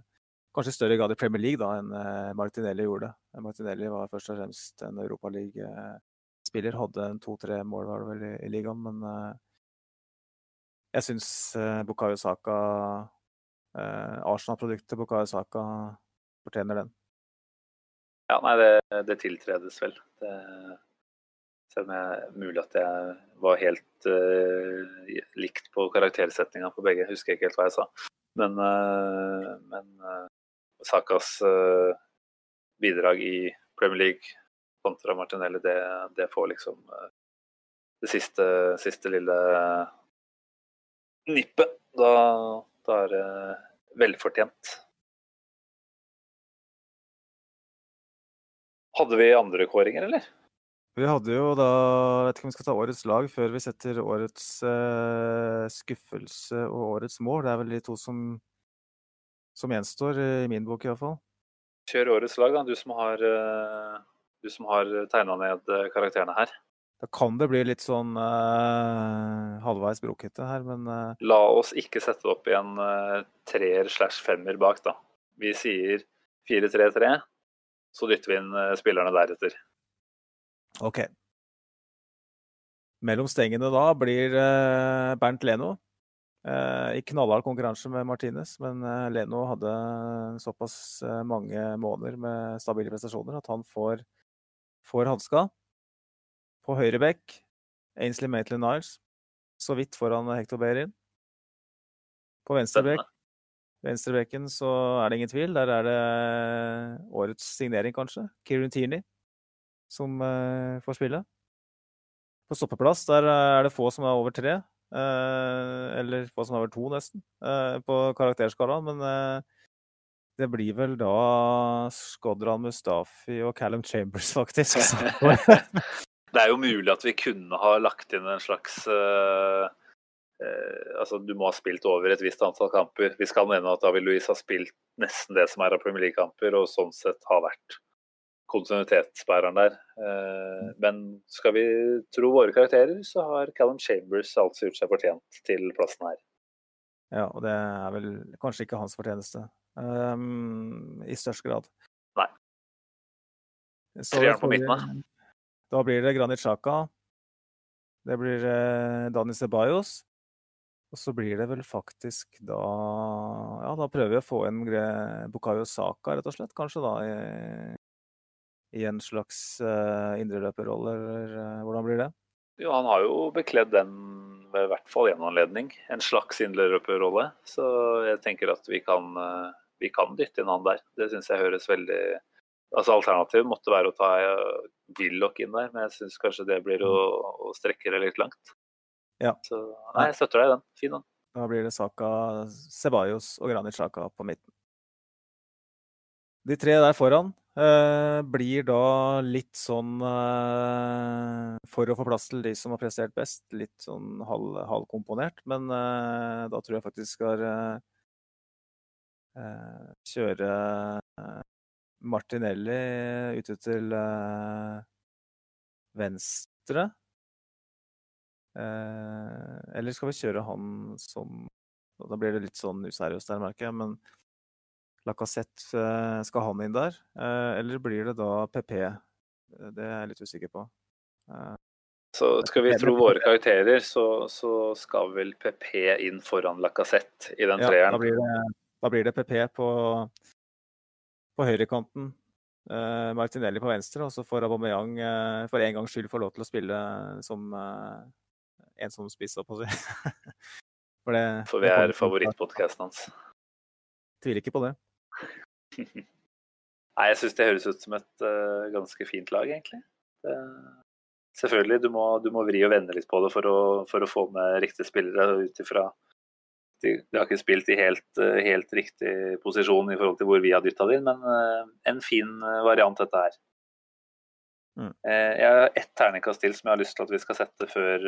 kanskje i større grad i Premier League da, enn uh, Martinelli gjorde. Martinelli var først og fremst en Europaliga-spiller. Hadde en to-tre mål var det vel i, i ligaen, men jeg syns Bukayo Saka Arsenal-produktet Bukayo Saka fortjener den. Ja, nei, det, det tiltredes vel. Det selv om er mulig at jeg var helt uh, likt på karaktersetninga på begge. Jeg husker ikke helt hva jeg sa. Men, uh, men uh, Sakas bidrag i Premier League kontra Martinelli, det, det får liksom det siste, siste lille nippet. Da, da er det velfortjent. Hadde vi andre kåringer, eller? Vi hadde jo da vet ikke om vi skal ta årets lag før vi setter årets eh, skuffelse og årets mål. Det er vel de to som, som gjenstår, i min bok iallfall. Kjør årets lag, da. Du som har, uh, har tegna ned eh, karakterene her. Da kan det bli litt sånn eh, halvveis brokete her, men eh... La oss ikke sette opp i en uh, treer slash femmer bak, da. Vi sier 4-3-3, så dytter vi inn spillerne deretter. OK. Mellom stengene da blir uh, Bernt Leno. Uh, I knallhard konkurranse med Martinez, men uh, Leno hadde såpass mange måneder med stabile prestasjoner at han får, får hanska. På høyre bekk Ainsley Maitland Niles, så vidt foran Hector Behrin. På venstre bekk, venstrebekken så er det ingen tvil. Der er det årets signering, kanskje. Kieran Tierney som uh, får spille. På stoppeplass der er det få som er over tre. Uh, eller få som er over to, nesten, på karakterskalaen. Men det blir vel da Skodran Mustafi og Callum Chambers, faktisk. <laughs> <laughs> det er jo mulig at vi kunne ha lagt inn en slags uh, uh, Altså, du må ha spilt over et visst antall kamper. Vi skal mene at David Louise har spilt nesten det som er av Premier League-kamper, og sånn sett har vært kontinuitetsbæreren der. Eh, men skal vi tro våre karakterer, så har Callum Chambers altså gjort seg fortjent til plassen her. Ja, og det er vel kanskje ikke hans fortjeneste. um, i størst grad. Nei. Treeren på midten, da? Da blir det Granit Xhaka. Det blir eh, Dani Ceballos. Og så blir det vel faktisk da Ja, da prøver vi å få inn Bukayo Saka, rett og slett. Kanskje da i, i en slags uh, indreløperrolle, eller uh, hvordan blir det? Jo, han har jo bekledd den ved hvert fall én anledning. En slags indreløperrolle. Så jeg tenker at vi kan, uh, vi kan dytte inn han der. Det syns jeg høres veldig Altså Alternativet måtte være å ta Willoch inn der, men jeg syns kanskje det blir å, å strekke det litt langt. Ja. Så nei, jeg støtter deg i den. Fin den. Da blir det Saka, Ceballos og Granit Saka på midten. De tre der foran eh, blir da litt sånn uh, For å få plass til de som har prestert best, litt sånn halv, halvkomponert. Men uh, da tror jeg faktisk skal kjøre Martinelli ute til venstre. Eller skal vi kjøre han som Da blir det litt sånn useriøst der, merker jeg. Men Lacassette, eh, skal han inn der? Eh, eller blir det da PP? Det er jeg litt usikker på. Så skal vi tro våre karakterer, så, så skal vel PP inn foran Lacassette i den treeren? Ja, da blir det, da blir det PP på, på høyrekanten. Uh, Martinelli på venstre, og så får Aubameyang uh, for en gangs skyld få lov til å spille som uh, en som spiser, på å si. <laughs> For vi er favorittpodkasten hans. Tviler ikke på det. <laughs> Nei, jeg syns det høres ut som et uh, ganske fint lag, egentlig. Det, selvfølgelig, du må, du må, vri og vende litt på det for å, for å få med riktige spillere ut ifra de, de, har ikke spilt i helt, uh, helt, riktig posisjon i forhold til hvor vi har dytta inn, men uh, en fin variant dette her. Mm. Jeg har ett terningkast til som jeg har lyst til at vi skal sette før,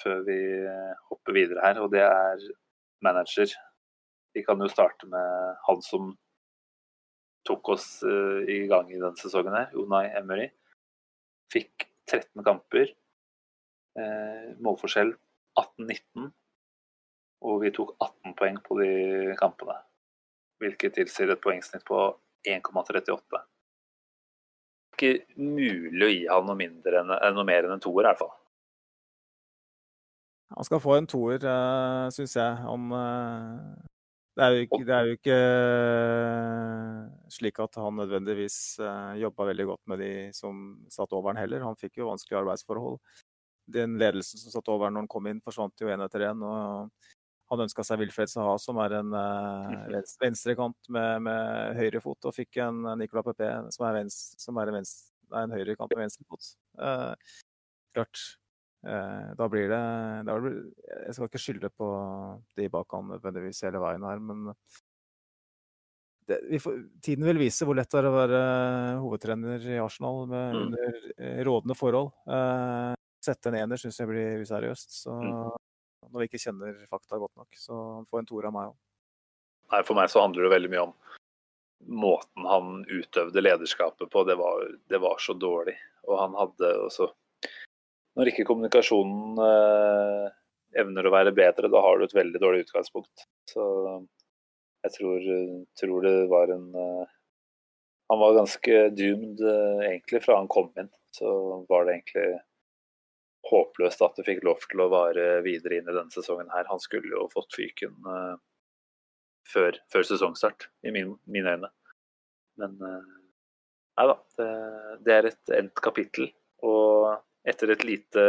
før vi hopper videre her, og det er manager. Vi kan jo starte med han som tok oss uh, i gang i denne sesongen her, Unai Emery. Fikk 13 kamper. Uh, målforskjell 18-19. Og vi tok 18 poeng på de kampene. Hvilket tilsier et poengsnitt på 1,38 ikke mulig å gi han noe, enn, noe mer enn en toer, i hvert fall. Han skal få en toer, eh, syns jeg. Uh, det, er ikke, det, er jo ikke, uh, slik at han nødvendigvis uh, jobba veldig godt med de som satt over han heller. Han fikk jo vanskelige arbeidsforhold. Den ledelsen som satt over han når han kom inn, forsvant jo én etter én. Han ønska seg Wilfred Saha, som er en uh, venstrekant med, med høyrefot, og fikk en Nicola Pepe, som er, venstre, som er en, venstre, en høyrekant med venstrefot. Uh, klart. Uh, da blir det da blir, Jeg skal ikke skylde på de bak han nødvendigvis hele veien her, men det, får, tiden vil vise hvor lett det er å være hovedtrener i Arsenal med, mm. under rådende forhold. sette en ener syns jeg blir useriøst. så mm når vi ikke kjenner fakta godt nok. Så han får en toer av meg òg. For meg så handler det veldig mye om måten han utøvde lederskapet på. Det var, det var så dårlig. Og han hadde også Når ikke kommunikasjonen eh, evner å være bedre, da har du et veldig dårlig utgangspunkt. Så jeg tror, tror det var en eh, Han var ganske doomed eh, egentlig fra han kom inn. Så var det egentlig håpløst at det fikk lov til å vare videre inn i denne sesongen her. Han skulle jo fått fyken uh, før, før, sesongstart, i min, mine øyne. Men uh, nei da, det, det, er et endt kapittel. Og etter et lite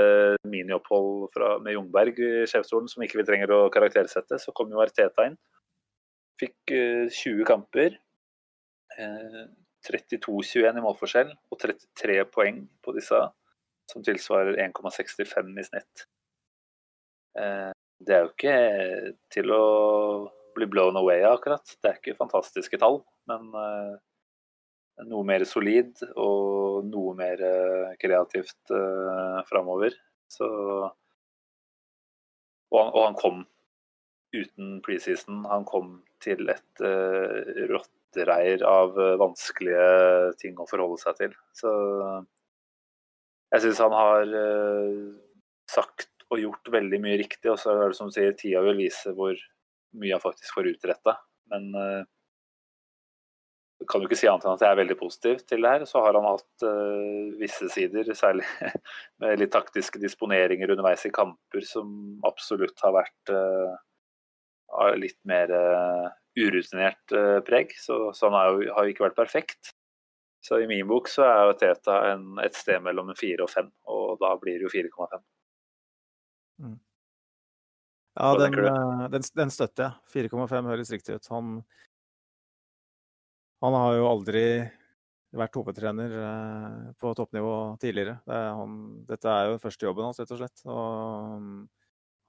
miniopphold fra, med Jungberg i sjefsstolen, som ikke vi trenger å karaktersette, så kom jo Arteta inn. Fikk uh, 20 kamper. 32-21 i målforskjell og 33 poeng på disse som tilsvarer 1,65 i snitt. Uh, det er jo ikke til å bli blown away av, akkurat. Det er ikke fantastiske tall, men eh, noe mer solid og noe mer eh, kreativt uh, framover. Så og han, og han, kom uten preseason. Han kom til et uh, rottereir av vanskelige ting å forholde seg til. Så jeg syns han har uh, sagt og gjort veldig mye riktig. Og så er det som du sier, tida vil vise hvor mye han faktisk får utretta. Men uh, kan jo ikke si annet enn at jeg er veldig positiv til det her. Så har han hatt uh, visse sider, særlig <laughs> med litt taktiske disponeringer underveis i kamper, som absolutt har vært uh, litt mer uh, urutinert preg. Så, så han har jo, har jo ikke vært perfekt. Så i min bok så er jo Teta en, et sted mellom 4 og 5, og da blir det jo 4,5. Mm. Ja, den, den, den, støtter jeg. 4,5 høres riktig ut. Han, han har jo aldri vært hovedtrener eh, på toppnivå tidligere. Det er han, dette er jo den første jobben hans, rett og slett. Og mm,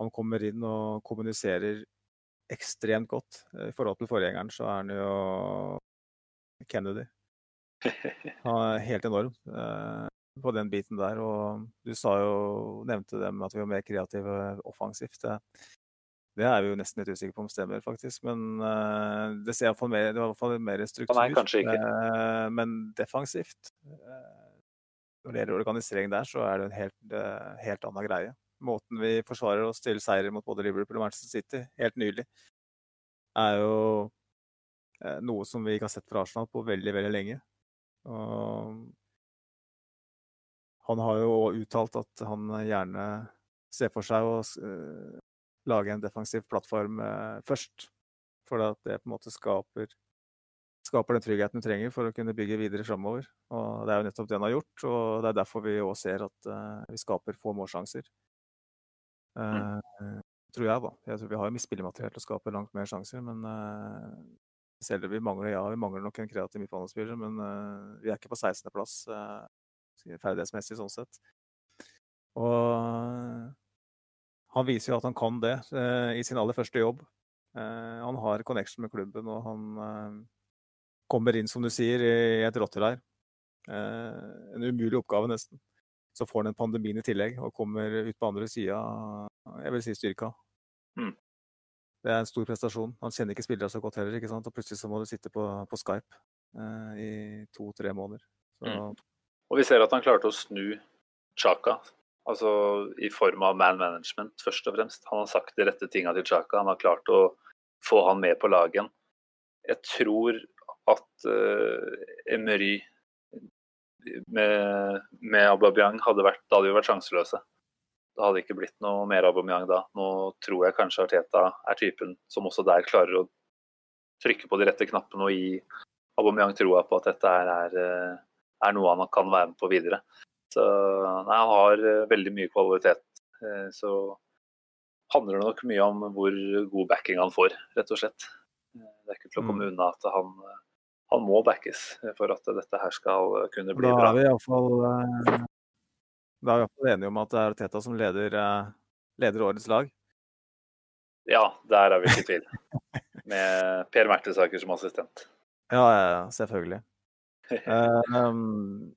han kommer inn og kommuniserer ekstremt godt. I forhold til forgjengeren så er han jo Kennedy. <laughs> Han er helt enorm eh, på den biten der. Og du sa jo, nevnte det med at vi var mer kreative offensivt. Det, er vi jo nesten litt usikre på om stemmer, faktisk. Men uh, det ser iallfall mer, det var i hvert fall mer struktur. Nei, kanskje ikke. Uh, men defensivt uh, Når det gjelder organisering der, så er det en helt, helt annen greie. Måten vi forsvarer oss til seier mot både Liverpool og Manchester City helt nylig, er jo noe som vi ikke har sett fra Arsenal på veldig, veldig lenge. Og han har jo uttalt at han gjerne ser for seg å lage en defensiv plattform eh, først. For at det på en måte skaper, skaper den tryggheten du trenger for å kunne bygge videre framover. Og det er jo nettopp det han har gjort, og det er derfor vi òg ser at uh, vi skaper få målsjanser. Mm. Tror jeg, da. Jeg tror vi har mye spillemateriell til å skape langt mer sjanser, men selv vi mangler, ja, vi mangler nok en kreativ midtbanespiller, men vi er ikke på 16.-plass uh, ferdighetsmessig sånn sett. Og han viser jo at han kan det eh, i sin aller første jobb. Eh, han har connection med klubben, og han eh, kommer inn, som du sier, i et rotteleir. en umulig oppgave, nesten. Så får han en pandemi i tillegg og kommer ut på andre sida, jeg vil si styrka. Mm. Det er en stor prestasjon. Han kjenner ikke spillere så godt heller, ikke sant? og plutselig så må du sitte på, på Skype eh, i to-tre måneder. Så... Mm. Og vi ser at han klarte å snu Chaka, Altså i form av man management, først og fremst. Han har sagt de rette tinga til Chaka. Han har klart å få han med på laget. Jeg tror at uh, Emery med, med Aubameyang hadde vært, da hadde vi vært sjanseløse. Det hadde ikke blitt noe mer Aubameyang da. Nå tror jeg kanskje Arteta er typen som også der klarer å trykke på de rette knappene og gi Aubameyang troa på at dette er, eh, er noe han kan være med på videre. Så nei, han har eh, veldig mye kvalitet. Eh, så handler det nok mye om hvor god backing han får, rett og slett. Eh, det er ikke til å komme mm. unna at han, han må backes for at dette her skal kunne bli bra. Vi i hvert fall, da er vi iallfall enige om at det er Teta som leder, leder årets lag? Ja, der er vi ikke i tvil. Med Per Mertesaker som assistent. Ja, ja, selvfølgelig. <laughs> um,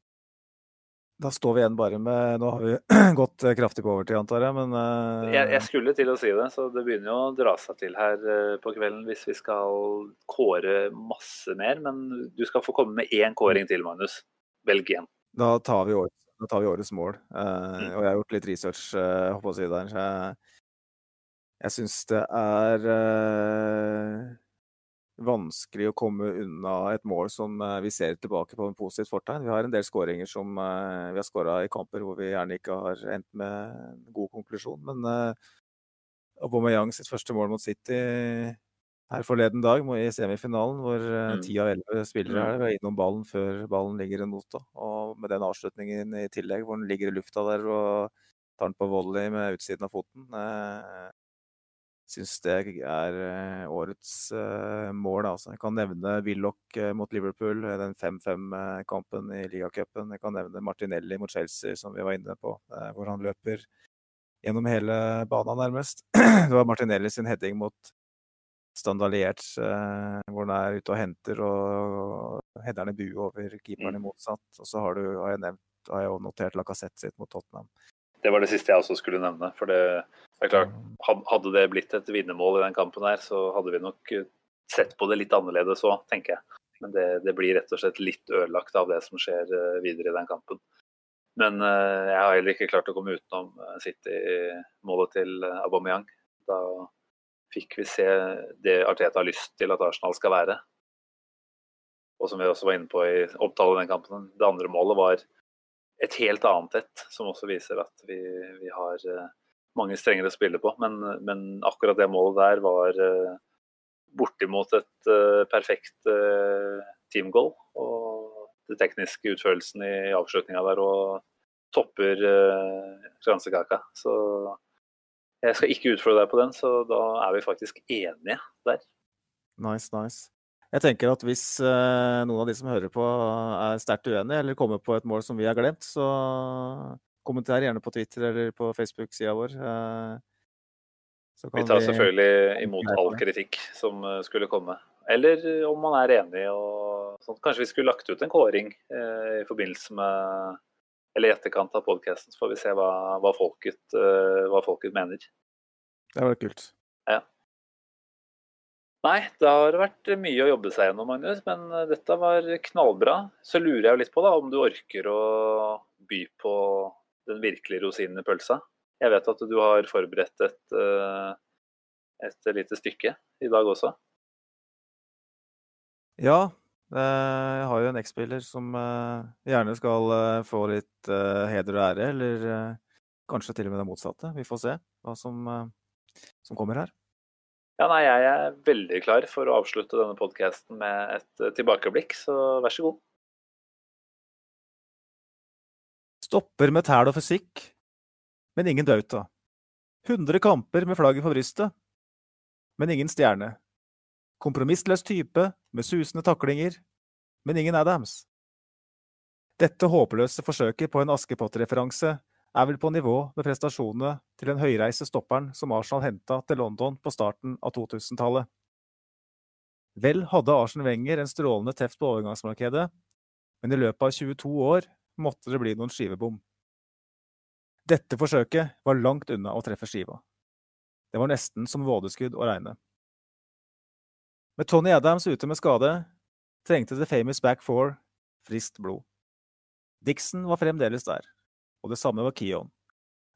Da står vi igjen bare med Nå har vi <clears throat> gått eh, kraftig på overtid, antar jeg, men uh... jeg, jeg, skulle til å si det, så det begynner jo å dra seg til her uh, på kvelden hvis vi skal kåre masse mer. Men du skal få komme med én kåring til, Magnus. Velg én. Da tar vi, år, da tar vi årets mål. Uh, mm. Og jeg har gjort litt research, uh, håper å si der. Så jeg, jeg syns det er vanskelig å komme unna et mål som eh, vi ser tilbake på en positivt fortegn. Vi har en del skåringer som eh, vi har skåra i kamper hvor vi gjerne ikke har endt med en god konklusjon. Men uh, Aubameyang sitt første mål mot City her forleden dag i semifinalen, hvor mm. ti av elleve spillere er var innom ballen før ballen ligger i nota. Og med den avslutningen i tillegg, hvor den ligger i lufta der og tar den på volley med utsiden av foten. Syns det er eh, årets uh, mål. Altså. Jeg kan nevne Willoch uh, mot Liverpool, den 5-5-kampen i ligacupen. Jeg kan nevne Martinelli mot Chelsea, som vi var inne på, hvor han løper gjennom hele banen nærmest. <clears throat> det var Martinelli sin heading mot standardiert, hvor han er ute og henter og, header den i bue over keeperen i mm. motsatt. Og så har, du, har jeg nevnt, har jeg notert Lacassette sitt mot Tottenham. Det var det siste jeg også skulle nevne. for det det er klart, Hadde det blitt et vinnermål i den kampen, her, så hadde vi nok eh, sett på det litt annerledes òg, tenker jeg. Men det, det, blir rett og slett litt ødelagt av det som skjer eh, videre i den kampen. Men uh, jeg har heller ikke klart å komme utenom City-målet til Aubameyang. Da fikk vi se det Arteta har lyst til at Arsenal skal være. og som vi også var inne på i opptalen av den kampen, det andre målet var et helt annet et, som også viser at vi, vi har mange strenger å spille på. Men, men, akkurat det målet der var uh, bortimot et uh, perfekt teamgoal. Og den tekniske utførelsen i avslutninga der og topper kransekaka. Så jeg skal ikke utfordre deg på den, så da er vi faktisk enige der. Nice, nice. Jeg tenker at hvis eh, noen av de som hører på er sterkt uenige, eller kommer på et mål som vi har glemt, så kommenter gjerne på Twitter eller på Facebook-sida vår. Eh, vi tar selvfølgelig imot all kritikk som eh, skulle komme. Eller om man er enig og sånt. Kanskje vi skulle lagt ut en kåring eh, i forbindelse med Eller i etterkant av podkasten, så får vi se hva, hva, folket, eh, hva folket mener. Det var kult. Ja. Nei, det har vært mye å jobbe seg gjennom, Magnus. Men eh, dette var knallbra. Så lurer jeg litt på da, om du orker å by på den virkelige rosinen i pølsa. Jeg vet at du har forberedt et, eh, et lite stykke i dag også. Ja, eh, jeg har jo en X-spiller som gjerne skal få litt heder og ære, eller kanskje til og med det motsatte. Vi får se hva som, som kommer her. Ja, nei, Jeg er veldig klar for å avslutte denne podkasten med et eh, tilbakeblikk, så vær så god. Stopper med tæl og fysikk, men ingen bauta. 100 kamper med flagget på brystet, men ingen stjerne. Kompromissløs type med susende taklinger, men ingen Adams. Dette håpløse forsøket på en Askepott-referanse er vel på nivå med prestasjonene til den høyreise stopperen som Arsenal henta til London på starten av 2000-tallet. Vel hadde Arsen Wenger en strålende teft på overgangsmarkedet, men i løpet av 22 år måtte det bli noen skivebom. Dette forsøket var langt unna å treffe skiva. Det var nesten som vådeskudd å regne. Med Tony Adams ute med skade trengte The Famous Back Four friskt blod. Dixon var fremdeles der og det samme var Keon.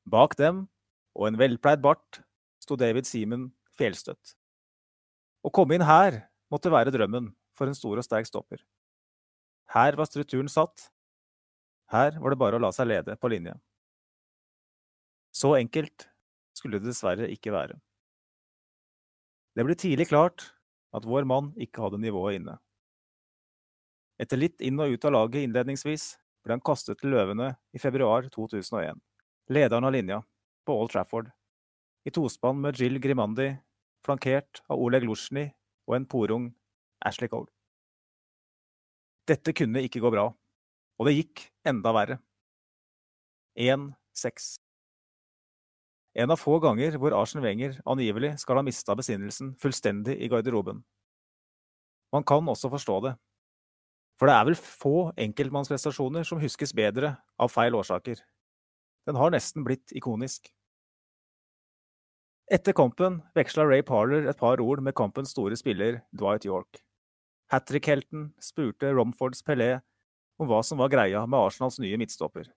Bak dem, og en velpleid bart, sto David Seaman fjellstøtt. Å komme inn her måtte være drømmen for en stor og sterk stopper. Her var strukturen satt. Her var det bare å la seg lede på linje. Så enkelt skulle det dessverre ikke være. Det ble tidlig klart at vår mann ikke hadde nivået inne. Etter litt inn og ut av laget innledningsvis ble han kastet til løvene i februar 2001, lederen av linja, på Old Trafford, i tospann med Jill Grimandi, flankert av Oleg Luzjny og en porung Ashley Cole. Dette kunne ikke gå bra, og det gikk enda verre. 1-6. En av få ganger hvor Arsen Wenger angivelig skal ha mista besinnelsen fullstendig i garderoben. Man kan også forstå det, for det er vel få enkeltmannsprestasjoner som huskes bedre av feil årsaker. Den har nesten blitt ikonisk. Etter kampen veksla Ray Parler et par ord med kampens store spiller Dwight York. Hat trick-helten spurte Romfords Pelé om hva som var greia med Arsenals nye midtstopper.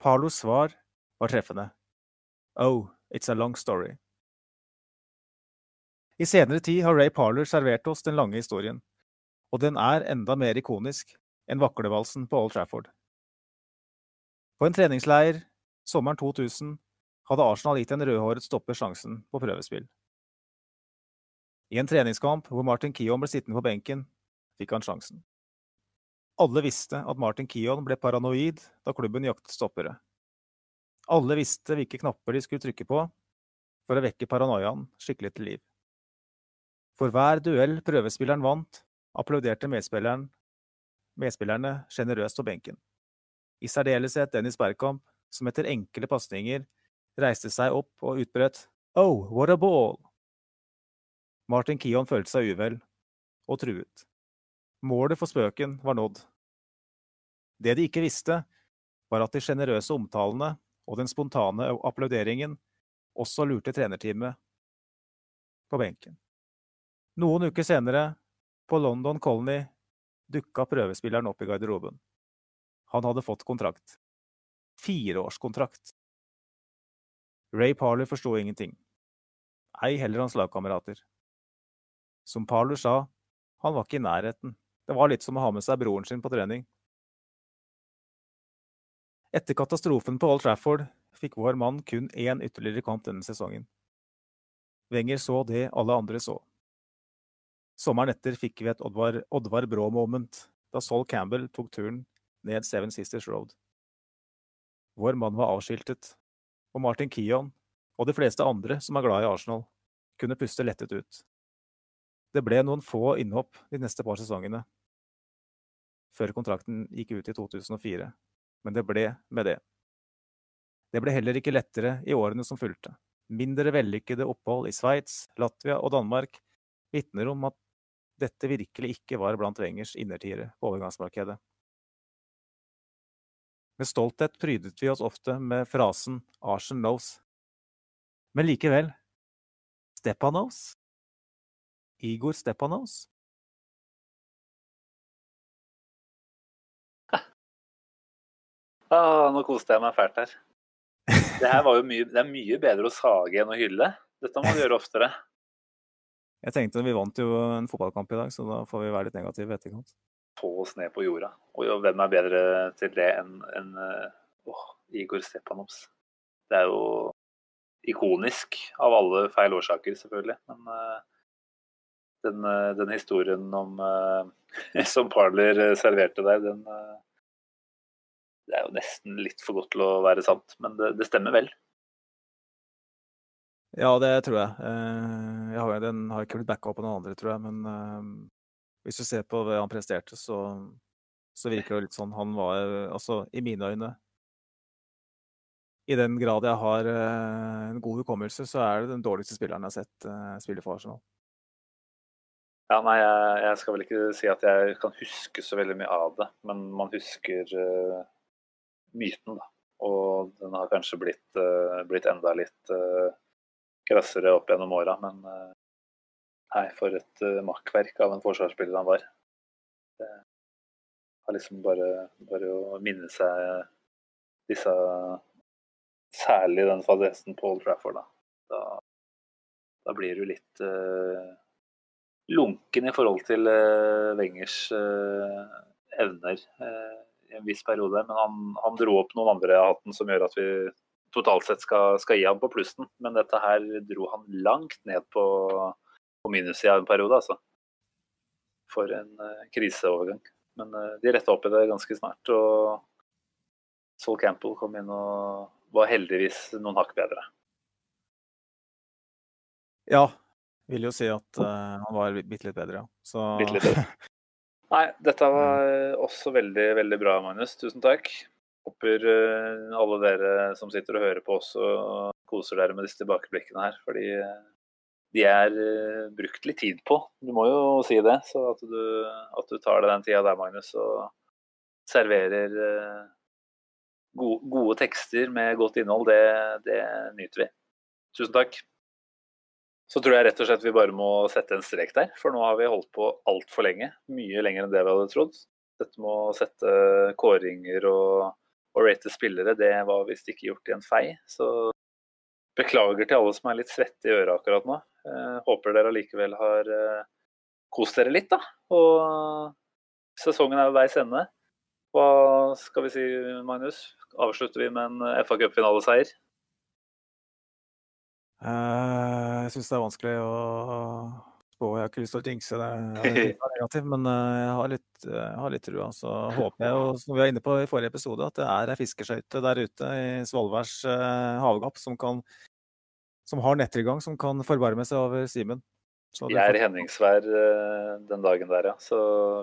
Palos svar var treffende. Oh, it's a long story. I senere tid har Ray Parler servert oss den lange historien og den er enda mer ikonisk enn vaklevalsen på Old Trafford. På en treningsleir sommeren 2000 hadde Arsenal gitt en rødhåret stopper sjansen på prøvespill. I en treningskamp hvor Martin Kion ble sittende på benken, fikk han sjansen. Alle visste at Martin Kion ble paranoid da klubben jaktet stoppere. Alle visste hvilke knapper de skulle trykke på for å vekke paranoiaen skikkelig til liv. For hver duell prøvespilleren vant, applauderte medspillerne sjenerøst på benken. I særdeleshet Dennis Bergkamp, som etter enkle pasninger reiste seg opp og utbrøt Oh, what a ball! Martin Kion følte seg uvel, og truet. Målet for spøken var nådd. Det de ikke visste, var at de sjenerøse omtalene og den spontane applauderingen også lurte trenerteamet på benken. Noen uker senere på London Colony dukka prøvespilleren opp i garderoben. Han hadde fått kontrakt. Fireårskontrakt. Ray Parler forsto ingenting. Ei heller hans lagkamerater. Som Parler sa, han var ikke i nærheten Det var litt som å ha med seg broren sin på trening. Etter katastrofen på Old Trafford fikk vår mann kun én ytterligere kamp denne sesongen. Wenger så det alle andre så. Sommeren etter fikk vi et Oddvar, Oddvar Brå-moment, da Sol Campbell tok turen ned Seven Sisters Road. Vår mann var avskiltet, og Martin Keon, og de fleste andre som er glad i Arsenal, kunne puste lettet ut. Det ble noen få innhopp de neste par sesongene, før kontrakten gikk ut i 2004, men det ble med det. Det ble heller ikke lettere i årene som fulgte. Mindre vellykkede opphold i Sveits, Latvia og Danmark vitner om at dette virkelig ikke var blant Wengers innertiere på overgangsmarkedet. Med stolthet prydet vi oss ofte med frasen 'Arsen knows'. Men likevel Stepanos? Igor Stepanos? Ah, nå koste jeg meg fælt her. Det her var jo mye, det er mye bedre å sage enn å hylle. Dette må du gjøre oftere. <laughs> Jeg tenkte Vi vant jo en fotballkamp i dag, så da får vi være litt negative i etterkant. Få oss ned på jorda. Og hvem er bedre til det enn en, oh, Igor Stepanovs? Det er jo ikonisk av alle feil årsaker, selvfølgelig. Men uh, den, uh, den, historien om, uh, <laughs> som Parler serverte der, den det er jo nesten litt for godt til å være sant, men det, det stemmer vel? Ja, det tror jeg. Eh, jeg har, den har ikke blitt backa opp av noen andre, tror jeg. Men hvis du ser på hva han presterte, så, så virker det litt sånn Han var altså, i mine øyne I den grad jeg har en god hukommelse, så er det den dårligste spilleren jeg har sett spille for Arsenal. Ja, nei, jeg, jeg, skal vel ikke si at jeg kan huske så veldig mye av det, men man husker myten. Da. Og den har kanskje blitt, uh, blitt enda litt uh, krassere opp gjennom åra. Men uh, nei, for et uh, makkverk av en forsvarsspiller han var. Det har liksom bare, bare å minne seg disse Særlig den fadesen på Old Trafford. Da, da, da blir du litt lunken i forhold til Wengers evner i en viss periode. Men han, han dro opp noen andre av hatten som gjør at vi totalt sett skal, skal, gi ham på plussen. Men dette her dro han langt ned på, på minussida en periode, altså. For en uh, kriseovergang. Men uh, de retta opp i det ganske snart. Og Saul Campbell kom inn og var heldigvis noen hakk bedre. Ja, vil jo si at uh, han var bitte litt bedre, ja. Så... Bitte litt bedre. <laughs> Nei, dette var også veldig, veldig bra, Magnus. Tusen takk. Håper uh, alle dere som sitter og hører på oss og koser dere med disse tilbakeblikkene her. Fordi uh, de er uh, brukt litt tid på. Du må jo si det. Så at du, at du tar deg den tida der, Magnus, og serverer gode, gode, tekster med godt innhold, det, det nyter vi. Tusen takk. Så tror jeg rett og slett vi bare må sette en strek der. For nå har vi holdt på altfor lenge. Mye lenger enn det vi hadde trodd. Dette med å sette kåringer og, og rate spillere, det var visst ikke gjort i en fei. Så beklager til alle som er litt svette i øret akkurat nå. Eh, håper dere allikevel har eh, kost dere litt, da. Og sesongen er ved veis ende. Hva skal vi si, Magnus? Avslutter vi med en FA Cup-finaleseier? Uh, jeg syns det er vanskelig å spå. Jeg har ikke lyst til å jinxe det, <laughs> negativ, men uh, jeg har litt, jeg har litt trua. Så håper jeg, og som vi var inne på i forrige episode, at det er ei fiskeskøyte der ute i Svolværs uh, havgap som, kan, som har nettilgang, som kan forbarme seg over Simen. Jeg er Henningsvær den dagen der, ja. Så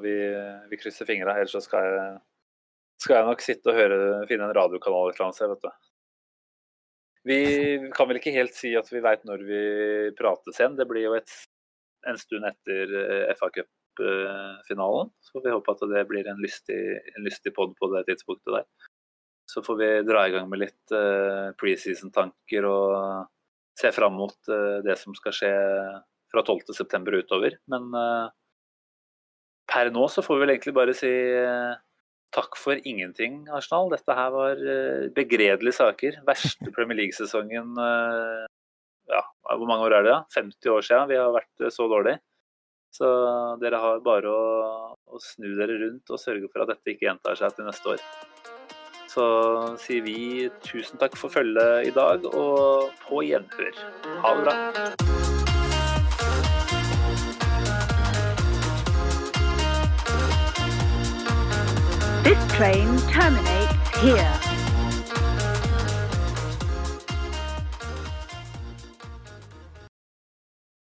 vi, vi krysser fingra. Ellers så skal jeg, skal jeg nok sitte og høre, finne en radiokanal et eller annet sted, vet du. Vi kan vel ikke helt si at vi veit når vi prates igjen. Det blir jo et, en stund etter eh, FA Cup-finalen. Så vi håper at det blir en lystig, en lystig pod på det tidspunktet der. Så får vi dra i gang med litt uh, preseason-tanker og se fram mot uh, det som skal skje fra 12.9 utover. Men uh, per nå så får vi vel egentlig bare si uh, Takk for ingenting, Arsenal. Dette her var uh, begredelige saker. Verste Premier League-sesongen uh, ja, Hvor mange år er det? da? 50 år siden vi har vært uh, så dårlig. Så dere har bare å, å snu dere rundt og sørge for at dette ikke gjentar seg til neste år. Så sier vi tusen takk for følget i dag, og på gjenhør. Ha det bra. Train terminates here.